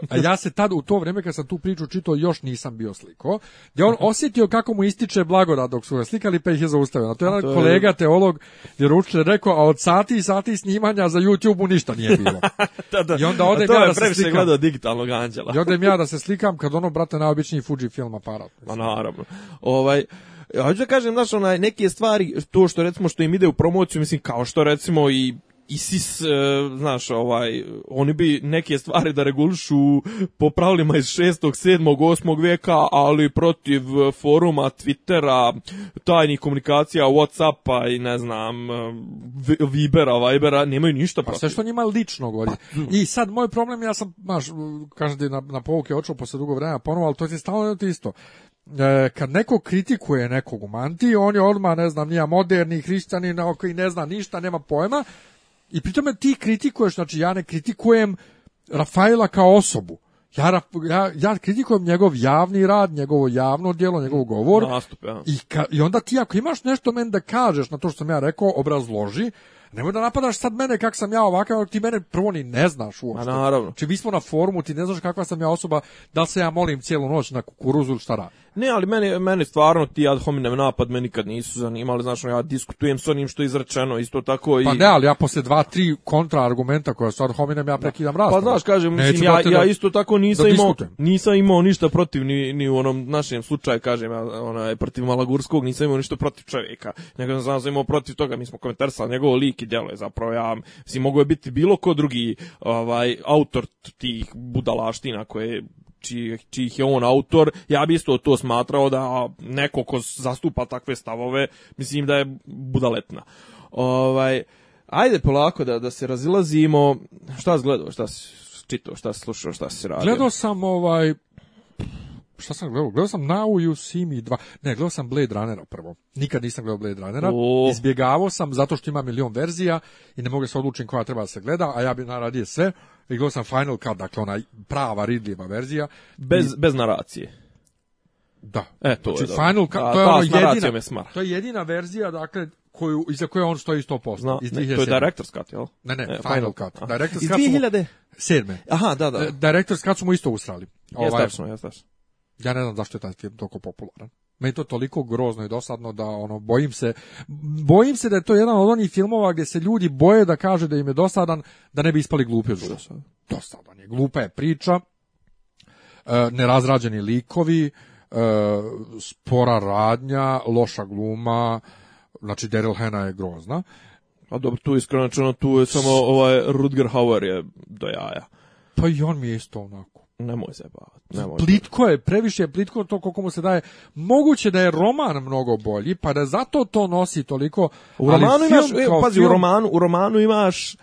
e, a ja se tad u to vrijeme kad sam tu priču čitao još nisam bio sliko, gdje on <laughs> osjetio kako mu ističe blagodat dok su ga slikali pa ih je zaustavio. To je jedan kolega teolog je rekao, a od sati i sati snimanja za YouTube-u ništa nije bilo. <laughs> da, da. I onda ode ja da se slikam. digitalnog anđela. I onda im ja da se slikam kad ono, brate, najobičniji Fuji film aparat. Ma pa naravno. Ovaj, a e, hoću da kažem, znaš, neke stvari, to što recimo što im ide u promociju, mislim, kao što recimo i ISIS, e, znaš, ovaj, oni bi neke stvari da regulišu po pravilima iz 6., 7., 8. vijeka, ali protiv foruma, Twittera, tajnih komunikacija, Whatsappa i ne znam, Vibera, Vibera, nemaju ništa pa protiv. Pa sve što njima lično govori. Pa, I sad, moj problem, ja sam, znaš, kažem ti na, na povuke očeo posle dugo vremena ponovo, ali to je stalno isto. E, kad neko kritikuje nekog u mantiji, on je odmah, ne znam, nija moderni hrišćanin koji ne zna ništa, nema pojma. I tome ti kritikuješ, znači ja ne kritikujem Rafaela kao osobu. Ja, ja, ja kritikujem njegov javni rad, njegovo javno djelo, njegov govor. I, I onda ti ako imaš nešto meni da kažeš na to što sam ja rekao, obrazloži. Nemoj da napadaš sad mene kak sam ja ovakav, ti mene prvo ni ne znaš uopšte. A naravno. Či znači, mi smo na forumu, ti ne znaš kakva sam ja osoba, da se ja molim cijelu noć na kukuruzu šta ne, ali meni, meni stvarno ti ad hominem napad me nikad nisu zanimali, znaš, ono, ja diskutujem s onim što je izrečeno, isto tako i... Pa ne, ali ja poslije dva, tri kontraargumenta koja su ad hominem, ja prekidam raspravu. Pa znaš, kažem, mislim, ja, ja isto tako nisam imao, nisam imao ništa protiv ni, ni u onom našem slučaju, kažem, ja, je protiv Malagurskog, nisam imao ništa protiv čovjeka, nego sam sam imao protiv toga, mi smo komentarsali njegovo lik i djelo je zapravo, ja, mislim, mogo je biti bilo ko drugi ovaj, autor tih budalaština koje čiji je on autor, ja bi isto to smatrao da neko ko zastupa takve stavove, mislim da je budaletna. Ovaj, ajde polako da, da se razilazimo. Šta si gledao, šta si čitao, šta si slušao, šta si radio? Gledao sam ovaj... Šta sam gledao? Gledao sam Now You See Me 2. Ne, gledao sam Blade Runnera prvo. Nikad nisam gledao Blade Runnera. Izbjegavao sam zato što ima milion verzija i ne mogu se odlučiti koja treba da se gleda, a ja bi naradio sve igrao sam Final Cut, dakle ona prava ridljiva verzija. Bez, I... bez naracije. Da. E, to znači, je Final Cut, to je ono jedina, to je jedina verzija, dakle, koju, iza koje on stoji 100%. Zna, iz 2007. to je Director's Cut, jel? Ne, ne, e, Final, Cut. Aha. Director's iz 2007. Aha, da, da. Director's Cut smo isto usrali. Ovaj, jeste ja jeste Ja ne znam zašto je taj film toliko popularan meni to toliko grozno i dosadno da ono bojim se bojim se da je to jedan od onih filmova gdje se ljudi boje da kaže da im je dosadan da ne bi ispali glupi od dosadan. dosadan je glupa je priča e, nerazrađeni likovi e, spora radnja loša gluma znači Daryl Hannah je grozna a dobro tu iskreno tu je samo ovaj Rutger Hauer je do jaja pa i on mi je isto onako Nemoj se Plitko je, previše je plitko to koliko mu se daje. Moguće da je roman mnogo bolji, pa da zato to nosi toliko. U romanu imaš, e, pazi, u, romanu, u romanu imaš e,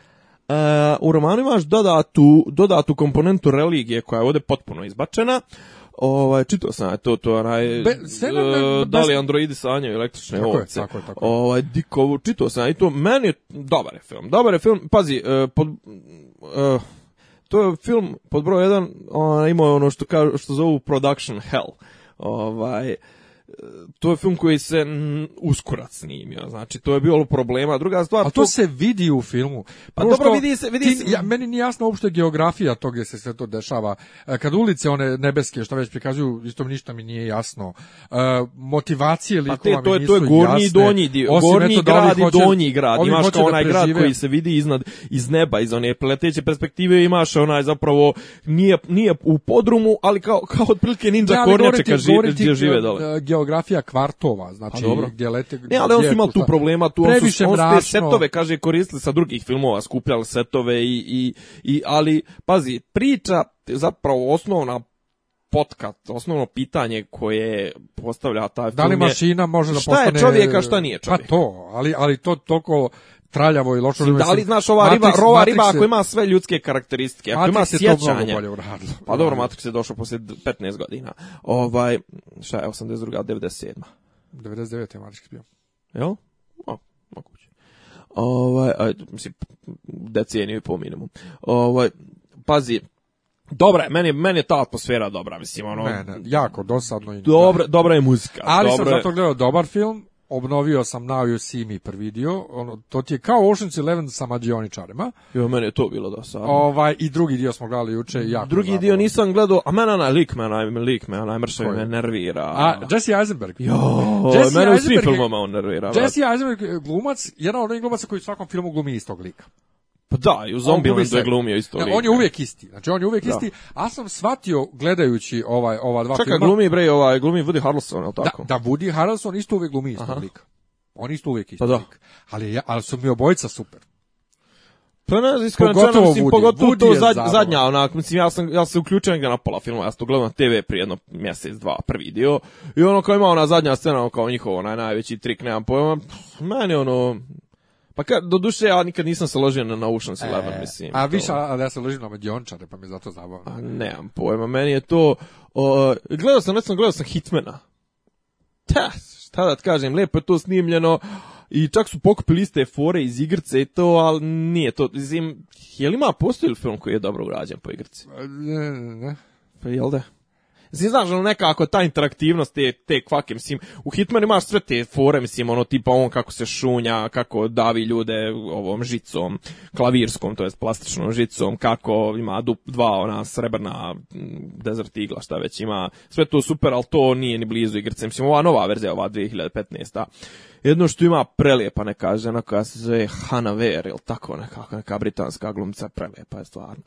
u romanu imaš dodatu, dodatu komponentu religije koja je ovdje potpuno izbačena. Ovaj čitao sam to to onaj e, da li androidi sanjaju električne tako ovce. Je, tako, je, tako. Ovaj Dikovu čitao sam i to meni je dobar je film. Dobar je film. Pazi, pod, to je film pod broj 1, imao je ono što, kažu, što zovu production hell. Ovaj, E, to je film koji se uskorac snimio, znači to je bilo problema. Druga stvar... A to, se vidi u filmu. Pa dobro, vidi se... Vidi Ja, meni nije jasno uopšte geografija to gdje se sve to dešava. E, kad ulice one nebeske, što već prikazuju, isto mi ništa mi nije jasno. E, motivacije likova pa te, to je, mi nisu to je jasne. i donji dio. Osim gornji grad i donji grad. Imaš kao onaj grad koji se vidi iznad, iz neba, iz one pleteće perspektive, imaš onaj zapravo, nije, nije u podrumu, ali kao, kao otprilike ninja ja, kornjače gdje žive dole geografija kvartova, znači pa gdje lete... Ne, ali on su imali tu problema, tu on su, setove, kaže, koristili sa drugih filmova, skupljali setove i, i, i ali, pazi, priča, zapravo osnovna potkat, osnovno pitanje koje postavlja ta film Da li mašina može da postane... Šta je čovjeka, šta nije pa čovjek? Pa to, ali, ali to toliko traljavo i lošo. Da li znaš ova riba, rova riba ako ima sve ljudske karakteristike, ako ima sjećanje. bolje uradilo. Pa dobro, Matrix je došao poslije 15 godina. Ovaj, šta je, 82. 97. 99. je Matrix bio. Jel? O, moguće. Ovaj, aj, mislim, deceniju i po minimum. Ovaj, pazi, Dobra je, meni, meni je ta atmosfera dobra, mislim, ono... Ne, ne, jako, dosadno. I... Dobra, dobra je muzika. Ali dobra sam zato gledao dobar film, obnovio sam Now You See Me prvi dio, ono, to ti je kao Ocean's Eleven sa mađioničarima. Jo, mene je to bilo da sam. Ovaj, I drugi dio smo gledali juče. Jako drugi dio nisam gledao, a mene onaj lik, me lik, me onaj me nervira. A, Jesse Eisenberg. Jo, Jesse mene u svim filmama on nervira. Jesse Eisenberg glumac, jedan od onih glumaca koji u svakom filmu glumi istog lika. Pa da, i u Zombielandu je glumio isto. Ne, on je uvijek isti. Znači on je uvijek da. isti. A sam shvatio gledajući ovaj ova dva Čekaj, filma. glumi bre ovaj glumi Woody Harrelson, li tako. Da, da Woody Harrelson isto uvijek glumi isto lika. On isto uvijek isto pa da. Ali ja, ali su mi obojica super. Pa ne, iskreno, pogotovo, mislim, pogotovo to zadnja, onak, mislim, ja sam, ja sam uključio negdje na pola filma, ja sam to gledao na TV prije jedno mjesec, dva, prvi dio, i ono kao ima ona zadnja scena, ono kao njihov, onaj najveći trik, nemam pojma, meni ono, pa ka, do duše ja nikad nisam se ložio na Ocean's e, mislim. A više, ali ja se ložim na Medjončare, pa mi zato zabavno. A nemam pojma, meni je to... gledao sam, recimo, gledao sam Hitmana. Ta, šta da ti kažem, lepo je to snimljeno i čak su pokupili iste fore iz igrice i to, ali nije to. Zim, je li ima postoji film koji je dobro urađen po igrci? E, ne, ne, ne. Pa jel da? Mislim, znaš, ono nekako ta interaktivnost te, te kvake, mislim, u Hitmanu imaš sve te fore, mislim, ono tipa on kako se šunja, kako davi ljude ovom žicom, klavirskom, to jest plastičnom žicom, kako ima dva ona srebrna mm, desert igla, šta već ima, sve to super, ali to nije ni blizu igrice, mislim, ova nova verzija, ova 2015 jedno što ima prelijepa neka žena koja se zove Hannah ili tako nekako, neka britanska glumca prelijepa je stvarno.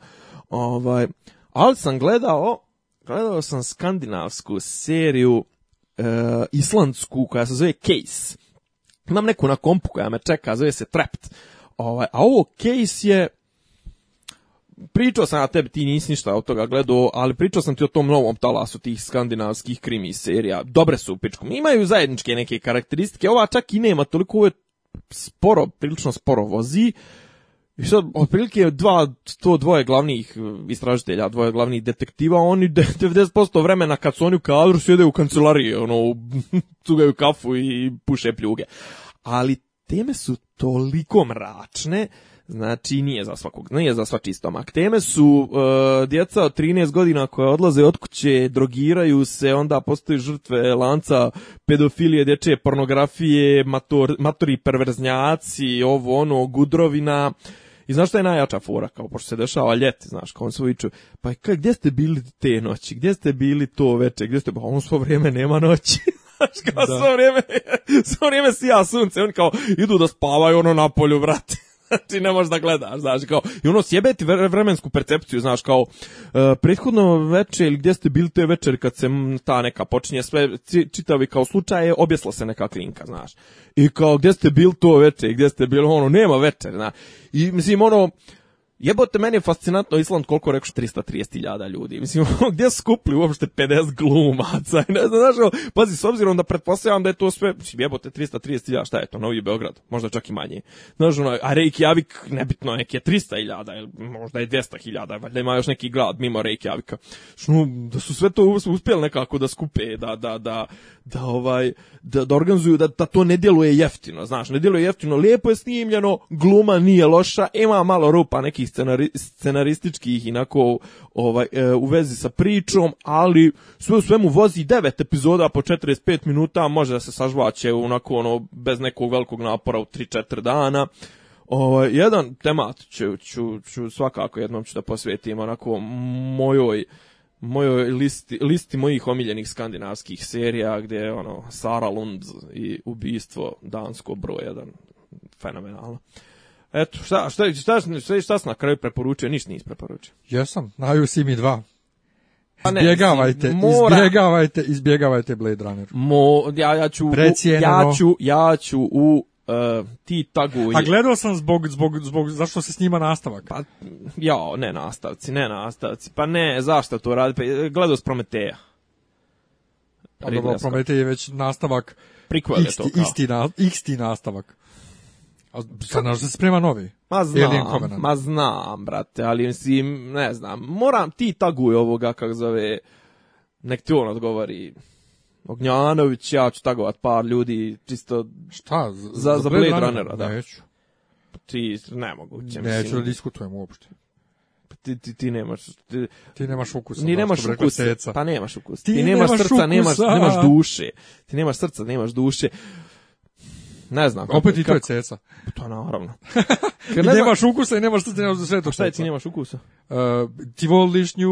Ovaj, ali sam gledao gledao sam skandinavsku seriju e, islandsku koja se zove Case. Imam neku na kompu koja me čeka, zove se Trapped. Ovaj, a ovo Case je pričao sam na tebi, ti nisi ništa od toga gledao, ali pričao sam ti o tom novom talasu tih skandinavskih krimi serija. Dobre su u pičku. Imaju zajedničke neke karakteristike. Ova čak i nema toliko, sporo, prilično sporo vozi. I sad, otprilike, dva, to dvoje glavnih e, istražitelja, dvoje glavnih detektiva, oni 90% <laughs> vremena kad su oni u kadru sjede u kancelariji, ono, <laughs> cugaju kafu i puše pljuge. Ali teme su toliko mračne, Znači, nije za svakog, nije za svači stomak. Teme su e, djeca od 13 godina koje odlaze od kuće, drogiraju se, onda postaju žrtve lanca pedofilije, dječje pornografije, mator, matori perverznjaci, ovo ono, gudrovina. I znaš šta je najjača fora, kao pošto se dešava ljeti, znaš, kao on se pa gdje ste bili te noći, gdje ste bili to večer, gdje ste, pa on svo vrijeme nema noći. <laughs> Znaš, kao da. svo vrijeme, <laughs> svo sija sunce, on kao, idu da spavaju ono na polju, brate. <laughs> ti ne možeš da gledaš, znaš, kao, i ono sjebe ti vremensku percepciju, znaš, kao, uh, prethodno večer ili gdje ste bili te večer kad se ta neka počinje sve, čitavi kao slučaje, objesla se neka klinka, znaš, i kao, gdje ste bili to večer, gdje ste bili, ono, nema večer, znaš, i mislim, ono, Jebote, meni je fascinantno Island koliko rekuš 330.000 ljudi. Mislim, <laughs> gdje su skupili uopšte 50 glumaca? Ne znam, znaš, ono, pazi, s obzirom da pretpostavljam da je to sve, mislim, jebote, 330.000, šta je to, Novi Beograd, možda čak i manje. Znaš, ono, a Reykjavik, nebitno, neki je 300.000, možda je 200.000, valjda ima još neki grad mimo Reykjavika. Što, ono, da su sve to uspjeli nekako da skupe, da, da, da, da ovaj, da, da organizuju, da, da to ne djeluje jeftino, znaš, ne djeluje jeftino, lijepo je snimljeno, gluma nije loša, ima malo rupa neki scenarističkih inako ovaj, e, u vezi sa pričom, ali sve u svemu vozi devet epizoda po 45 minuta, može da se sažvaće onako ono, bez nekog velikog napora u 3-4 dana. Ovaj, jedan temat ću, ću, svakako jednom ću da posvetim onako mojoj mojoj listi, listi mojih omiljenih skandinavskih serija gdje je ono Sara Lund i ubistvo dansko broj jedan fenomenalno. Eto, šta, šta, šta, šta, šta sam na kraju preporučio? Ništa nisi preporučio. Jesam, naju Simi 2. Pa ne, izbjegavajte, mora... izbjegavajte, izbjegavajte Blade Runner. Mo, ja, ja ću, Precijeneno. ja ću, ja ću u uh, ti tagu. A gledao sam zbog, zbog, zbog, zašto se snima nastavak? Pa, jao, ne nastavci, ne nastavci, pa ne, zašto to radi? Pa, gledao s Prometeja. Pa dobro, Prometej je već nastavak, Prikvele isti, isti nastavak. A znaš da se sprema novi? Ma znam, ma znam, brate, ali mislim, ne znam, moram, ti taguj ovoga, kak zove, nek ti on odgovori. Ognjanović, ja ću tagovat par ljudi, čisto... Šta? Za, za, za Blade, Runnera, da. Neću. Ti, nemoguće, mislim. Neću da diskutujem uopšte pa ti, ti, ti nemaš ti, ti nemaš ukusa ni nemaš ukusa pa nemaš ukusa ti, ti nemaš, nemaš srca nemaš nemaš duše ti nemaš srca nemaš duše ne znam. Opet i to je ceca. To pa naravno. <laughs> I ne nemaš ukusa i nemaš što ti nemaš za sve to. Šta je ti nemaš ukusa? Uh, ti voliš nju,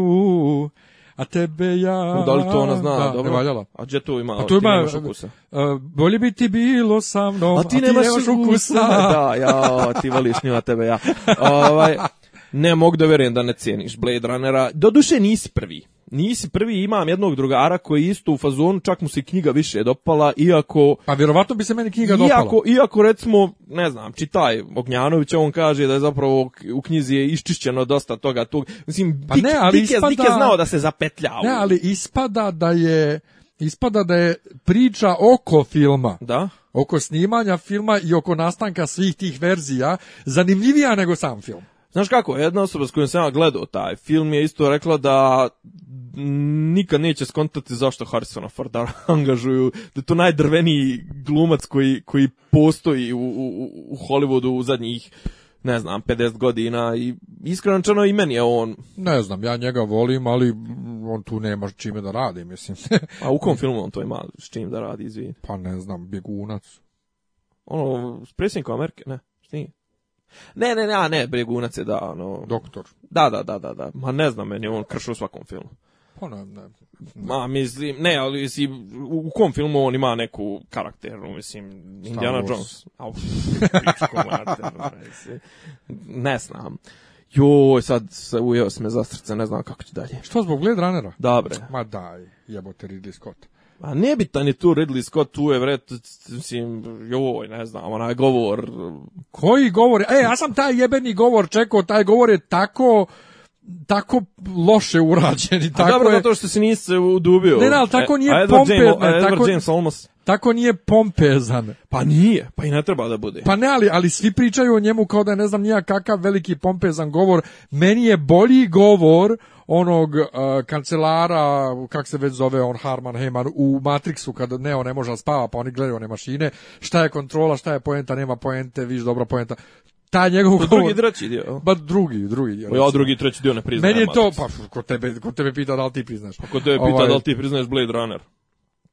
a tebe ja... da li to ona zna, da, dobro? A gdje tu ima, a pa tu ima, nemaš ukusa? Uh, bolje bi ti bilo sa mnom, a ti, nemaš, nemaš ukusa. <laughs> da, ja, ti voliš nju, a tebe ja. ovaj, ne mogu da verujem da ne cijeniš Blade Runnera. Doduše nisi prvi nisi prvi, imam jednog drugara koji je isto u fazonu, čak mu se knjiga više dopala, iako... Pa vjerovatno bi se meni knjiga iako, dopala. Iako recimo, ne znam, čitaj Ognjanović, on kaže da je zapravo u knjizi je iščišćeno dosta toga. Tog, mislim, pa Dik, ne, ali je znao da se zapetlja. Ne, ali ispada da je... Ispada da je priča oko filma. Da oko snimanja filma i oko nastanka svih tih verzija zanimljivija nego sam film. Znaš kako, jedna osoba s kojom sam ja gledao taj film je isto rekla da nikad neće skontati zašto Harrisona Forda <laughs> angažuju, da je to najdrveniji glumac koji, koji postoji u, u, u Hollywoodu u zadnjih ne znam, 50 godina i iskreno čano i meni je on. Ne znam, ja njega volim, ali on tu nema čime da radi, mislim. <laughs> A u kom <laughs> filmu on to ima s čim da radi, izvini? Pa ne znam, bjegunac. Ono, s predsjednikom Amerike, ne, s ne, ne, ne, a ne, Bregunac je da, ono... Doktor. Da, da, da, da, da. Ma ne znam, meni on krši u svakom filmu. Pa ne, Ma, mislim, ne, ali u, u kom filmu on ima neku karakteru, mislim, Indiana Jones. Au, <laughs> ono, ne znam. Joj, sad se ujeo sam za ne znam kako će dalje. Što zbog Blade Runnera? Dobre. Ma daj, jebote Ridley Scott. A nebitan je tu Ridley Scott, tu je vret, mislim, joj, ne znam, onaj govor. Koji govor? E, ja sam taj jebeni govor čekao, taj govor je tako tako loše urađen i tako dobro, je... zato što se nisi udubio. Ne, ne, ali tako e, nije Pompe... Edward, James, Edward tako, James Olmos tako nije pompezan. Pa nije, pa i ne treba da bude. Pa ne, ali, ali svi pričaju o njemu kao da je, ne znam nija kakav veliki pompezan govor. Meni je bolji govor onog uh, kancelara, kak se već zove on Harman Heyman u Matrixu kad Neo ne može spava pa oni gledaju one mašine, šta je kontrola, šta je poenta, nema poente, viš dobro poenta ta njegov pa govor. Drugi treći dio. Ba pa drugi, drugi dio. Pa ja drugi treći dio ne priznajem. Meni je to pa ko tebe, kod tebe pita da li ti priznaš. Pa tebe pita ovaj, da li ti priznaš Blade Runner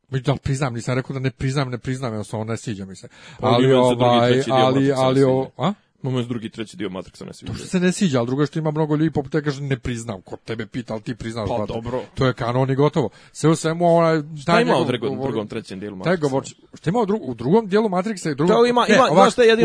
da priznam, nisam rekao da ne priznam, ne priznam, jednostavno ne sviđa mi se. Pa ali, ovaj, ali, ali, o, a? Mamo drugi, treći dio Matrixa ne sviđa. To što se ne sviđa, ali drugo što ima mnogo ljudi poput kaže ne priznam, ko tebe pita, ali ti priznaš. Pa dobro. To je kanon i gotovo. Sve u svemu ona... Šta ima u drugom, trećem dijelu Matrixa? Govor, šta ima u, drugom dijelu Matrixa i ima,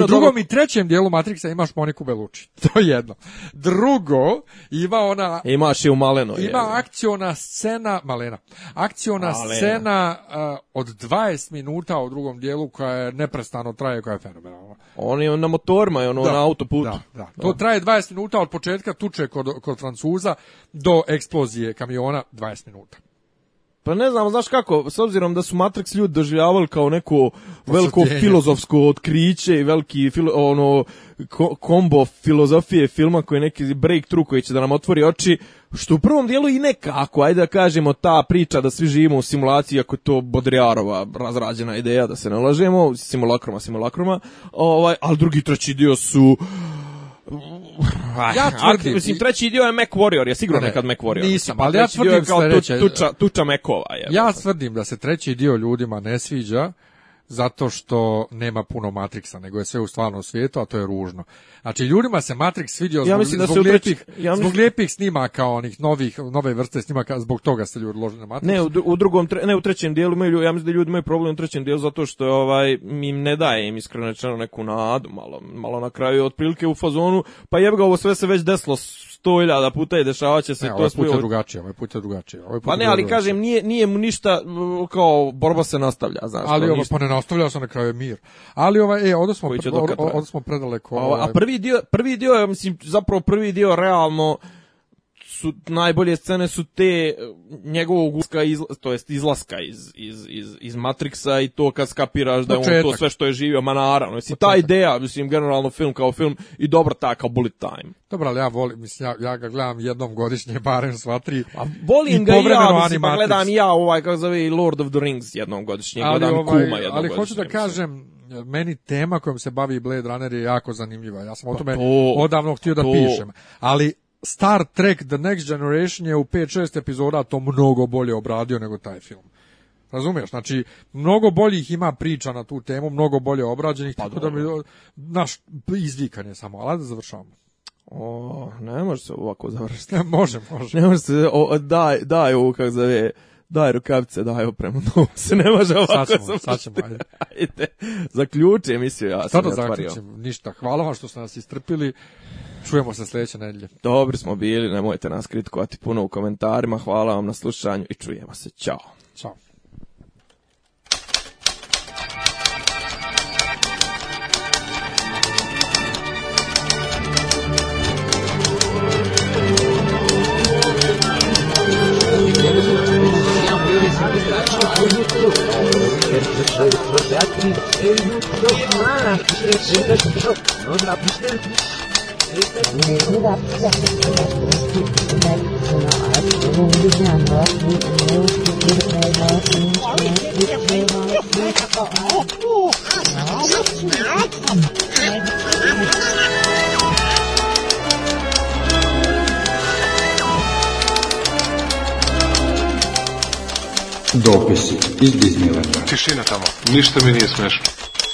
U drugom i trećem dijelu Matrixa imaš Moniku Belucci. <laughs> To je jedno. Drugo, ima ona... Imaš i u Maleno. Ima je, akciona scena... Malena. Akciona scena eh, od 20 minuta u drugom dijelu koja je neprestano traje, koja je fenomenalna. On je na motorima, ono na autoputu. Da, to traje 20 minuta od početka tuče kod, kod Francuza do eksplozije kamiona 20 minuta. Pa ne znam, znaš kako, s obzirom da su Matrix ljudi doživljavali kao neko veliko filozofsko otkriće i veliki ono kombo filozofije filma koji je neki breakthrough koji će da nam otvori oči, što u prvom dijelu i nekako, ajde da kažemo, ta priča da svi živimo u simulaciji, ako je to Bodriarova razrađena ideja, da se ne lažemo, simulakroma, simulakroma, ovaj, ali drugi treći dio su ja tvrdim, mislim, treći dio je Mac Warrior, je sigurno nekad Mac Warrior. Nisam, ali ja tvrdim tuča, tuča Mekova. ja tvrdim da se treći dio ljudima ne sviđa, zato što nema puno Matrixa, nego je sve u stvarnom svijetu, a to je ružno. Znači, ljudima se Matrix svidio ja zbog, da zbog, lijepih, zbog lijepih snimaka, onih novih, nove vrste snimaka, zbog toga se ljudi odložili na Matrix. Ne, u, drugom, ne, u trećem dijelu, imaju, ja mislim da ljudi imaju problem u trećem dijelu zato što ovaj, im ne daje im iskreno neku nadu, malo, malo na kraju otprilike u fazonu, pa jeb ga, ovo sve se već desilo sto iljada puta i dešavat će se ne, to. Ovaj sve. drugačije, ovaj put drugačije. Ovaj pa ne, ali kažem, nije, nije mu ništa, kao borba se nastavlja, znaš. Ali ovo, pa ne nastavlja se, na kraju mir. Ali ova, e, onda smo, pre, onda smo predaleko. Pa, a ovaj. prvi dio, prvi dio, mislim, zapravo prvi dio realno, su najbolje scene su te e, njegovog uska iz, to jest izlaska iz iz iz iz Matrixa i to kad skapiraš da je on to sve što je živio ma naravno mislim ta ideja mislim generalno film kao film i dobro ta kao Bullet Time dobro ali ja volim mislim ja, ja ga gledam jednom godišnje <laughs> barem sva tri a volim ga i ja mislim, pa gledam ja ovaj kako zove Lord of the Rings jednom godišnje ali gledam ovaj, kuma jednom ali hoću da kažem meni tema kojom se bavi Blade Runner je jako zanimljiva. Ja sam o pa tome to, odavno htio da to. pišem. Ali Star Trek The Next Generation je u 5-6 epizoda to mnogo bolje obradio nego taj film. Razumiješ? Znači, mnogo boljih ima priča na tu temu, mnogo bolje obrađenih, pa tako da mi, naš, izvikan je samo, ali da završavamo. O, ne može se ovako završiti. Ne, <laughs> može, može. Ne može se, daj, daj ovo kako zove, daj rukavice, daj opremu, <laughs> to se ne može ovako sad ćemo, sad ćemo, <laughs> ajde. Zaključi emisiju, ja sam Sada zaključim, ništa, hvala vam što ste nas istrpili. Čujemo se sljedeće nedelje. Dobri smo bili, nemojte nas kritikovati puno u komentarima. Hvala vam na slušanju i čujemo se. Ćao. Ćao. Дописи из Диснейленда. Тишина там. Ничто мені не смешно.